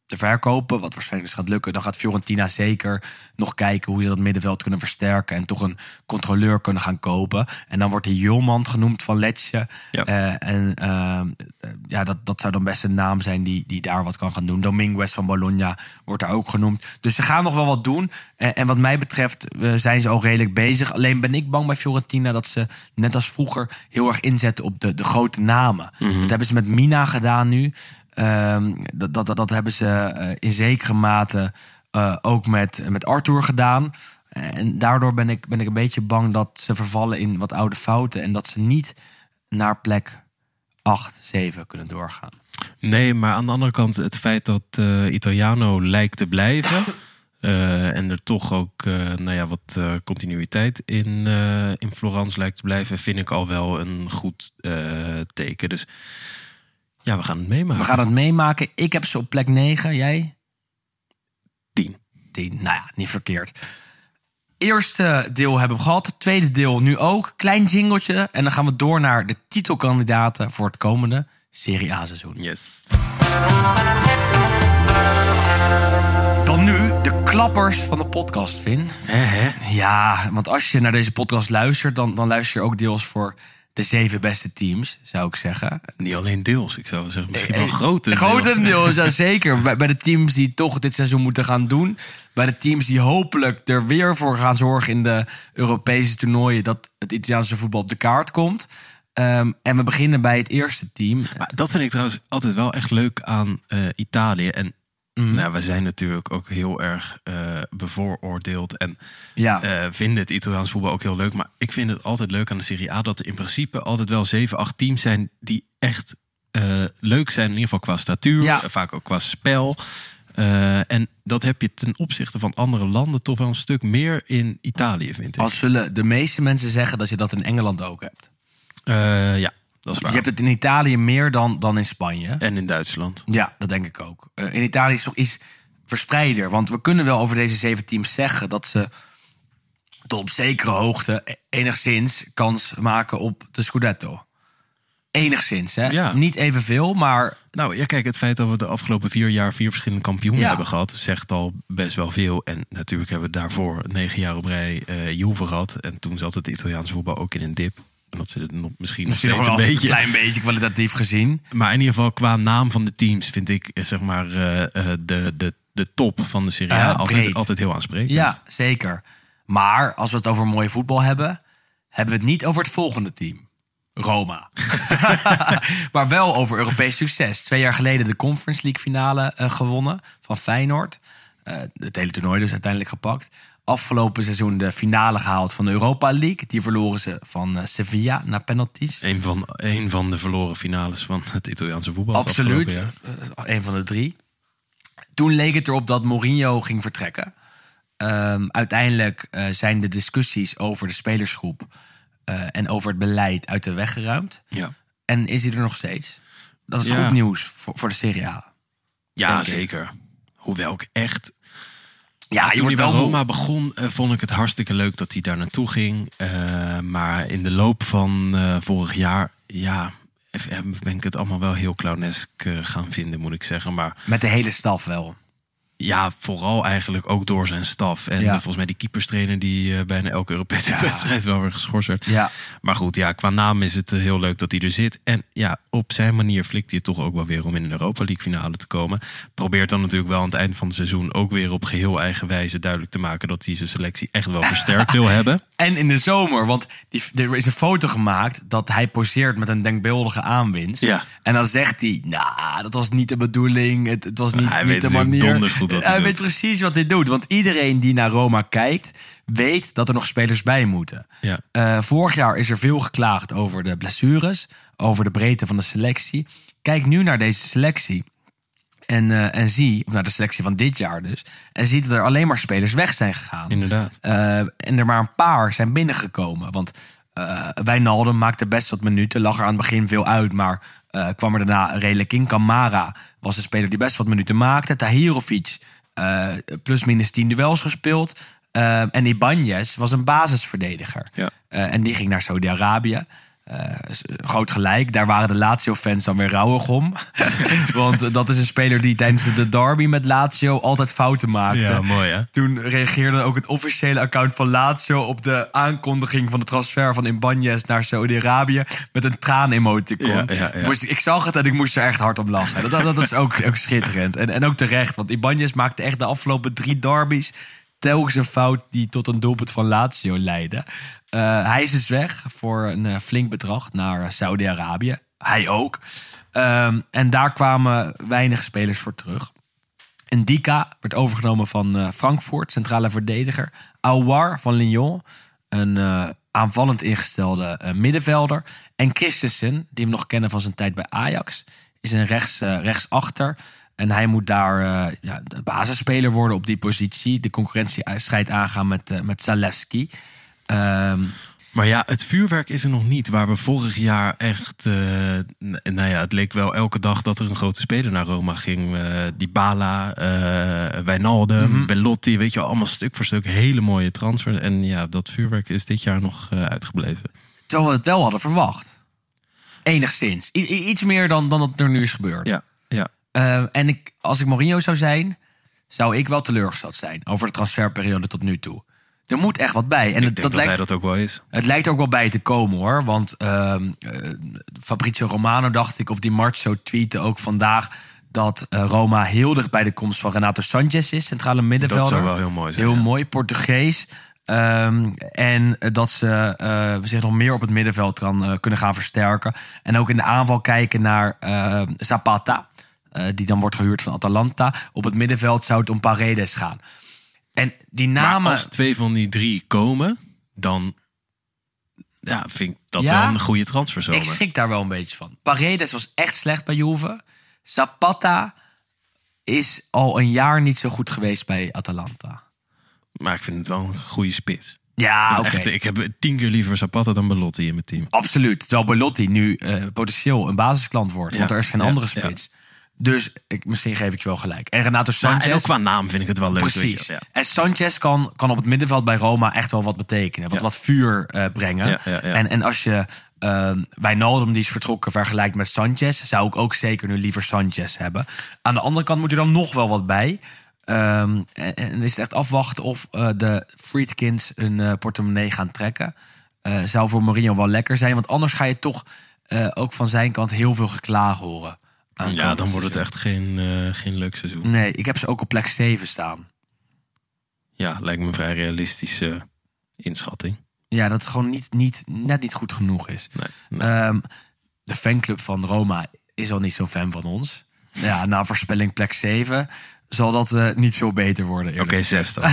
te verkopen, wat waarschijnlijk dus gaat lukken, dan gaat Fiorentina zeker nog kijken hoe ze dat middenveld kunnen versterken en toch een controleur kunnen gaan kopen. En dan wordt die Julman genoemd van Letje. Ja. Eh, en eh, ja, dat, dat zou dan best een naam zijn die, die daar wat kan gaan doen. Dominguez van Bologna wordt daar ook genoemd. Dus ze gaan nog wel wat doen. En, en wat mij betreft eh, zijn ze al redelijk bezig. Alleen ben ik bang bij Fiorentina dat ze net als vroeger heel erg inzetten op de, de grote namen. Dat hebben ze met Mina gedaan nu. Ehm, dat, dat, dat, hebben ze eh, in zekere mate eh, ook met, met Arthur gedaan. En daardoor ben ik, ben ik een beetje bang dat ze vervallen in wat oude fouten. En dat ze niet naar plek 8, 7 kunnen doorgaan. Nee, maar aan de andere kant het feit dat eh, Italiano lijkt te blijven. en er toch ook nou ja, wat continuïteit in, in Florence lijkt te blijven, vind ik al wel een goed teken. Dus ja, we gaan het meemaken. We gaan het meemaken. Ik heb ze op plek 9. Jij? 10. 10. Nou ja, niet verkeerd. Eerste deel hebben we gehad. Tweede deel nu ook. Klein jingeltje. En dan gaan we door naar de titelkandidaten voor het komende Serie A seizoen. Yes. Dan nu de klappers van de podcast, Vin. Ja, want als je naar deze podcast luistert, dan, dan luister je ook deels voor de zeven beste teams, zou ik zeggen. Niet alleen deels, ik zou zeggen misschien wel Eh, grote Grotendeels, ja zeker. Bij, bij de teams die toch dit seizoen moeten gaan doen. Bij de teams die hopelijk er weer voor gaan zorgen in de Europese toernooien... dat het Italiaanse voetbal op de kaart komt. Ehm, en we beginnen bij het eerste team. Maar dat vind ik trouwens altijd wel echt leuk aan eh, Italië. En Mhm. nou, wij zijn natuurlijk ook heel erg eh, bevooroordeeld. En Ja, eh, vinden het Italiaans voetbal ook heel leuk. Maar ik vind het altijd leuk aan de Serie A dat er in principe altijd wel 7, 8 teams zijn die echt eh, leuk zijn. In ieder geval qua statuur, Ja. vaak ook qua spel. En dat heb je ten opzichte van andere landen toch wel een stuk meer in Italië, vind ik. als zullen de meeste mensen zeggen dat je dat in Engeland ook hebt. Ja, dat is Je hebt het in Italië meer dan, dan in Spanje. En in Duitsland. Ja, dat denk ik ook. Eh, in Italië is toch iets verspreider. Want we kunnen wel over deze zeven teams zeggen dat ze tot op zekere hoogte e- enigszins kans maken op de Scudetto. Enigszins, hè? Ja. Niet evenveel, maar Nou ja, kijk, het feit dat we de afgelopen vier jaar vier verschillende kampioenen Ja. hebben gehad, zegt al best wel veel. En natuurlijk hebben we daarvoor negen jaar op rij eh Juve gehad. En toen zat het Italiaanse voetbal ook in een dip. En dat zit nog misschien, misschien nog wel een een beetje. klein beetje kwalitatief gezien. Maar in ieder geval qua naam van de teams vind ik eh, zeg maar eh, eh, de, de, de top van de Serie A altijd, altijd heel aansprekend. Ja, zeker. Maar als we het over mooie voetbal hebben, hebben we het niet over het volgende team. Roma. maar wel over Europees succes. Twee jaar geleden de Conference League finale gewonnen van Feyenoord. Het hele toernooi dus uiteindelijk gepakt. Afgelopen seizoen de finale gehaald van de Europa League. Die verloren ze van eh, Sevilla na penalties. Een van, een van de verloren finales van het Italiaanse voetbal. Absoluut. Eh, een van de drie. Toen leek het erop dat Mourinho ging vertrekken. Ehm, uiteindelijk eh, zijn de discussies over de spelersgroep en over het beleid uit de weg geruimd. Ja, En is hij er nog steeds? Dat is Ja. goed nieuws voor, voor de Serie A. ja ik. zeker. Hoewel ik echt Ja, je toen wordt hij bij wel Roma moe. begon, eh, vond ik het hartstikke leuk dat hij daar naartoe ging. Eh, maar in de loop van eh, vorig jaar, ja, ben ik het allemaal wel heel clownesk gaan vinden, moet ik zeggen. Maar Met de hele staf wel. Ja, vooral eigenlijk ook door zijn staf. En Ja. volgens mij die keeperstrainer die eh, bijna elke Europese wedstrijd wel weer geschorst werd. Ja. Maar goed, ja, qua naam is het eh, heel leuk dat hij er zit. En ja, op zijn manier flikt hij het toch ook wel weer om in een Europa League finale te komen. Probeert dan natuurlijk wel aan het eind van het seizoen ook weer op geheel eigen wijze duidelijk te maken dat hij zijn selectie echt wel versterkt wil hebben. En in de zomer, want die, er is een foto gemaakt dat hij poseert met een denkbeeldige aanwinst. Ja. En dan zegt hij, nou, dat was niet de bedoeling. Het, het was niet, Hij niet weet de manier. Donders goed wat hij weet precies wat hij doet. Want iedereen die naar Roma kijkt, weet dat er nog spelers bij moeten. Ja. Eh, vorig jaar is er veel geklaagd over de blessures, over de breedte van de selectie. Kijk nu naar deze selectie. En, eh, en zie, of naar de selectie van dit jaar dus. En zie dat er alleen maar spelers weg zijn gegaan. Inderdaad. Eh, en er maar een paar zijn binnengekomen. Want eh Wijnaldum maakte best wat minuten. Lag er aan het begin veel uit. Maar eh, kwam er daarna redelijk in. Kamara was een speler die best wat minuten maakte. Tahirovic eh plus minus 10 duels gespeeld. Eh, en Ibanez was een basisverdediger. Ja. En die ging naar Saudi-Arabië. Eh, s- groot gelijk. Daar waren de Lazio-fans dan weer rouwig om. Want eh, dat is een speler die tijdens de derby met Lazio altijd fouten maakte. Ja, mooi hè? Toen reageerde ook het officiële account van Lazio op de aankondiging van de transfer van Ibanez naar Saudi-Arabië met een traan-emoticon. Ja, ja, ja. Moest- ik zag het en ik moest er echt hard om lachen. Dat, dat, dat is ook, ook schitterend. En, en ook terecht, want Ibanez maakte echt de afgelopen drie derbies telkens een fout die tot een doelpunt van Lazio leidde. Eh, hij is dus weg voor een eh, flink bedrag naar Saudi-Arabië. Hij ook. Ehm, en daar kwamen weinig spelers voor terug. En Dika werd overgenomen van eh, Frankfurt, centrale verdediger. Aouar van Lyon, een aanvallend ingestelde middenvelder. En Christensen, die hem nog kennen van zijn tijd bij Ajax, is een rechts, rechtsachter. En hij moet daar eh, ja, de basisspeler worden op die positie. De concurrentiestrijd aangaan met, eh, met Zalewski. Ehm, Maar ja, het vuurwerk is er nog niet. Waar we vorig jaar echt... eh, nou ja, het leek wel elke dag dat er een grote speler naar Roma ging. eh Dybala, Wijnaldum, Mhm. Bellotti. Weet je, allemaal stuk voor stuk hele mooie transfers. En ja, dat vuurwerk is dit jaar nog uitgebleven. terwijl we het wel hadden verwacht. Enigszins. I- iets meer dan, dan dat er nu is gebeurd. Ja, Eh, en ik, als ik Mourinho zou zijn, zou ik wel teleurgesteld zijn over de transferperiode tot nu toe. Er moet echt wat bij. En Ik het, denk dat dat, hij lijkt, dat ook wel is. het lijkt ook wel bij te komen hoor. Want eh, Fabrizio Romano, dacht ik, of die Marzo tweette ook vandaag. dat eh, Roma heel dicht bij de komst van Renato Sanchez is, centrale middenvelder. Dat zou wel heel mooi zijn. Heel ja. mooi, Portugees. Ehm, en dat ze eh, zich nog meer op het middenveld kan, kunnen gaan versterken. En ook in de aanval kijken naar Zapata. Eh, die dan wordt gehuurd van Atalanta. Op het middenveld zou het om Paredes gaan. En die Maar namen... als twee van die drie komen, dan ja, vind ik dat Ja? wel een goede transferzomer. Ik schrik daar wel een beetje van. Paredes was echt slecht bij Juve. Zapata is al een jaar niet zo goed geweest bij Atalanta. Maar ik vind het wel een goede spits. Ja, oké. Ik heb tien keer liever Zapata dan Belotti in mijn team. Absoluut. Terwijl Belotti nu eh, potentieel een basisklant wordt. Ja, Want er is geen ja, andere ja. spits. Dus ik, misschien geef ik je wel gelijk. En Renato Sanchez... en ook qua naam vind ik het wel leuk. Precies. je, ja. En Sanchez kan, kan op het middenveld bij Roma echt wel wat betekenen. Wat, Ja. wat vuur eh, brengen. Ja. En, en als je uh, Wijnaldum, die is vertrokken, vergelijkt met Sanchez... zou ik ook zeker nu liever Sanchez hebben. Aan de andere kant moet er dan nog wel wat bij. Ehm, en, en is het echt afwachten of eh, de Friedkins hun eh, portemonnee gaan trekken. Zou voor Mourinho wel lekker zijn. Want anders ga je toch ook van zijn kant heel veel geklaag horen. Ja, dan wordt het echt geen, eh, geen leuk seizoen. Nee, ik heb ze ook op plek 7 staan. Ja, lijkt me een vrij realistische inschatting. Ja, dat het gewoon niet, niet, net niet goed genoeg is. Nee, nee. Ehm, de fanclub van Roma is al niet zo'n fan van ons. Ja, na voorspelling plek 7 zal dat eh, niet veel beter worden. Oké, eerlijk zes dan.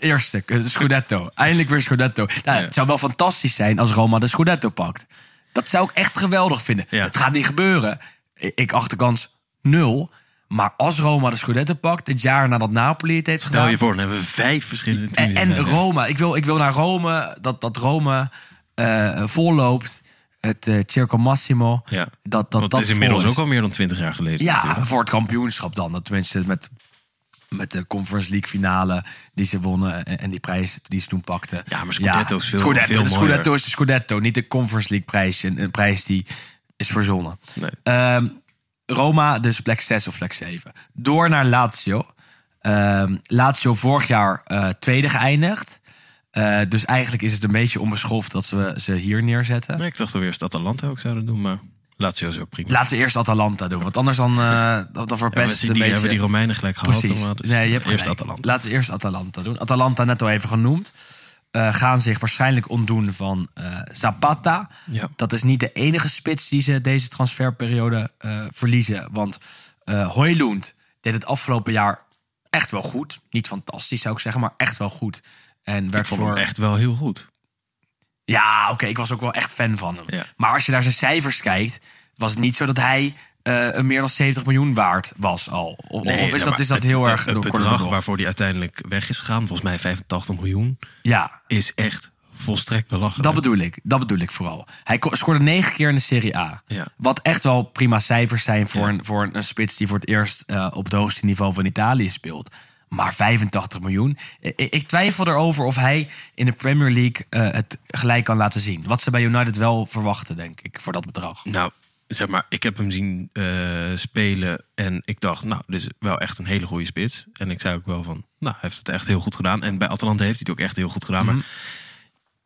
Eerste, eh, Scudetto. Eindelijk weer Scudetto. Nou, Ja. Het zou wel fantastisch zijn als Roma de Scudetto pakt. Dat zou ik echt geweldig vinden. Ja. Het gaat niet gebeuren. Ik acht de kans nul. Maar als Roma de Scudetto pakt, het jaar nadat Napoli het heeft Stel gedaan... je voor, dan hebben we vijf verschillende En, teams. en Ja. Rome. Ik wil, ik wil naar Rome. Dat, dat Rome eh volloopt. Het eh Circo Massimo. Ja. Dat, dat, Want dat is inmiddels ook al meer dan twintig jaar geleden. Ja, natuurlijk. voor het kampioenschap dan. Dat tenminste met, met de Conference League finale die ze wonnen. En, en die prijs die ze toen pakten. Ja, maar Scudetto is veel- Scudetto, veel de. Scudetto is de Scudetto. Niet de Conference League prijs. Een, een prijs die is verzonnen. Nee. Ehm, Roma, dus plek 6 of plek 7. Door naar Lazio. Ehm, Lazio vorig jaar eh, tweede geëindigd. Eh, dus eigenlijk is het een beetje onbeschoft dat we ze hier neerzetten. Nee, ik dacht dat we eerst Atalanta ook zouden doen, maar Lazio is ook prima. Laten we eerst Atalanta doen. Want anders dan, eh dan, Ja, verpest we het die, beetje... hebben die Romeinen gelijk gehad. Precies. dus nee, je hebt eerst. Atalanta. Laten we eerst Atalanta doen. Atalanta net al even genoemd. Eh, gaan zich waarschijnlijk ontdoen van eh, Zapata. Ja. Dat is niet de enige spits die ze deze transferperiode eh, verliezen. Want eh Hoylund deed het afgelopen jaar echt wel goed. Niet fantastisch zou ik zeggen, maar echt wel goed. En werd Ik voor... hem echt wel heel goed. Ja, oké, ik was ook wel echt fan van hem. Ja. Maar als je naar zijn cijfers kijkt, was het niet zo dat hij eh, een meer dan 70 miljoen waard was al. Of, of is, ja, dat, is dat het- heel het, erg Het bedrag door waarvoor hij uiteindelijk weg is gegaan, volgens mij 85 miljoen, Ja, is echt volstrekt belachelijk. dat bedoel ik. Dat bedoel ik vooral. Hij scoorde negen keer in de Serie A. Ja. Wat echt wel prima cijfers zijn voor, Ja. een, voor een, een spits die voor het eerst eh, op het hoogste niveau van Italië speelt. Maar 85 miljoen. Ik twijfel erover of hij in de Premier League eh, het gelijk kan laten zien. Wat ze bij United wel verwachten, denk ik, voor dat bedrag. Nou, zeg maar, ik heb hem zien eh, spelen en ik dacht, nou, dit is wel echt een hele goede spits. En ik zei ook wel van, nou, hij heeft het echt heel goed gedaan. En bij Atalanta heeft hij het ook echt heel goed gedaan. Maar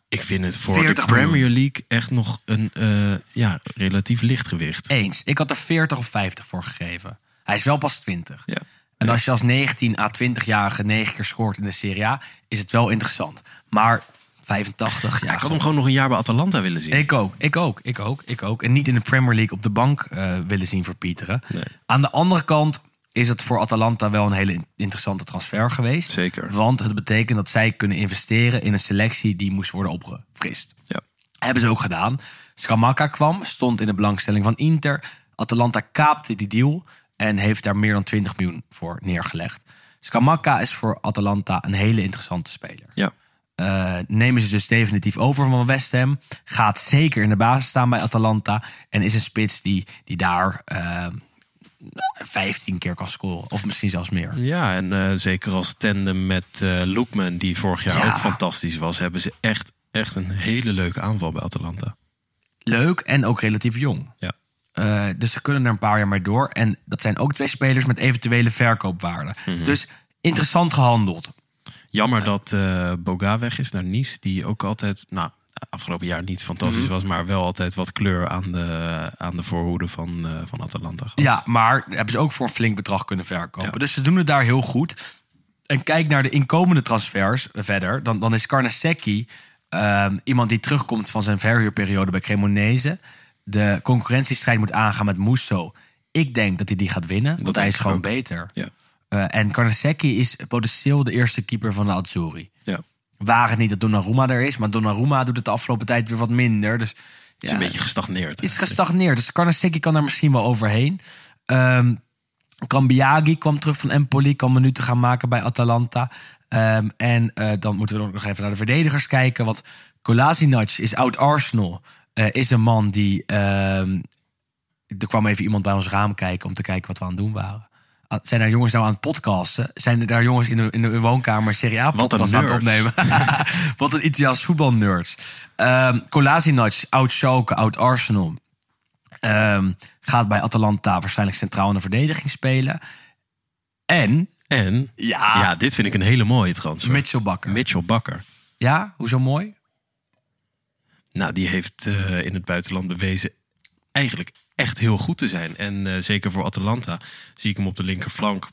ik vind het voor de 40 miljoen. Premier League echt nog een eh, ja, relatief licht gewicht. Eens. Ik had er 40 of 50 voor gegeven. Hij is wel pas 20. Ja. En als je als 19 à 20-jarige 9 keer scoort in de Serie A, is het wel interessant. Maar 85, ja. ik had hem gewoon nog een jaar bij Atalanta willen zien. Ik ook, ik ook, ik ook, ik ook. En niet in de Premier League op de bank eh, willen zien. Nee. Aan de andere kant is het voor Atalanta wel een hele in- interessante transfer geweest. Zeker. Want het betekent dat zij kunnen investeren in een selectie die moest worden opgefrist. Ja. Hebben ze ook gedaan. Scamacca kwam, stond in de belangstelling van Inter. Atalanta kaapte die deal en heeft daar meer dan 20 miljoen voor neergelegd. Scamacca is voor Atalanta een hele interessante speler. Ja. Eh, nemen ze dus definitief over van West Ham. Gaat zeker in de basis staan bij Atalanta. En is een spits die, die daar eh 15 keer kan scoren. Of misschien zelfs meer. Ja, en eh, zeker als tandem met Loekman, die vorig jaar Ja. ook fantastisch was, hebben ze echt, echt een hele leuke aanval bij Atalanta. Leuk en ook relatief jong. Ja. Dus ze kunnen er een paar jaar mee door. En dat zijn ook twee spelers met eventuele verkoopwaarde. Mhm. Dus interessant gehandeld. Jammer dat eh, Boga weg is naar Nice, die ook altijd, nou, afgelopen jaar niet fantastisch Mhm. was, maar wel altijd wat kleur aan de, aan de voorhoede van, eh, van Atalanta gehad. Ja, maar hebben ze ook voor een flink bedrag kunnen verkopen. Ja. Dus ze doen het daar heel goed. En kijk naar de inkomende transfers verder. Dan, dan is Carnesecchi ehm, iemand die terugkomt van zijn verhuurperiode bij Cremonese. De concurrentiestrijd moet aangaan met Musso. Ik denk dat hij die gaat winnen, want hij is gewoon ook. beter. Ja. Eh, en Carnesecchi is potentieel de eerste keeper van de Azzurri. Ja. Waar het niet dat Donnarumma er is, maar Donnarumma doet het de afgelopen tijd weer wat minder. Dus is een beetje gestagneerd. is gestagneerd. Dus Carnesecchi kan daar misschien wel overheen. Ehm Cambiaghi kwam terug van Empoli, kan minuten gaan maken bij Atalanta. Ehm, en eh, dan moeten we ook nog even naar de verdedigers kijken. Want Kolasinac is oud Arsenal. eh, is een man die... ehm, er kwam even iemand bij ons raam kijken om te kijken wat we aan het doen waren. Zijn er jongens nou aan het podcasten? Zijn er daar jongens in de, in de woonkamer Serie A podcast aan het opnemen? wat een Italiaans voetbalnerds. Ehm Kolasinac, oud Schalke, oud Arsenal. Ehm, gaat bij Atalanta waarschijnlijk centraal in de verdediging spelen. En, En, ja, ja, dit vind ik een hele mooie transfer. Mitchell Bakker. Mitchell Bakker. Ja, hoezo mooi? Nou, die heeft eh, in het buitenland bewezen eigenlijk echt heel goed te zijn. En eh, zeker voor Atalanta zie ik hem op de linkerflank.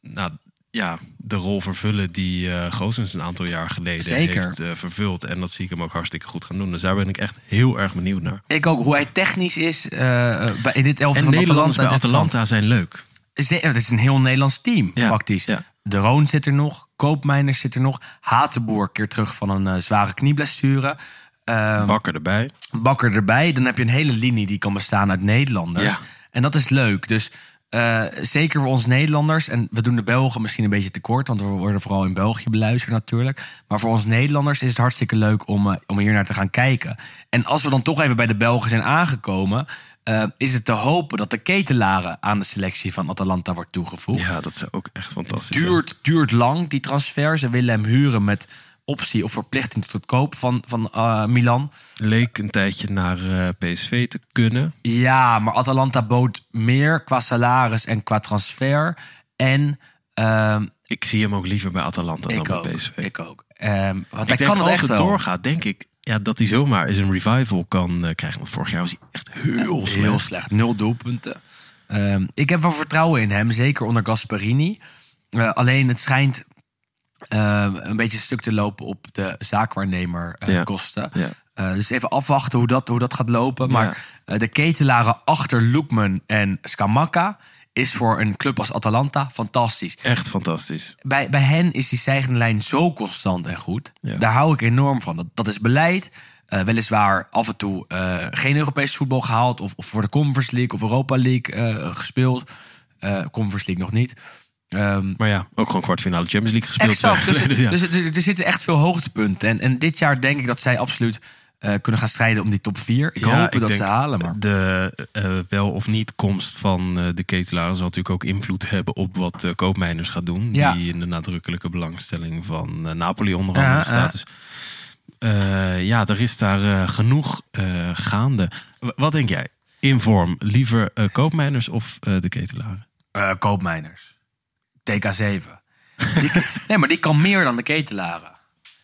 Nou ja, de rol vervullen die eh Goossens een aantal jaar geleden Zeker. heeft eh, vervuld. En dat zie ik hem ook hartstikke goed gaan doen. Dus daar ben ik echt heel erg benieuwd naar. Ik ook, hoe hij technisch is bij- in dit elftal van Nederlanders Atalanta. bij zijn leuk. Ze- Het is een heel Nederlands team, Ja, praktisch. ja. De Roon zit er nog, Koopmeiners zit er nog. Hatenboer keer terug van een zware knieblessure. Ehm, Bakker erbij. Bakker erbij. Dan heb je een hele linie die kan bestaan uit Nederlanders. Ja. En dat is leuk. Dus eh, zeker voor ons Nederlanders. En we doen de Belgen misschien een beetje tekort. Want we worden vooral in België beluisterd natuurlijk. Maar voor ons Nederlanders is het hartstikke leuk om, eh, om hier naar te gaan kijken. En als we dan toch even bij de Belgen zijn aangekomen... eh, is het te hopen dat de ketelaren aan de selectie van Atalanta wordt toegevoegd. Ja, dat zou ook echt fantastisch duurt, duurt lang, die transfer. Ze willen hem huren met optie of verplichting tot koop van, van eh, Milan. Leek een tijdje naar eh, PSV te kunnen. Ja, maar Atalanta bood meer qua salaris en qua transfer. En ehm, Ik zie hem ook liever bij Atalanta dan ook, bij PSV. ik ook. Ehm, want Ik hij kan het als echt het doorgaat, denk ik ja, dat hij zomaar eens een revival kan eh, krijgen. Want vorig jaar was hij echt heel slecht. Heel slecht, nul doelpunten. Ehm, ik heb wel vertrouwen in hem, zeker onder Gasparini. Alleen het schijnt eh, een beetje stuk te lopen op de zaakwaarnemer eh, Ja. kosten. Ja. Eh, dus even afwachten hoe dat, hoe dat gaat lopen. Maar Ja. eh, de ketelaren achter Loekman en Scamacca is voor een club als Atalanta fantastisch. Echt fantastisch. Bij, bij hen is die stijgende lijn zo constant en goed. Daar hou ik enorm van. Dat, dat is beleid. Weliswaar af en toe geen Europees voetbal gehaald. Of, of voor de Conference League of Europa League gespeeld. Conference League nog niet. Ehm, Maar ja, ook gewoon kwartfinale Champions League gespeeld. Exact. Dus, jaar geleden, ja. dus er, er zitten echt veel hoogtepunten. En, en dit jaar denk ik dat zij absoluut eh, kunnen gaan strijden om die top 4. Ik Ja, hoop ik dat ze halen, maar De eh, wel of niet komst van eh, de ketelaar zal natuurlijk ook invloed hebben op wat uh, Koopmeiners gaat doen. Ja. Die in de nadrukkelijke belangstelling van eh, Napoli onder andere Ja, staat. ja. Dus, eh, ja, er is daar eh, genoeg eh, gaande. W- wat denk jij? In vorm, liever eh Koopmeiners of eh, de ketelaren? eh, koopmijners. TK7. Die, nee, maar die kan meer dan de ketelaren.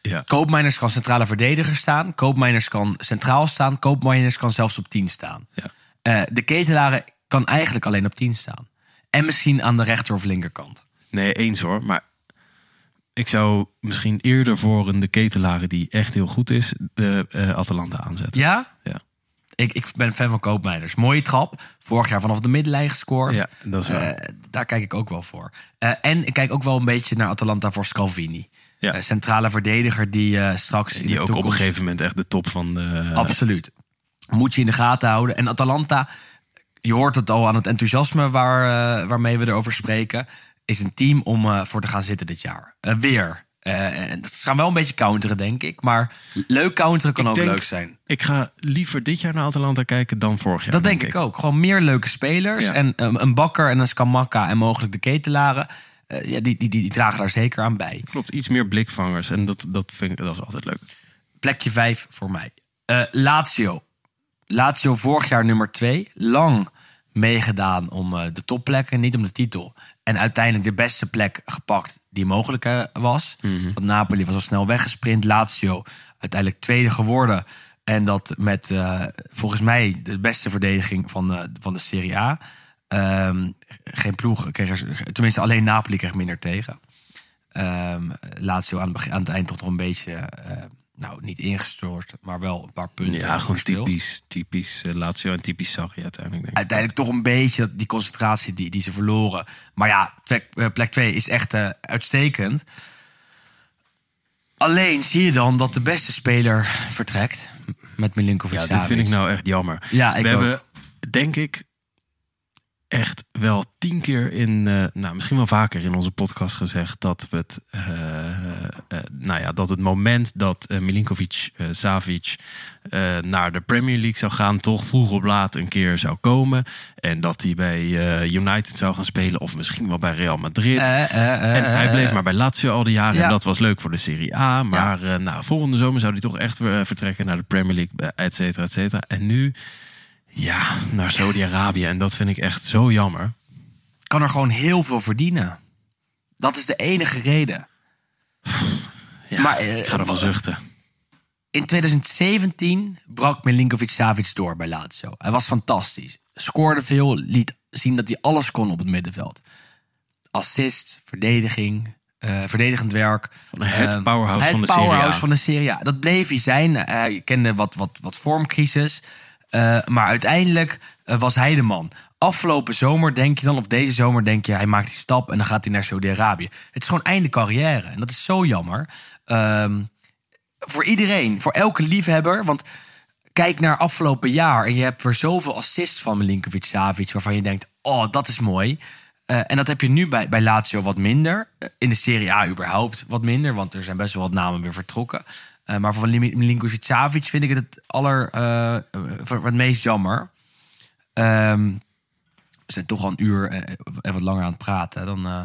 Ja. Koopmijners kan centrale verdediger staan. Koopmijners kan centraal staan. Koopmijners kan zelfs op 10 staan. Ja. Eh, de ketelaren kan eigenlijk alleen op 10 staan. En misschien aan de rechter of linkerkant. Nee, eens hoor. Maar ik zou misschien eerder voor een de ketelaren die echt heel goed is, de eh, Atalanta aanzetten. Ja? Ja. Ik, ik ben fan van Koopmijners. Mooie trap. Vorig jaar vanaf de middenlijn gescoord. Ja, dat is waar. Eh, daar kijk ik ook wel voor. Eh, en ik kijk ook wel een beetje naar Atalanta voor Scalvini. Ja. Eh, centrale verdediger die straks in Die de ook op een gegeven moment echt de top van de... Absoluut. Moet je in de gaten houden. En Atalanta, je hoort het al aan het enthousiasme waar, waarmee we erover spreken, is een team om voor te gaan zitten dit jaar. Weer. Eh, en dat gaan wel een beetje counteren, denk ik. Maar leuk counteren kan Ik ook denk- leuk zijn. Ik ga liever dit jaar naar Atalanta kijken dan vorig jaar. Dat denk ik ook. Gewoon meer leuke spelers. Ja. En um, een bakker en een Skamaka en mogelijk de ketelaren. eh, ja, die, die, die, die dragen daar zeker aan bij. Klopt, iets meer blikvangers. En dat, dat vind ik dat is altijd leuk. Plekje 5 voor mij. Eh Lazio. Lazio vorig jaar nummer 2. Lang meegedaan om de topplekken, niet om de titel. En uiteindelijk de beste plek gepakt die mogelijk eh, was. Want Napoli was al snel weggesprint. Lazio uiteindelijk tweede geworden. En dat met eh, volgens mij de beste verdediging van, eh, van de Serie A. Ehm, geen ploeg kreeg er, tenminste alleen Napoli kreeg minder tegen. Ehm Lazio aan het, begin, aan het eind toch nog een beetje, nou niet ingestort, maar wel een paar punten. Ja, gewoon verspeeld. typisch, typisch eh, Lazio en typisch Sarri uiteindelijk. Denk ik. Uiteindelijk toch een beetje dat- die concentratie die, die ze verloren. Maar ja, plek, eh, plek 2 is echt eh, uitstekend. Alleen zie je dan dat de beste speler vertrekt met Milinkovic Ja, dit vind ik nou echt jammer. Ja, ik We ook. hebben, denk ik, echt wel tien keer in, nou misschien wel vaker in onze podcast gezegd dat we het, nou ja, dat het moment dat eh, Milinkovic, eh, Savic eh, naar de Premier League zou gaan, toch vroeg of laat een keer zou komen. En dat hij bij eh, United zou gaan spelen, of misschien wel bij Real Madrid. Eh, eh, eh, En hij eh, bleef eh. maar bij Lazio al die jaren. Ja. En dat was leuk voor de Serie A. Maar eh, nou, volgende zomer zou hij toch echt weer eh, vertrekken naar de Premier League, eh, et cetera, et cetera. En nu, ja, naar Saudi-Arabië. En dat vind ik echt zo jammer. kan er gewoon heel veel verdienen. Dat is de enige reden. Ja, Maar, eh, ik ga ervan zuchten. In 2017 brak Milinkovic Savic door bij Lazio. Hij was fantastisch. Scoorde veel, liet zien dat hij alles kon op het middenveld. Assist, verdediging, eh, verdedigend werk. het Eh, powerhouse het van de Serie A. powerhouse van de Serie A. Dat bleef hij zijn. Hij kende wat, wat, wat vormcrisis. Eh, maar uiteindelijk eh, was hij de man. Afgelopen zomer denk je dan, of deze zomer denk je... hij maakt die stap en dan gaat hij naar Saudi-Arabië. Het is gewoon einde carrière. En dat is zo jammer. Ehm, voor iedereen, voor elke liefhebber. Want kijk naar afgelopen jaar en je hebt weer zoveel assists van Milinkovic Savic waarvan je denkt, oh, dat is mooi. Eh, en dat heb je nu bij, bij Lazio wat minder. Eh, in de Serie A überhaupt wat minder, want er zijn best wel wat namen weer vertrokken. Eh, maar van Milinkovic Savic vind ik het het aller het meest jammer. Ehm, we zijn toch al een uur eh, en wat langer aan het praten. Dan eh,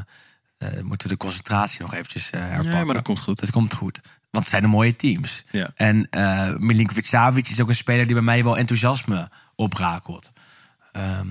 eh, moeten we de concentratie nog eventjes eh herpakken. Nee, maar dat komt goed. Dat komt goed. Want het zijn de mooie teams. Ja. En eh Milinkovic Savic is ook een speler die bij mij wel enthousiasme oprakelt. Ehm,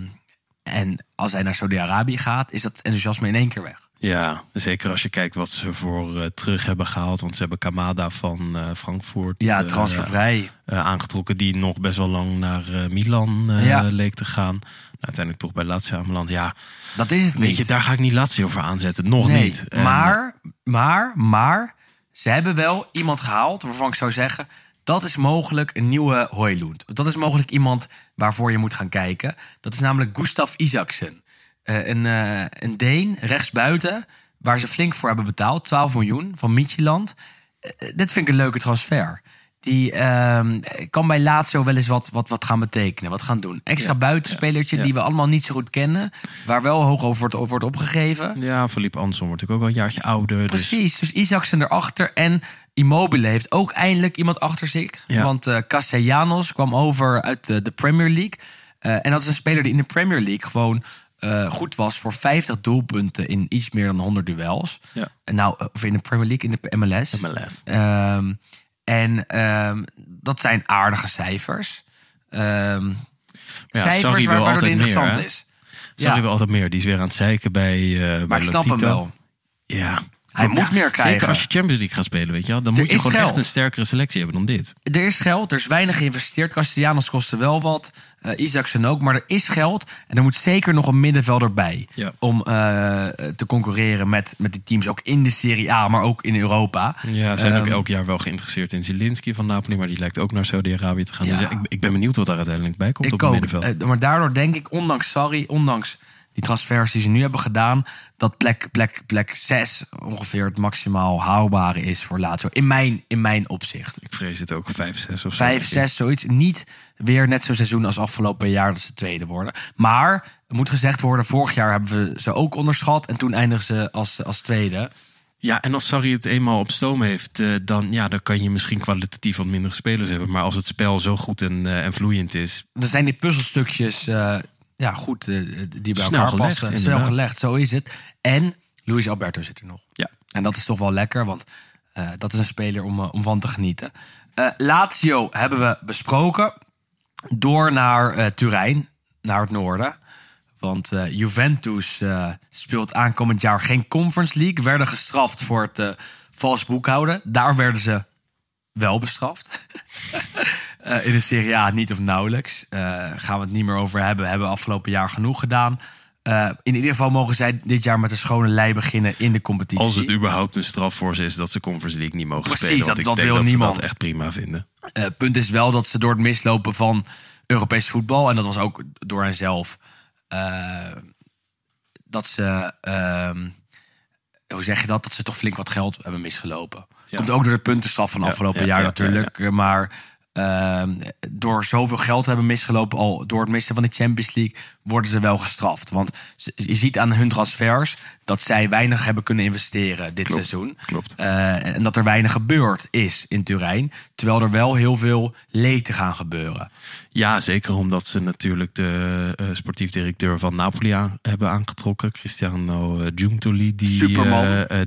en als hij naar Saudi-Arabië gaat, is dat enthousiasme in één keer weg. Ja, zeker als je kijkt wat ze voor eh, terug hebben gehaald. Want ze hebben Kamada van eh, Frankfurt Ja, eh, transfervrij. eh, aangetrokken. Die nog best wel lang naar eh, Milan eh, Ja. leek te gaan. Nou, uiteindelijk toch bij Lazio aanbeland. Ja, dat is het weet niet. je, daar ga ik niet Lazio voor aanzetten. Nog nee, niet. Maar, maar, maar, ze hebben wel iemand gehaald waarvan ik zou zeggen... dat is mogelijk een nieuwe Hoylund. Dat is mogelijk iemand waarvoor je moet gaan kijken. Dat is namelijk Gustav Isaksen. Eh, een, eh, een Deen, rechtsbuiten, waar ze flink voor hebben betaald. 12 miljoen van Midtjylland. Eh, dit vind ik een leuke transfer. Die ehm, kan bij Lazio wel eens wat, wat, wat gaan betekenen, wat gaan doen. Extra buitenspelertje ja. die we allemaal niet zo goed kennen, waar wel hoog over wordt, over wordt opgegeven. Ja, Philippe Anson wordt natuurlijk ook wel een jaartje ouder. Dus Precies, dus Isaacsen erachter en Immobile heeft ook eindelijk iemand achter zich. Ja. Want eh Castellanos kwam over uit eh, de Premier League. Eh, en dat is een speler die in de Premier League gewoon goed was voor 50 doelpunten in iets meer dan 100 duels. Ja. En nou, of in de Premier League, in de MLS. MLS. Ehm, en ehm, dat zijn aardige cijfers. Ehm, Ja, cijfers waar, waardoor het altijd interessant meer, is. Sarri Ja. wil altijd meer. Die is weer aan het zeiken bij, bij Maar ik snap hem wel. Ja. Hij moet meer krijgen. Zeker als je Champions League gaat spelen, weet je wel. Dan moet je is gewoon geld. echt een sterkere selectie hebben dan dit. er is geld, er is weinig geïnvesteerd. Castellanos kostte wel wat, Isaacsen ook, maar er is geld. En er moet zeker nog een middenvelder bij. Ja. Om eh, te concurreren met, met die teams, ook in de Serie A, maar ook in Europa. Ja, ze zijn ook Ehm, elk jaar wel geïnteresseerd in Zielinski van Napoli. Maar die lijkt ook naar Saudi-Arabië te gaan. Ja. Dus ja, ik, ik ben benieuwd wat daar uiteindelijk bij komt op het middenveld. Eh, maar daardoor denk ik, ondanks sorry, ondanks die transfers die ze nu hebben gedaan, dat plek, plek, plek 6 ongeveer het maximaal haalbare is voor Lazio. In mijn, in mijn opzicht. ik vrees het ook 5, 6 of zo. 5, 6, zoiets. Niet weer net zo'n seizoen als afgelopen jaar dat ze tweede worden. Maar, het moet gezegd worden, vorig jaar hebben we ze ook onderschat. En toen eindigen ze als, als tweede. Ja, en als Sarri het eenmaal op stoom heeft, eh, dan, ja, dan kan je misschien kwalitatief wat minder spelers hebben. Maar als het spel zo goed en, eh, en vloeiend is, Er zijn die puzzelstukjes eh, ja, goed eh, die bij Snel elkaar gelegd, passen. Snel gelegd, zo is het. En Luis Alberto zit er nog. ja. En dat is toch wel lekker, want eh, dat is een speler om, eh, om van te genieten. Lazio hebben we besproken. Door naar Turijn, naar het noorden. Want Juventus speelt aankomend jaar geen Conference League. Werden gestraft voor het vals boekhouden. Daar werden ze wel bestraft. Eh, in de Serie A niet of nauwelijks. Eh, gaan we het niet meer over hebben. We hebben afgelopen jaar genoeg gedaan. Eh, in ieder geval mogen zij dit jaar met een schone lei beginnen in de competitie. Als het überhaupt een straf voor ze is dat ze Conference League niet mogen Precies, spelen. Want dat- dat wil dat niemand. ze dat echt prima vinden. Eh, punt is wel dat ze door het mislopen van Europees voetbal, en dat was ook door hen zelf, eh, dat ze, ehm, hoe zeg je dat, dat ze toch flink wat geld hebben misgelopen. Komt ook door de puntenstraf van afgelopen ja, jaar ja, natuurlijk, maar ehm, door zoveel geld te hebben misgelopen, al door het missen van de Champions League, worden ze wel gestraft. Want je ziet aan hun transfers dat zij weinig hebben kunnen investeren dit seizoen. klopt. Eh, en dat er weinig gebeurd is in Turijn. Terwijl er wel heel veel leten gaan gebeuren. Ja, zeker omdat ze natuurlijk de eh, sportief directeur van Napoli aan, hebben aangetrokken. Cristiano eh, Giuntoli. Die,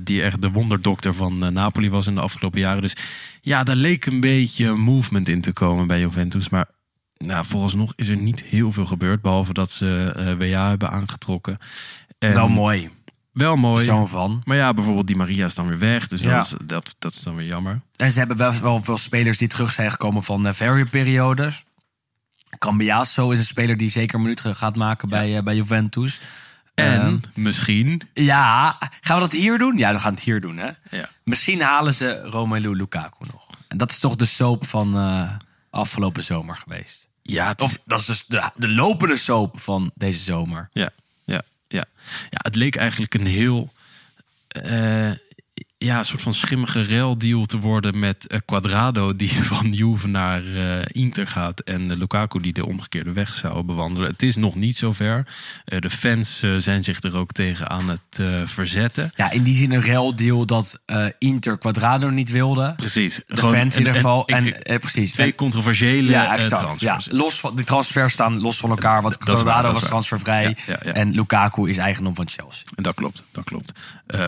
die echt de wonderdokter van Napoli was in de afgelopen jaren. Dus ja, daar leek een beetje movement in te komen bij Juventus. Maar nou, vooralsnog is er niet heel veel gebeurd. Behalve dat ze eh WA hebben aangetrokken. En wel mooi. Wel mooi. Zo'n van. Maar ja, bijvoorbeeld die Maria is dan weer weg. Dus Ja. dat, is, dat, dat is dan weer jammer. En ze hebben wel, wel veel spelers die terug zijn gekomen van uh, periodes. Cambiasso is een speler die zeker een minuut gaat maken bij, eh, bij Juventus. En Ehm, misschien... ja, gaan we dat hier doen? Ja, we gaan het hier doen. Hè? Ja. Misschien halen ze Romelu Lukaku nog. En dat is toch de soap van eh, afgelopen zomer geweest. Ja, is- Of dat is dus de, de lopende soap van deze zomer. Ja, ja, ja. ja, het leek eigenlijk een heel. eh, ja, een soort van schimmige ruildeal te worden met eh, Quadrado, die van Juve naar eh, Inter gaat. En eh, Lukaku, die de omgekeerde weg zou bewandelen. Het is nog niet zover. De fans zijn zich er ook tegen aan het verzetten. Ja, in die zin een ruildeal dat Inter Quadrado niet wilde. Precies. De fans in ieder geval. En, precies. twee En- controversiële ja, transfers. Ja, los van, die transfers staan los van elkaar. Want Quadrado was transfervrij. Ja, ja, ja. En Lukaku is eigendom van Chelsea. Dat klopt, dat klopt.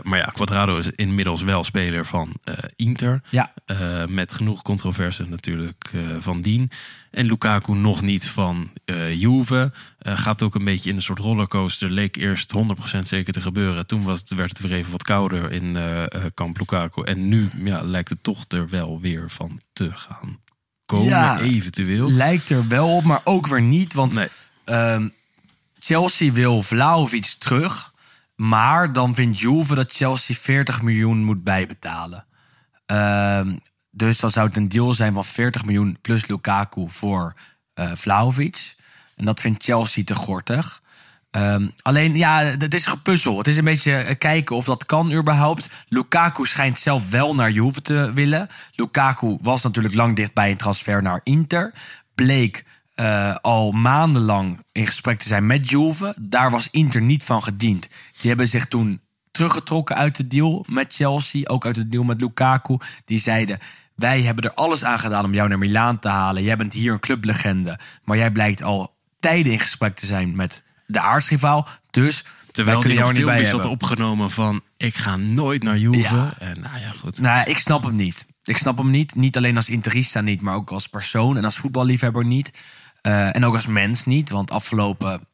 Maar ja, Quadrado is inmiddels wel speler van eh, Inter. Ja. Eh, met genoeg controverse natuurlijk eh, van dien. En Lukaku nog niet van Juve. Gaat ook een beetje in een soort rollercoaster. Leek eerst 100% zeker te gebeuren. Toen was het, werd het weer even wat kouder in kamp Lukaku. En nu ja, lijkt het toch er wel weer van te gaan komen, Ja. eventueel. Lijkt er wel op, maar ook weer niet. Want Nee. ehm, Chelsea wil Vlaovic terug. Maar dan vindt Juve dat Chelsea 40 miljoen moet bijbetalen. Ehm, dus dan zou het een deal zijn van 40 miljoen plus Lukaku voor eh Vlaovic. En dat vindt Chelsea te gortig. Ehm, alleen, ja, het is gepuzzel. Het is een beetje eh, kijken of dat kan überhaupt. Lukaku schijnt zelf wel naar Juve te willen. Lukaku was natuurlijk lang dichtbij een transfer naar Inter. Bleek eh, al maandenlang in gesprek te zijn met Juve. Daar was Inter niet van gediend. Die hebben zich toen teruggetrokken uit de deal met Chelsea. Ook uit de deal met Lukaku. Die zeiden, wij hebben er alles aan gedaan om jou naar Milaan te halen. Jij bent hier een clublegende. Maar jij blijkt al tijden in gesprek te zijn met de aardsrivaal. Dus Terwijl nog jou niet bij hebben. opgenomen van... ik ga nooit naar Juve. Ja. En nou ja, goed. Nou, ik snap hem niet. Ik snap hem niet. Niet alleen als interista niet, maar ook als persoon en als voetballiefhebber niet. Eh, en ook als mens niet. Want afgelopen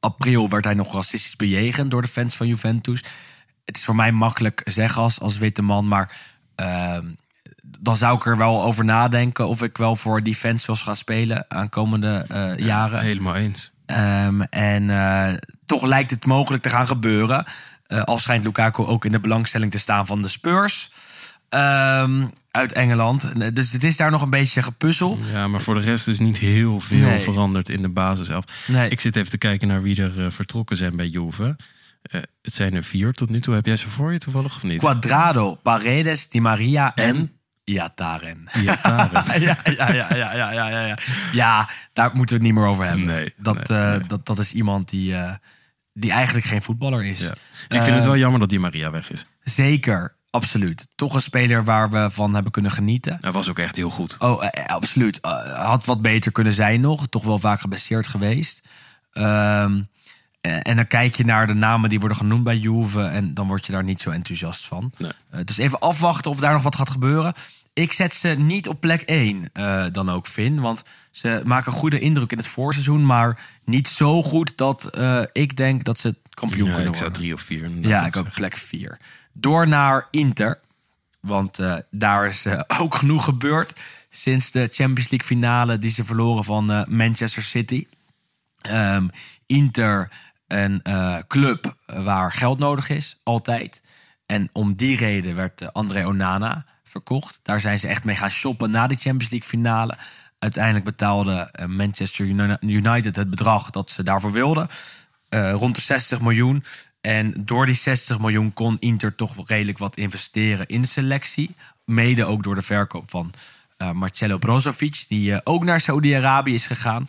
april werd hij nog racistisch bejegend door de fans van Juventus. Het is voor mij makkelijk zeggen als, als witte man, maar ehm, dan zou ik er wel over nadenken of ik wel voor die fans wil gaan spelen aankomende eh jaren. Helemaal eens. Ehm, en eh, toch lijkt het mogelijk te gaan gebeuren. Al schijnt Lukaku ook in de belangstelling te staan van de Spurs ehm, uit Engeland. Dus het is daar nog een beetje gepuzzel. Ja, maar voor de rest is niet heel veel Nee. veranderd in de basis zelf. Nee. Ik zit even te kijken naar wie er eh, vertrokken zijn bij Juve. Eh, het zijn er vier tot nu toe. Heb jij ze voor je toevallig of niet? Quadrado, Paredes, Di Maria en, En? Iataren. Iataren. ja, ja, ja, ja, ja, ja, ja, ja. Daar moeten we het niet meer over hebben. Nee, dat, nee, eh, nee. Dat, dat is iemand die, die eigenlijk geen voetballer is. Ja. Ik vind het wel jammer dat die Maria weg is. Zeker, absoluut. Toch een speler waar we van hebben kunnen genieten. Hij was ook echt heel goed. Oh, eh, eh, absoluut. Eh, had wat beter kunnen zijn nog. Toch wel vaak geblesseerd geweest. Ehm, eh, en dan kijk je naar de namen die worden genoemd bij Juve. En dan word je daar niet zo enthousiast van. Nee. Dus even afwachten of daar nog wat gaat gebeuren. Ik zet ze niet op plek 1 eh, dan ook, Vin. Want ze maken een goede indruk in het voorseizoen. Maar niet zo goed dat ik denk dat ze kampioen Ja, kunnen ik zou worden. drie of vier. Ja, ik ook plek 4. Door naar Inter. Want eh, daar is eh, ook genoeg gebeurd. Sinds de Champions League finale die ze verloren van eh, Manchester City. Ehm, Inter, een club waar geld nodig is, altijd. En om die reden werd André Onana verkocht. Daar zijn ze echt mee gaan shoppen na de Champions League finale. Uiteindelijk betaalde Manchester Uni- United het bedrag dat ze daarvoor wilden. Rond de 60 miljoen. En door die 60 miljoen kon Inter toch redelijk wat investeren in de selectie. Mede ook door de verkoop van eh, Marcelo Brozovic, die eh, ook naar Saudi-Arabië is gegaan.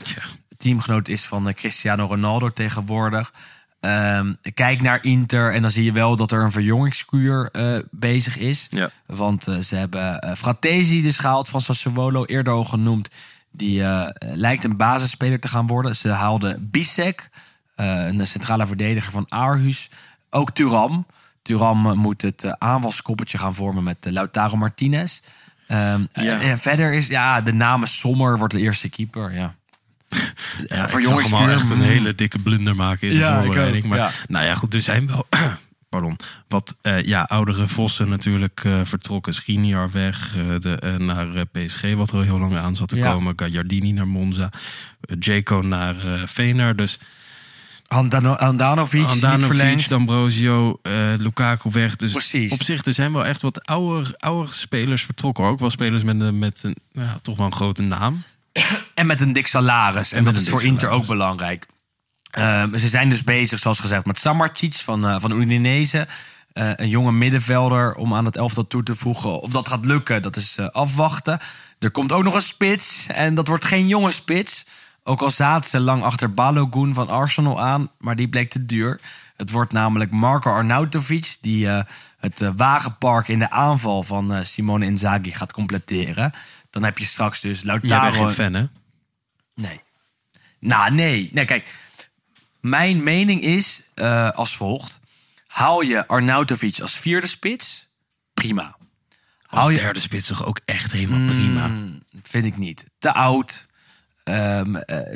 Teamgenoot is van eh, Cristiano Ronaldo tegenwoordig. Ehm, kijk naar Inter en dan zie je wel dat er een verjongingskuur bezig is. Ja. Want ze hebben Fratesi dus gehaald van Sassuolo, eerder al genoemd. Die lijkt een basisspeler te gaan worden. Ze haalden Bisek, een centrale verdediger van Aarhus. Ook Turam. Turam eh, moet het eh, aanvalskoppeltje gaan vormen met eh, Lautaro Martinez. Ehm, Ja. en verder is ja, de naam Sommer wordt de eerste keeper. Ja. Ja, voor al jongenskuur, echt een mm. hele dikke blunder maken in de Ja, ik voorbereiding. ook, Maar ja. nou ja, goed, er zijn wel pardon, wat eh, ja, oudere vossen natuurlijk eh, vertrokken. Skriniar weg eh, de, eh, naar eh, PSG, wat er al heel lang aan zat te Ja. komen. Gagliardini naar Monza. eh, Jaco naar eh Fener. Dus Handanovic, niet verlengd. D'Ambrosio, eh, Lukaku weg. Dus Precies. op zich, er zijn wel echt wat ouder, ouder spelers vertrokken. Ook wel spelers met, een- met een, ja, toch wel een grote naam. En met een dik salaris. En, dat is voor Inter salaris. ook belangrijk. Ehm, ze zijn dus bezig, zoals gezegd, met Samarcic van, eh van Udinese. Eh, een jonge middenvelder om aan het elftal toe te voegen. Of dat gaat lukken, dat is afwachten. Er komt ook nog een spits. En dat wordt geen jonge spits. Ook al zaten ze lang achter Balogun van Arsenal aan. Maar die bleek te duur. Het wordt namelijk Marco Arnautovic. Die eh, het eh, wagenpark in de aanval van eh, Simone Inzaghi gaat completeren. Dan heb je straks dus Jij Lautaro... bent geen fan, hè? Nee. Nou, nee. Nee, kijk. Mijn mening is als volgt. Haal je Arnautovic als vierde spits? Prima. Hou Als je... derde spits toch ook echt helemaal prima. Mm, vind ik niet. Te oud. Eh,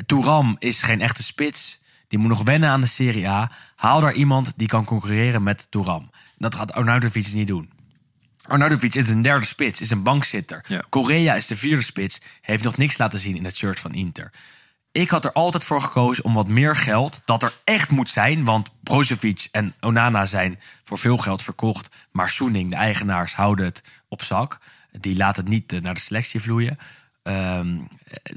Touram is geen echte spits. Die moet nog wennen aan de Serie A. Haal daar iemand die kan concurreren met Touram. Dat gaat Arnautovic niet doen. Arnautovic is een derde spits, is een bankzitter. Ja. Correa is de vierde spits, heeft nog niks laten zien in het shirt van Inter. Ik had er altijd voor gekozen om wat meer geld, dat er echt moet zijn, want Brozovic en Onana zijn voor veel geld verkocht, maar Soening, de eigenaars, houden het op zak. Die laten het niet eh, naar de selectie vloeien. Ehm,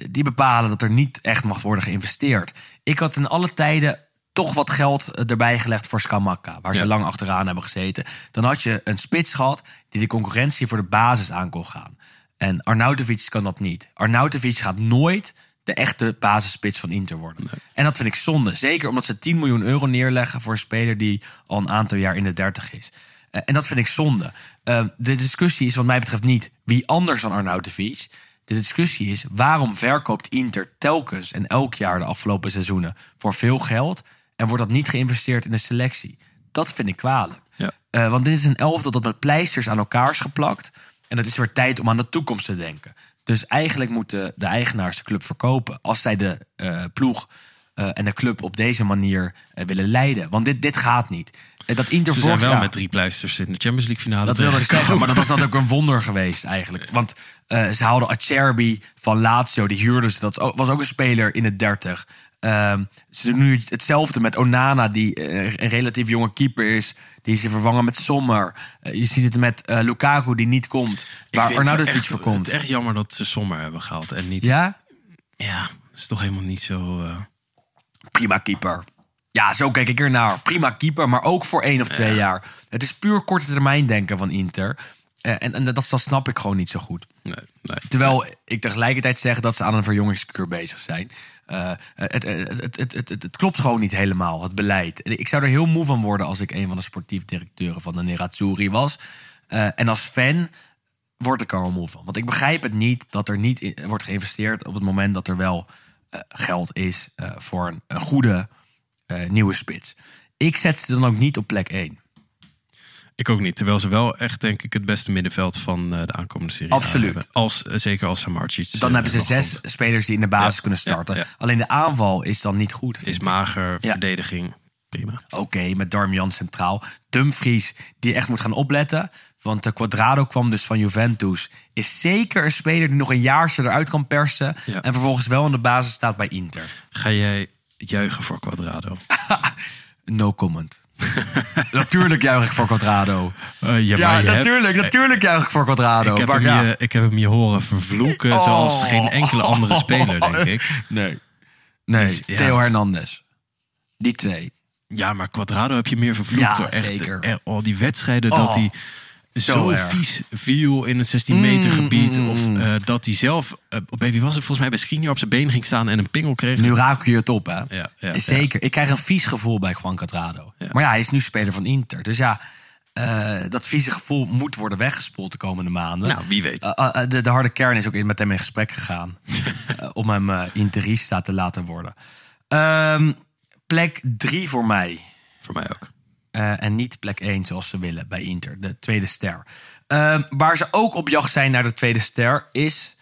die bepalen dat er niet echt mag worden geïnvesteerd. Ik had in alle tijden toch wat geld eh, erbij gelegd voor Skamaka, waar ze Ja. lang achteraan hebben gezeten. Dan had je een spits gehad die de concurrentie voor de basis aan kon gaan. En Arnautovic kan dat niet. Arnautovic gaat nooit de echte basisspits van Inter worden. En dat vind ik zonde. Zeker omdat ze 10 miljoen euro neerleggen voor een speler die al een aantal jaar in de 30 is. Eh, en dat vind ik zonde. Eh, de discussie is wat mij betreft niet wie anders dan Arnautovic. De discussie is waarom verkoopt Inter telkens en elk jaar de afgelopen seizoenen voor veel geld en wordt dat niet geïnvesteerd in de selectie? Dat vind ik kwalijk. Ja. Eh, want dit is een elftal dat met pleisters aan elkaar is geplakt. En het is weer tijd om aan de toekomst te denken. Dus eigenlijk moeten de eigenaars de club verkopen. Als zij de eh, ploeg eh, en de club op deze manier willen leiden. Want dit, dit gaat niet. Dat Inter Ze zijn wel jaar- met drie pleisters in de Champions League finale. dat wilde ik zeggen, maar dat was natuurlijk een wonder geweest eigenlijk. Want eh, ze haalden Acerbi van Lazio, die huurden ze. Dat was ook een speler in de 30. Ehm, ze doen nu hetzelfde met Onana, die eh, een relatief jonge keeper is. Die ze vervangen met Sommer. Eh, je ziet het met Lukaku, die niet komt. Waar Arnautovic het voor komt. Het is echt jammer dat ze Sommer hebben gehaald en niet... Ja? Ja, is toch helemaal niet zo... Prima keeper. Ja, zo kijk ik ernaar. Prima keeper, maar ook voor één of twee jaar. Het is puur korte termijn denken van Inter. Eh, en en dat, dat snap ik gewoon niet zo goed. nee, nee. Terwijl ik tegelijkertijd zeg dat ze aan een verjongingskuur bezig zijn. Eh, het, het, het, het, klopt gewoon niet helemaal, het beleid. Ik zou er heel moe van worden als ik een van de sportief directeuren van de Nerazzurri was. Eh, en als fan word ik er al moe van. Want ik begrijp het niet dat er niet in- wordt geïnvesteerd op het moment dat er wel geld is voor een, een goede eh, nieuwe spits. Ik zet ze dan ook niet op plek 1. Ik ook niet. Terwijl ze wel echt, denk ik, het beste middenveld van eh, de aankomende serie A Absoluut. hebben. Als, eh, zeker als Samardzic Dan eh, hebben ze zes komt. spelers die in de basis Ja, kunnen starten. ja, ja. Alleen de aanval is dan niet goed. Is mager, Ja. verdediging, prima. Oké, met Darmian centraal. Dumfries, die echt moet gaan opletten. Want de Quadrado kwam dus van Juventus. Is zeker een speler die nog een jaartje eruit kan persen. En vervolgens wel in de basis staat bij Inter. Ga jij juichen voor Quadrado? No comment. natuurlijk juich ik voor Quadrado. Eh, ja, hebt- natuurlijk, natuurlijk juich ik voor Quadrado. ik, heb Maar hem ja. je, ik heb hem je horen vervloeken Oh. zoals geen enkele andere speler, denk ik. Nee. Nee, Dus, ja. Theo Hernandez. Die twee. Ja, maar Quadrado heb je meer vervloekt Ja, door echt zeker. eh, al die wedstrijden Oh, dat hij zo vies viel in het 16 meter Mm, gebied. mm, of mm. eh, dat hij zelf, op wie was het volgens mij bij Skriniar op zijn been ging staan en een pingel kreeg. Nu raak je het op, hè? Ja, ja, Zeker. Ik krijg een vies gevoel bij Juan Quadrado. Maar ja, hij is nu speler van Inter. Dus ja, eh, dat vieze gevoel moet worden weggespoeld de komende maanden. Nou, wie weet. De, de harde kern is ook in- met hem in gesprek gegaan. om hem Interista te laten worden. Ehm, plek drie voor mij. Voor mij ook. Eh, en niet plek 1 zoals ze willen bij Inter, de tweede ster. Ehm, waar ze ook op jacht zijn naar de tweede ster is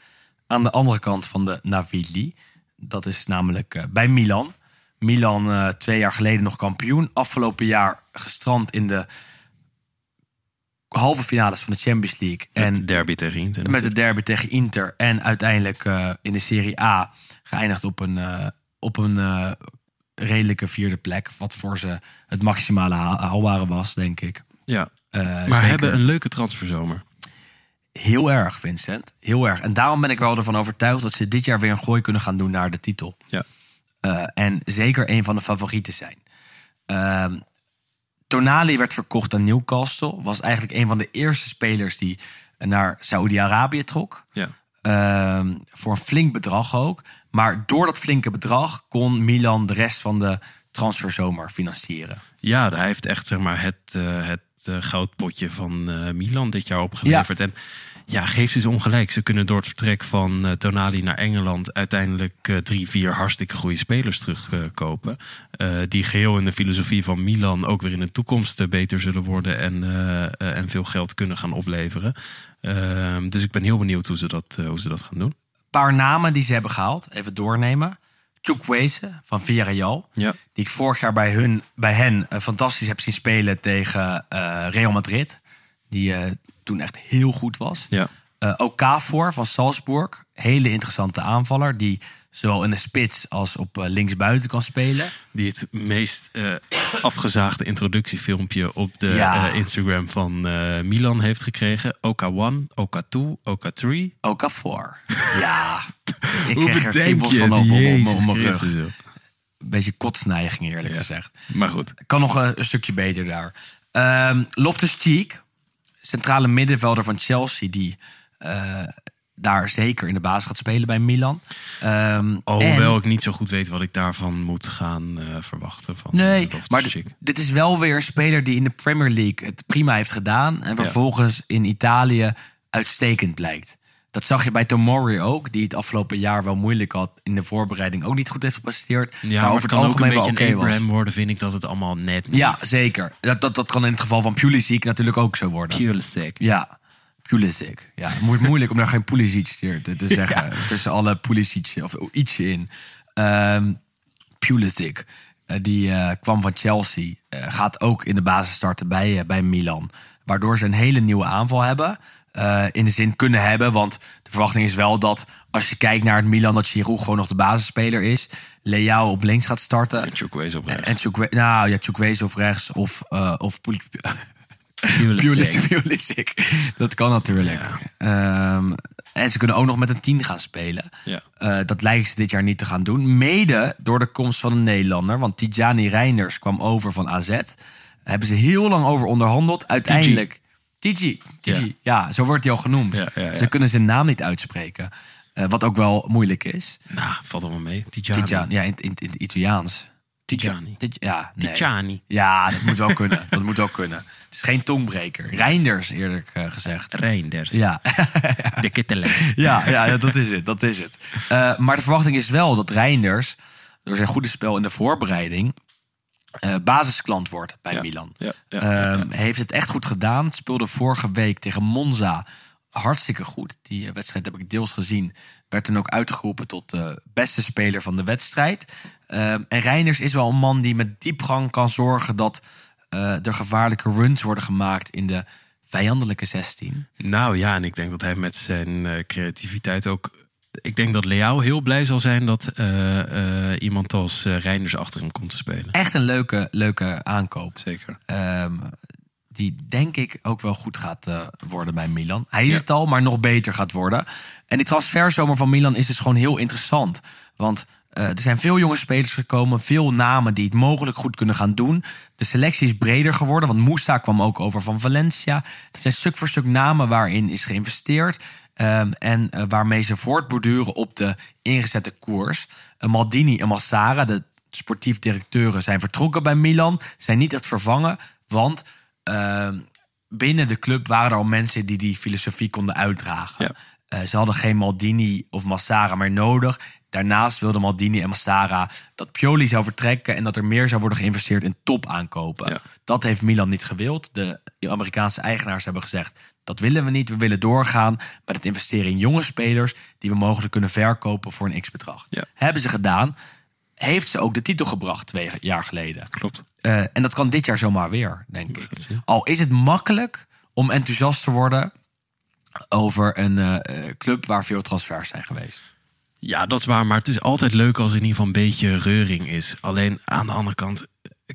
aan de andere kant van de Navili. Dat is namelijk eh, bij Milan. Milan eh, twee jaar geleden nog kampioen. Afgelopen jaar gestrand in de halve finales van de Champions League. En En de derby tegen Inter. met de derby tegen Inter. En uiteindelijk in de Serie A geëindigd op een, op een redelijke vierde plek. Wat voor ze het maximale haal- haalbare was, denk ik. Ja, maar zeker. hebben een leuke transferzomer. Heel erg, Vincent. Heel erg. En daarom ben ik wel ervan overtuigd dat ze dit jaar weer een gooi kunnen gaan doen naar de titel. Ja. Eh, en zeker een van de favorieten zijn. Ehm Tonali werd verkocht aan Newcastle. Was eigenlijk een van de eerste spelers die naar Saoedi-Arabië trok. Ja. Ehm, voor een flink bedrag ook. Maar door dat flinke bedrag kon Milan de rest van de transferzomer financieren. Ja, hij heeft echt zeg maar, het, eh, het eh, goudpotje van eh, Milan dit jaar opgeleverd. En ja, geef ze eens ongelijk. Ze kunnen door het vertrek van Tonali naar Engeland uiteindelijk drie, vier hartstikke goede spelers terugkopen. Die geheel in de filosofie van Milan ook weer in de toekomst beter zullen worden en, en veel geld kunnen gaan opleveren. Ehm, dus ik ben heel benieuwd hoe ze dat, hoe ze dat gaan doen. Paar namen die ze hebben gehaald, even doornemen. Chukwueze van Villarreal. Ja. Die ik vorig jaar bij, hun, bij hen eh, fantastisch heb zien spelen tegen eh, Real Madrid. Die eh, toen echt heel goed was. Ja. Ook Kafor van Salzburg. Hele interessante aanvaller. Die zowel in de spits als op eh, linksbuiten kan spelen. Die het meest eh, afgezaagde introductiefilmpje op de Ja. eh, Instagram van Milan heeft gekregen. Oka1, Oka2, Oka3. Okafor. Ja. Ik Hoe kreeg er je van op, mijn rug. Joh. beetje kotsneiging eerlijk gezegd. Maar goed. Kan nog een, een stukje beter daar. Ehm Loftus Cheek, centrale middenvelder van Chelsea, die daar zeker in de basis gaat spelen bij Milan. Ehm, Alhoewel en- ik niet zo goed weet wat ik daarvan moet gaan eh, verwachten. Van Nee, Loftus maar dit is wel weer een speler die in de Premier League het prima heeft gedaan. En vervolgens in Italië uitstekend blijkt. Dat zag je bij Tomori ook, die het afgelopen jaar wel moeilijk had. In de voorbereiding ook niet goed heeft gepresteerd. Ja, maar, over het algemeen wel oké was. Worden, vind ik dat het allemaal net niet. Ja, zeker. Dat, dat, dat kan in het geval van Pulisic natuurlijk ook zo worden. Pulisic. Ja, Pulisic. Ja, moeilijk om daar geen Pulisic te, te, te zeggen. Tussen alle Pulisic of ietsje in. Ehm Pulisic, eh, die eh, kwam van Chelsea. eh, gaat ook in de basis starten bij, eh, bij Milan. Waardoor ze een hele nieuwe aanval hebben. Eh, in de zin kunnen hebben. Want de verwachting is wel dat als je kijkt naar het Milan... dat Giroud gewoon nog de basisspeler is. Leao op links gaat starten. En Chukwueze op rechts. En Chukwe, nou ja, Chukwueze of rechts of, eh of Pul- Pulisic. Pulisic. Dat kan natuurlijk. Ehm, en ze kunnen ook nog met een 10 gaan spelen. Ja. Eh, dat lijken ze dit jaar niet te gaan doen. Mede door de komst van een Nederlander. Want Tijani Reinders kwam over van AZ. Daar hebben ze heel lang over onderhandeld. Uiteindelijk... Tiji. Tiji. Ja. zo wordt hij al genoemd. Ja, ja, ja. Ze kunnen zijn naam niet uitspreken. Eh, wat ook wel moeilijk is. Nou, valt allemaal mee. Tijani. Tijani. Ja, in, in, in het Italiaans. Tijani. Tij- Ja, nee. Tijani. Ja, dat moet wel kunnen. Dat moet wel kunnen. Het is geen tongbreker. Reinders, eerlijk eh, gezegd. Reinders. Ja. De Kittelen. ja, ja, dat is het. Dat is het. Eh, maar de verwachting is wel dat Reinders, door zijn goede spel in de voorbereiding, eh, basisklant wordt bij Ja. Milan. Ja, ja, Ehm, ja. Heeft het echt goed gedaan. Speelde vorige week tegen Monza hartstikke goed. Die wedstrijd heb ik deels gezien. Werd toen ook uitgeroepen tot de beste speler van de wedstrijd. Ehm, en Reinders is wel een man die met diepgang kan zorgen dat eh, er gevaarlijke runs worden gemaakt in de vijandelijke 16. Nou ja, en ik denk dat hij met zijn eh, creativiteit ook... Ik denk dat Leao heel blij zal zijn dat eh, iemand als Reinders achter hem komt te spelen. Echt een leuke, leuke aankoop. Zeker. Ehm, die denk ik ook wel goed gaat worden bij Milan. Hij is Ja. het al, maar nog beter gaat worden. En die transferzomer van Milan is dus gewoon heel interessant. Want eh, er zijn veel jonge spelers gekomen, veel namen die het mogelijk goed kunnen gaan doen. De selectie is breder geworden, want Moussa kwam ook over van Valencia. Er zijn stuk voor stuk namen waarin is geïnvesteerd. ehm, en eh, waarmee ze voortborduren op de ingezette koers. Eh, Maldini en Massara, de sportief directeuren, zijn vertrokken bij Milan. Zijn niet echt vervangen, want ehm, binnen de club waren er al mensen die die filosofie konden uitdragen. Ja. Ze hadden geen Maldini of Massara meer nodig. Daarnaast wilden Maldini en Massara dat Pioli zou vertrekken en dat er meer zou worden geïnvesteerd in top aankopen. Ja. Dat heeft Milan niet gewild. De Amerikaanse eigenaars hebben gezegd: dat willen we niet. We willen doorgaan met het investeren in jonge spelers die we mogelijk kunnen verkopen voor een x-bedrag. Ja. Hebben ze gedaan. Heeft ze ook de titel gebracht twee jaar geleden. Klopt. Eh, en dat kan dit jaar zomaar weer, denk ik. Al is het makkelijk om enthousiast te worden over een eh, eh, club waar veel transfers zijn geweest. Ja, dat is waar. Maar het is altijd leuk als er in ieder geval een beetje reuring is. Alleen aan de andere kant,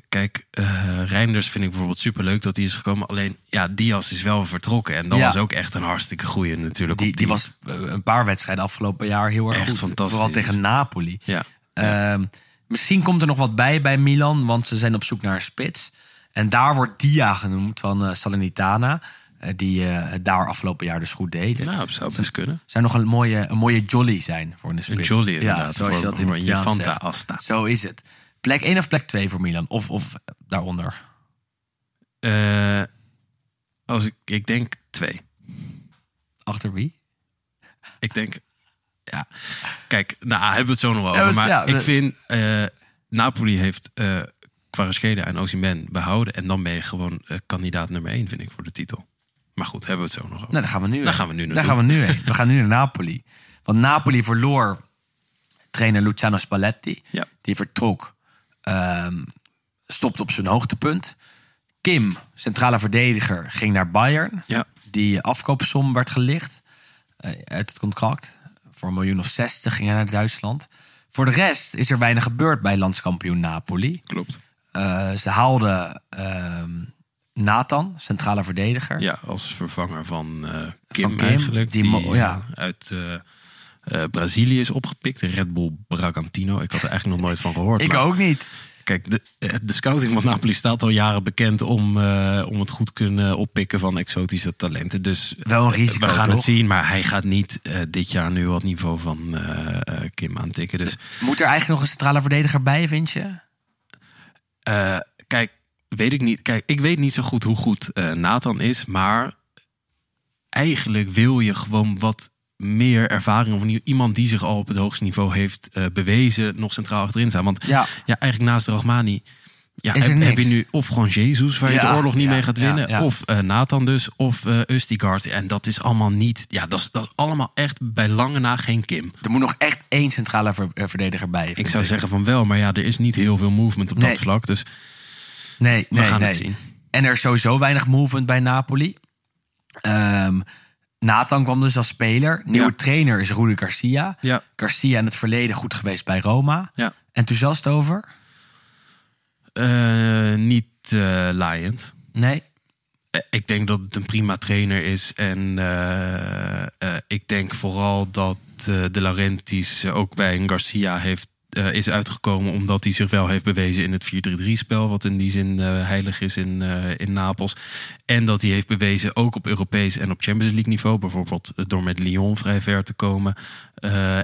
kijk, eh Reinders vind ik bijvoorbeeld superleuk dat hij is gekomen. Alleen, ja, Diaz is wel vertrokken. En dat Ja. was ook echt een hartstikke goeie natuurlijk. Die, die was eh, een paar wedstrijden afgelopen jaar heel erg Echt goed. fantastisch. Vooral tegen Napoli. Ja. Ehm, misschien komt er nog wat bij bij Milan, want ze zijn op zoek naar een spits. En daar wordt Dia genoemd van eh, Salernitana, die eh, het daar afgelopen jaar dus goed deed. Nou, dat zou best kunnen. Zou nog een mooie, een mooie jolly zijn voor een spits. Een jolly ja, inderdaad. zoals je dat in het. Asta. Zo is het. Plek 1 of plek 2 voor Milan? Of, of daaronder? Eh, als ik, ik denk twee. Achter wie? Ik denk, ja. Kijk, nou, hebben we het zo nog wel Ja, over. Maar ja, ik we- vind, eh, Napoli heeft eh Kvaratskhelia en Osimhen behouden. En dan ben je gewoon eh, kandidaat nummer één, vind ik, voor de titel. Maar goed, hebben we het zo nog over. Nou, daar gaan we nu Daar gaan we nu Daar gaan we nu heen. We gaan nu naar Napoli. Want Napoli verloor trainer Luciano Spalletti. Ja. Die vertrok. ehm stopte op zijn hoogtepunt. Kim, centrale verdediger, ging naar Bayern. Ja. Die afkoopsom werd gelicht eh, uit het contract. Voor een miljoen of zestig ging hij naar Duitsland. Voor de rest is er weinig gebeurd bij landskampioen Napoli. Klopt. Eh, ze haalden ehm, Nathan, centrale verdediger. Ja, als vervanger van eh, Kim, Van Kim, eigenlijk. die ja. eh, uit, eh, Brazilië is opgepikt, Red Bull Bragantino. Ik had er eigenlijk nog nooit van gehoord. Ik maar- ook niet. Kijk, de, de scouting van Napoli staat al jaren bekend om, om het goed kunnen oppikken van exotische talenten. Dus Wel een risico, we gaan toch? het zien, maar hij gaat niet dit jaar nu wat niveau van Kim aantikken. Dus Moet er eigenlijk nog een centrale verdediger bij, vind je? kijk, weet ik niet. Kijk, ik weet niet zo goed hoe goed eh, Nathan is, maar eigenlijk wil je gewoon wat meer ervaring of iemand die zich al op het hoogste niveau heeft eh, bewezen nog centraal achterin staan. Want Ja. ja, eigenlijk naast Rachmani ja, heb, heb je nu of gewoon Jezus waar je de oorlog niet ja, mee gaat winnen, of eh, Nathan dus, of eh Ustigard. En dat is allemaal niet, ja, dat is, dat is allemaal echt bij lange na geen Kim. Er moet nog echt één centrale ver- verdediger bij. Ik zou zeggen van wel, maar ja, er is niet heel veel movement op Nee. dat vlak. Dus Nee, we nee, gaan nee. het zien. En er is sowieso weinig movement bij Napoli. Ehm, Nathan kwam dus als speler. Nieuwe Ja. trainer is Rudi Garcia. Ja. Garcia in het verleden goed geweest bij Roma. Ja. Enthousiast over? Eh, niet eh laaiend. Nee? Eh, Ik denk dat het een prima trainer is. En ik denk vooral dat De Laurentiis ook bij een Garcia heeft, eh, is uitgekomen... omdat hij zich wel heeft bewezen in het 4-3-3-spel... wat in die zin eh, heilig is in, eh, in Napels. En dat hij heeft bewezen ook op Europees en op Champions League niveau... bijvoorbeeld door met Lyon vrij ver te komen.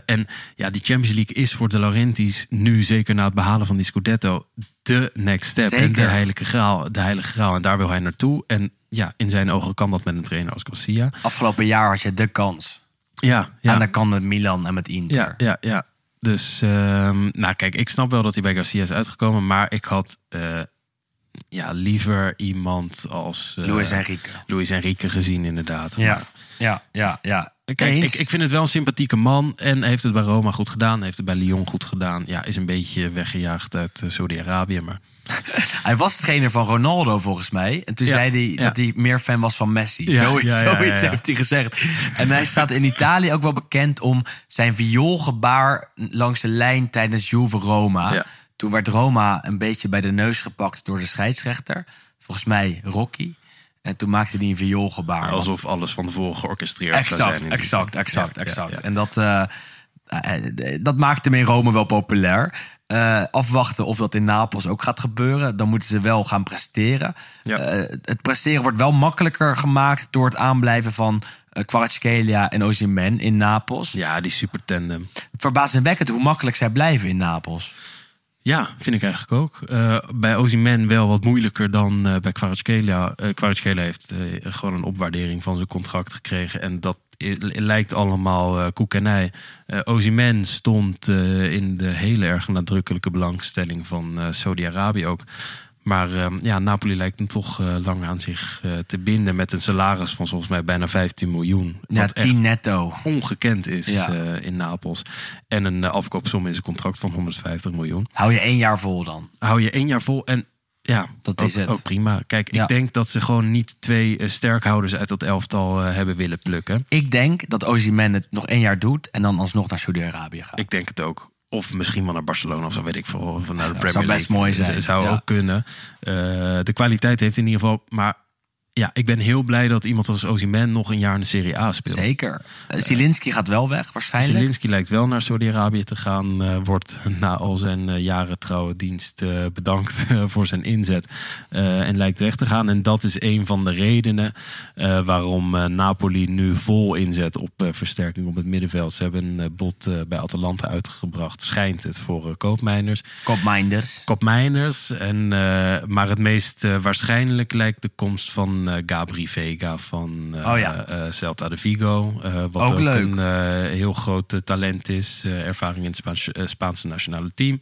En ja, die Champions League is voor De Laurentiis nu... zeker na het behalen van die Scudetto... de next step en de heilige graal, de heilige graal. En daar wil hij naartoe. En ja, in zijn ogen kan dat met een trainer als Garcia. Afgelopen jaar had je de kans. Ja, ja. En dat kan met Milan en met Inter. Ja, ja, ja. Dus, ehm, nou kijk, ik snap wel dat hij bij Garcia is uitgekomen. Maar ik had eh, ja, liever iemand als eh, Luis Enrique. Luis Enrique gezien, inderdaad. Ja, Maar, ja, ja, ja. Kijk, ik, ik vind het wel een sympathieke man. En heeft het bij Roma goed gedaan. Heeft het bij Lyon goed gedaan. Ja, is een beetje weggejaagd uit eh, Saudi-Arabië. Maar Hij was trainer van Ronaldo volgens mij. En toen Ja, zei hij ja. dat hij meer fan was van Messi. Ja, zoiets zoiets heeft hij gezegd. En hij staat in Italië ook wel bekend om zijn vioolgebaar langs de lijn tijdens Juve Roma. Toen werd Roma een beetje bij de neus gepakt door de scheidsrechter. Volgens mij Rocky. En toen maakte hij een vioolgebaar. alsof alles van tevoren georchestreerd zou zijn. Exact, exact, exact, exact. En dat, eh, eh, dat maakt hem in Rome wel populair. Eh, afwachten of dat in Napels ook gaat gebeuren. Dan moeten ze wel gaan presteren. Ja. Eh, het presteren wordt wel makkelijker gemaakt door het aanblijven van uh, Kvaratskhelia en Osimhen in Napels. Ja, die super tandem. Verbazingwekkend hoe makkelijk zij blijven in Napels. Ja, vind ik eigenlijk ook. Bij Ozyman wel wat moeilijker dan eh, bij Kvaratskhelia. Eh Kvaratskhelia heeft gewoon een opwaardering van zijn contract gekregen. En dat lijkt allemaal eh koekenij. Eh Ozyman stond eh, in de hele erg nadrukkelijke belangstelling van eh Saudi-Arabië ook. Maar eh, ja, Napoli lijkt hem toch eh, lang aan zich eh, te binden met een salaris van volgens mij bijna 15 miljoen. Ja, Wat echt 10 netto. ongekend is Ja. eh, in Napels. En een eh, afkoopsom in zijn contract van 150 miljoen Hou je één jaar vol dan. hou je één jaar vol en ja, Dat ook, is het. ook prima. Kijk, Ja. ik denk dat ze gewoon niet twee eh, sterkhouders uit dat elftal eh, hebben willen plukken. Ik denk dat Osimhen het nog één jaar doet en dan alsnog naar Saudi-Arabië gaat. Ik denk het ook. Of misschien wel naar Barcelona of zo, weet ik veel. Of naar de Premier zou best League. mooi zijn, Dat Zou ja. ook kunnen. Eh, de kwaliteit heeft in ieder geval. Maar ja, ik ben heel blij dat iemand als Ozyman nog een jaar in de Serie A speelt. Zeker. Uh, Zielinski gaat wel weg waarschijnlijk. Zelensky lijkt wel naar Saudi-Arabië te gaan. eh, wordt na al zijn eh, jaren trouwe dienst eh, bedankt eh, voor zijn inzet. eh, en lijkt weg te gaan. En dat is een van de redenen eh, waarom eh, Napoli nu vol inzet op eh, versterking op het middenveld. Ze hebben een eh, bod eh, bij Atalanta uitgebracht. Schijnt het voor eh, koopmijners. Kopminders. Kopmijners. En, eh, maar het meest eh, waarschijnlijk lijkt de komst van eh, Gabri Vega van Oh ja. eh, Celta de Vigo. wat Ook een heel groot talent is. ervaring in het Spaanse, Spaanse nationale team.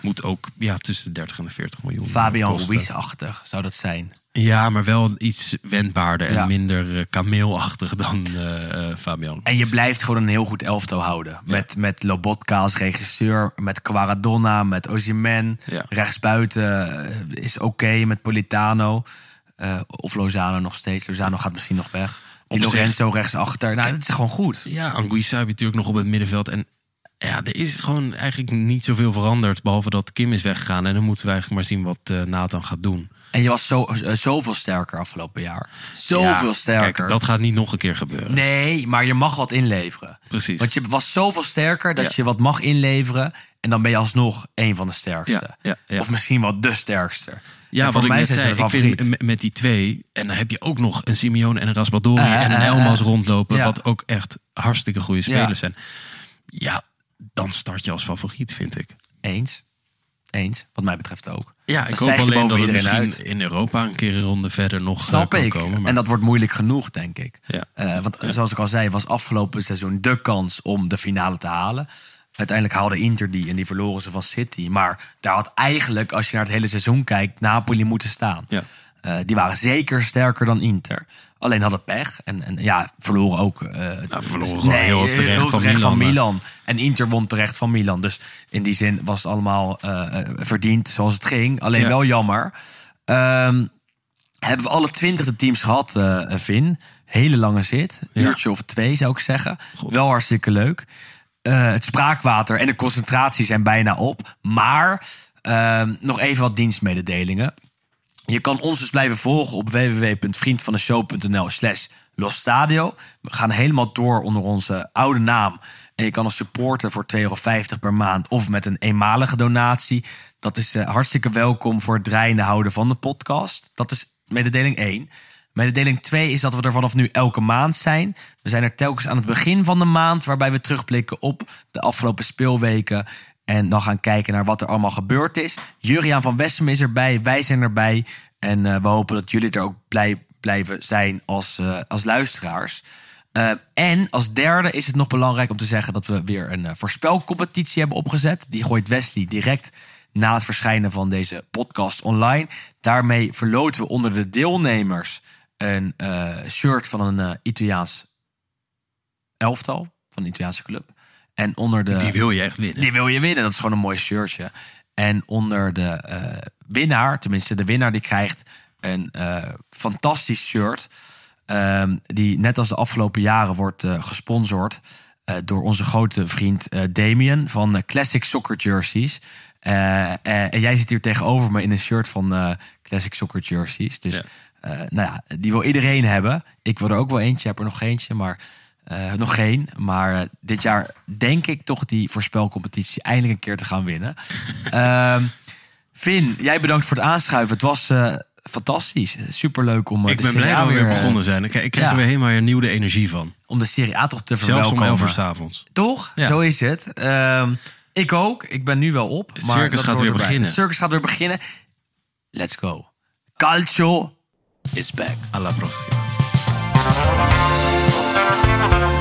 Moet ook ja, tussen de 30 en de 40 miljoen Fabian. Ruiz-achtig zou dat zijn. Ja, maar wel iets wendbaarder en Ja. minder kameelachtig dan Fabian. En je blijft gewoon een heel goed elftal houden. Met, met Lobotka als regisseur, met Quaradonna, met. Ja. Rechtsbuiten is oké met Politano. Eh, of Lozano nog steeds. Lozano gaat misschien nog weg. Die Lorenzo rechtsachter. Nou, dat is gewoon goed. Ja, Anguissa heb je natuurlijk nog op het middenveld. En Ja, er is gewoon eigenlijk niet zoveel veranderd. Behalve dat Kim is weggegaan. En dan moeten we eigenlijk maar zien wat eh, Nathan gaat doen. En je was zo, eh, zoveel sterker afgelopen jaar. Zoveel Ja, sterker. Kijk, dat gaat niet nog een keer gebeuren. Nee, maar je mag wat inleveren. Precies. Want je was zoveel sterker dat Ja. je wat mag inleveren. En dan ben je alsnog een van de sterkste. Ja. Of misschien wel de sterkste. Ja, En wat ik net zijn zei, ik vind met- die twee... en dan heb je ook nog een Simeone en een Raspadori... Eh, en een eh, Elmas eh. rondlopen... Wat ook echt hartstikke goede spelers zijn. Ja, dan start je als favoriet, vind ik. Eens. Eens, wat mij betreft ook. Ja, ik hoop alleen dat iedereen misschien uit. in Europa... een keer een ronde verder nog eh, Snap kan ik. komen. Maar En dat wordt moeilijk genoeg, denk ik. Ja. Eh, want eh, zoals ik al zei, was afgelopen seizoen de kans om de finale te halen. Uiteindelijk haalde Inter die en die verloren ze van City. Maar daar had eigenlijk, als je naar het hele seizoen kijkt, Napoli moeten staan. Ja. Die waren zeker sterker dan Inter. Alleen hadden pech. En, en ja, verloren ook. eh Nou, verloren gewoon heel terecht heel van Milan. En Inter won terecht van Milan. Dus in die zin was het allemaal eh, eh, verdiend zoals het ging. Alleen Ja. wel jammer. Ehm, hebben we alle twintig teams gehad, eh Vin. Hele lange zit. Een Ja. uurtje of twee zou ik zeggen. Wel hartstikke leuk. Het spraakwater en de concentratie zijn bijna op. Maar ehm, nog even wat dienstmededelingen. Je kan ons dus blijven volgen op www.vriendvandeshow.nl slash Los Stadio. We gaan helemaal door onder onze oude naam. En je kan ons supporten voor 2,50 euro per maand of met een eenmalige donatie. Dat is eh, hartstikke welkom voor het draaiende houden van de podcast. Dat is mededeling 1. Mededeling 2 is dat we er vanaf nu elke maand zijn. We zijn er telkens aan het begin van de maand, waarbij we terugblikken op de afgelopen speelweken. En dan gaan kijken naar wat er allemaal gebeurd is. Juriaan van Wessem is erbij, wij zijn erbij. En eh, we hopen dat jullie er ook blij blijven zijn als, eh, als luisteraars. Eh, en als derde is het nog belangrijk om te zeggen dat we weer een voorspelcompetitie hebben opgezet. Die gooit Wesley direct na het verschijnen van deze podcast online. Daarmee verloten we onder de deelnemers een shirt van een Italiaans elftal, van een Italiaanse club. En onder de Die wil je echt winnen. die wil je winnen. Dat is gewoon een mooi shirtje. En onder de eh, winnaar, tenminste de winnaar, die krijgt een eh, fantastisch shirt. ehm, die net als de afgelopen jaren wordt eh, gesponsord door onze grote vriend Damien van Classic Soccer Jerseys. En jij zit hier tegenover me in een shirt van Classic Soccer Jerseys. Dus Ja. nou ja, die wil iedereen hebben. Ik wil er ook wel eentje, heb er nog eentje, maar eh, nog geen. Maar eh, dit jaar denk ik toch die voorspelcompetitie eindelijk een keer te gaan winnen. Ehm Vin, jij bedankt voor het aanschuiven. Het was eh, fantastisch. Superleuk om ik ben blij dat we weer begonnen zijn. Ik, ik krijg ja. er weer helemaal hernieuwde energie van. om de Serie A toch te Zelfs om verwelkomen. 11 uur 's avonds. Toch? Ja. Zo is het. Ehm, ik ook. Ik ben nu wel op. Het maar circus gaat weer erbij. beginnen. Het circus gaat weer beginnen. Let's go. Calcio is back. Alla prossima. Bye.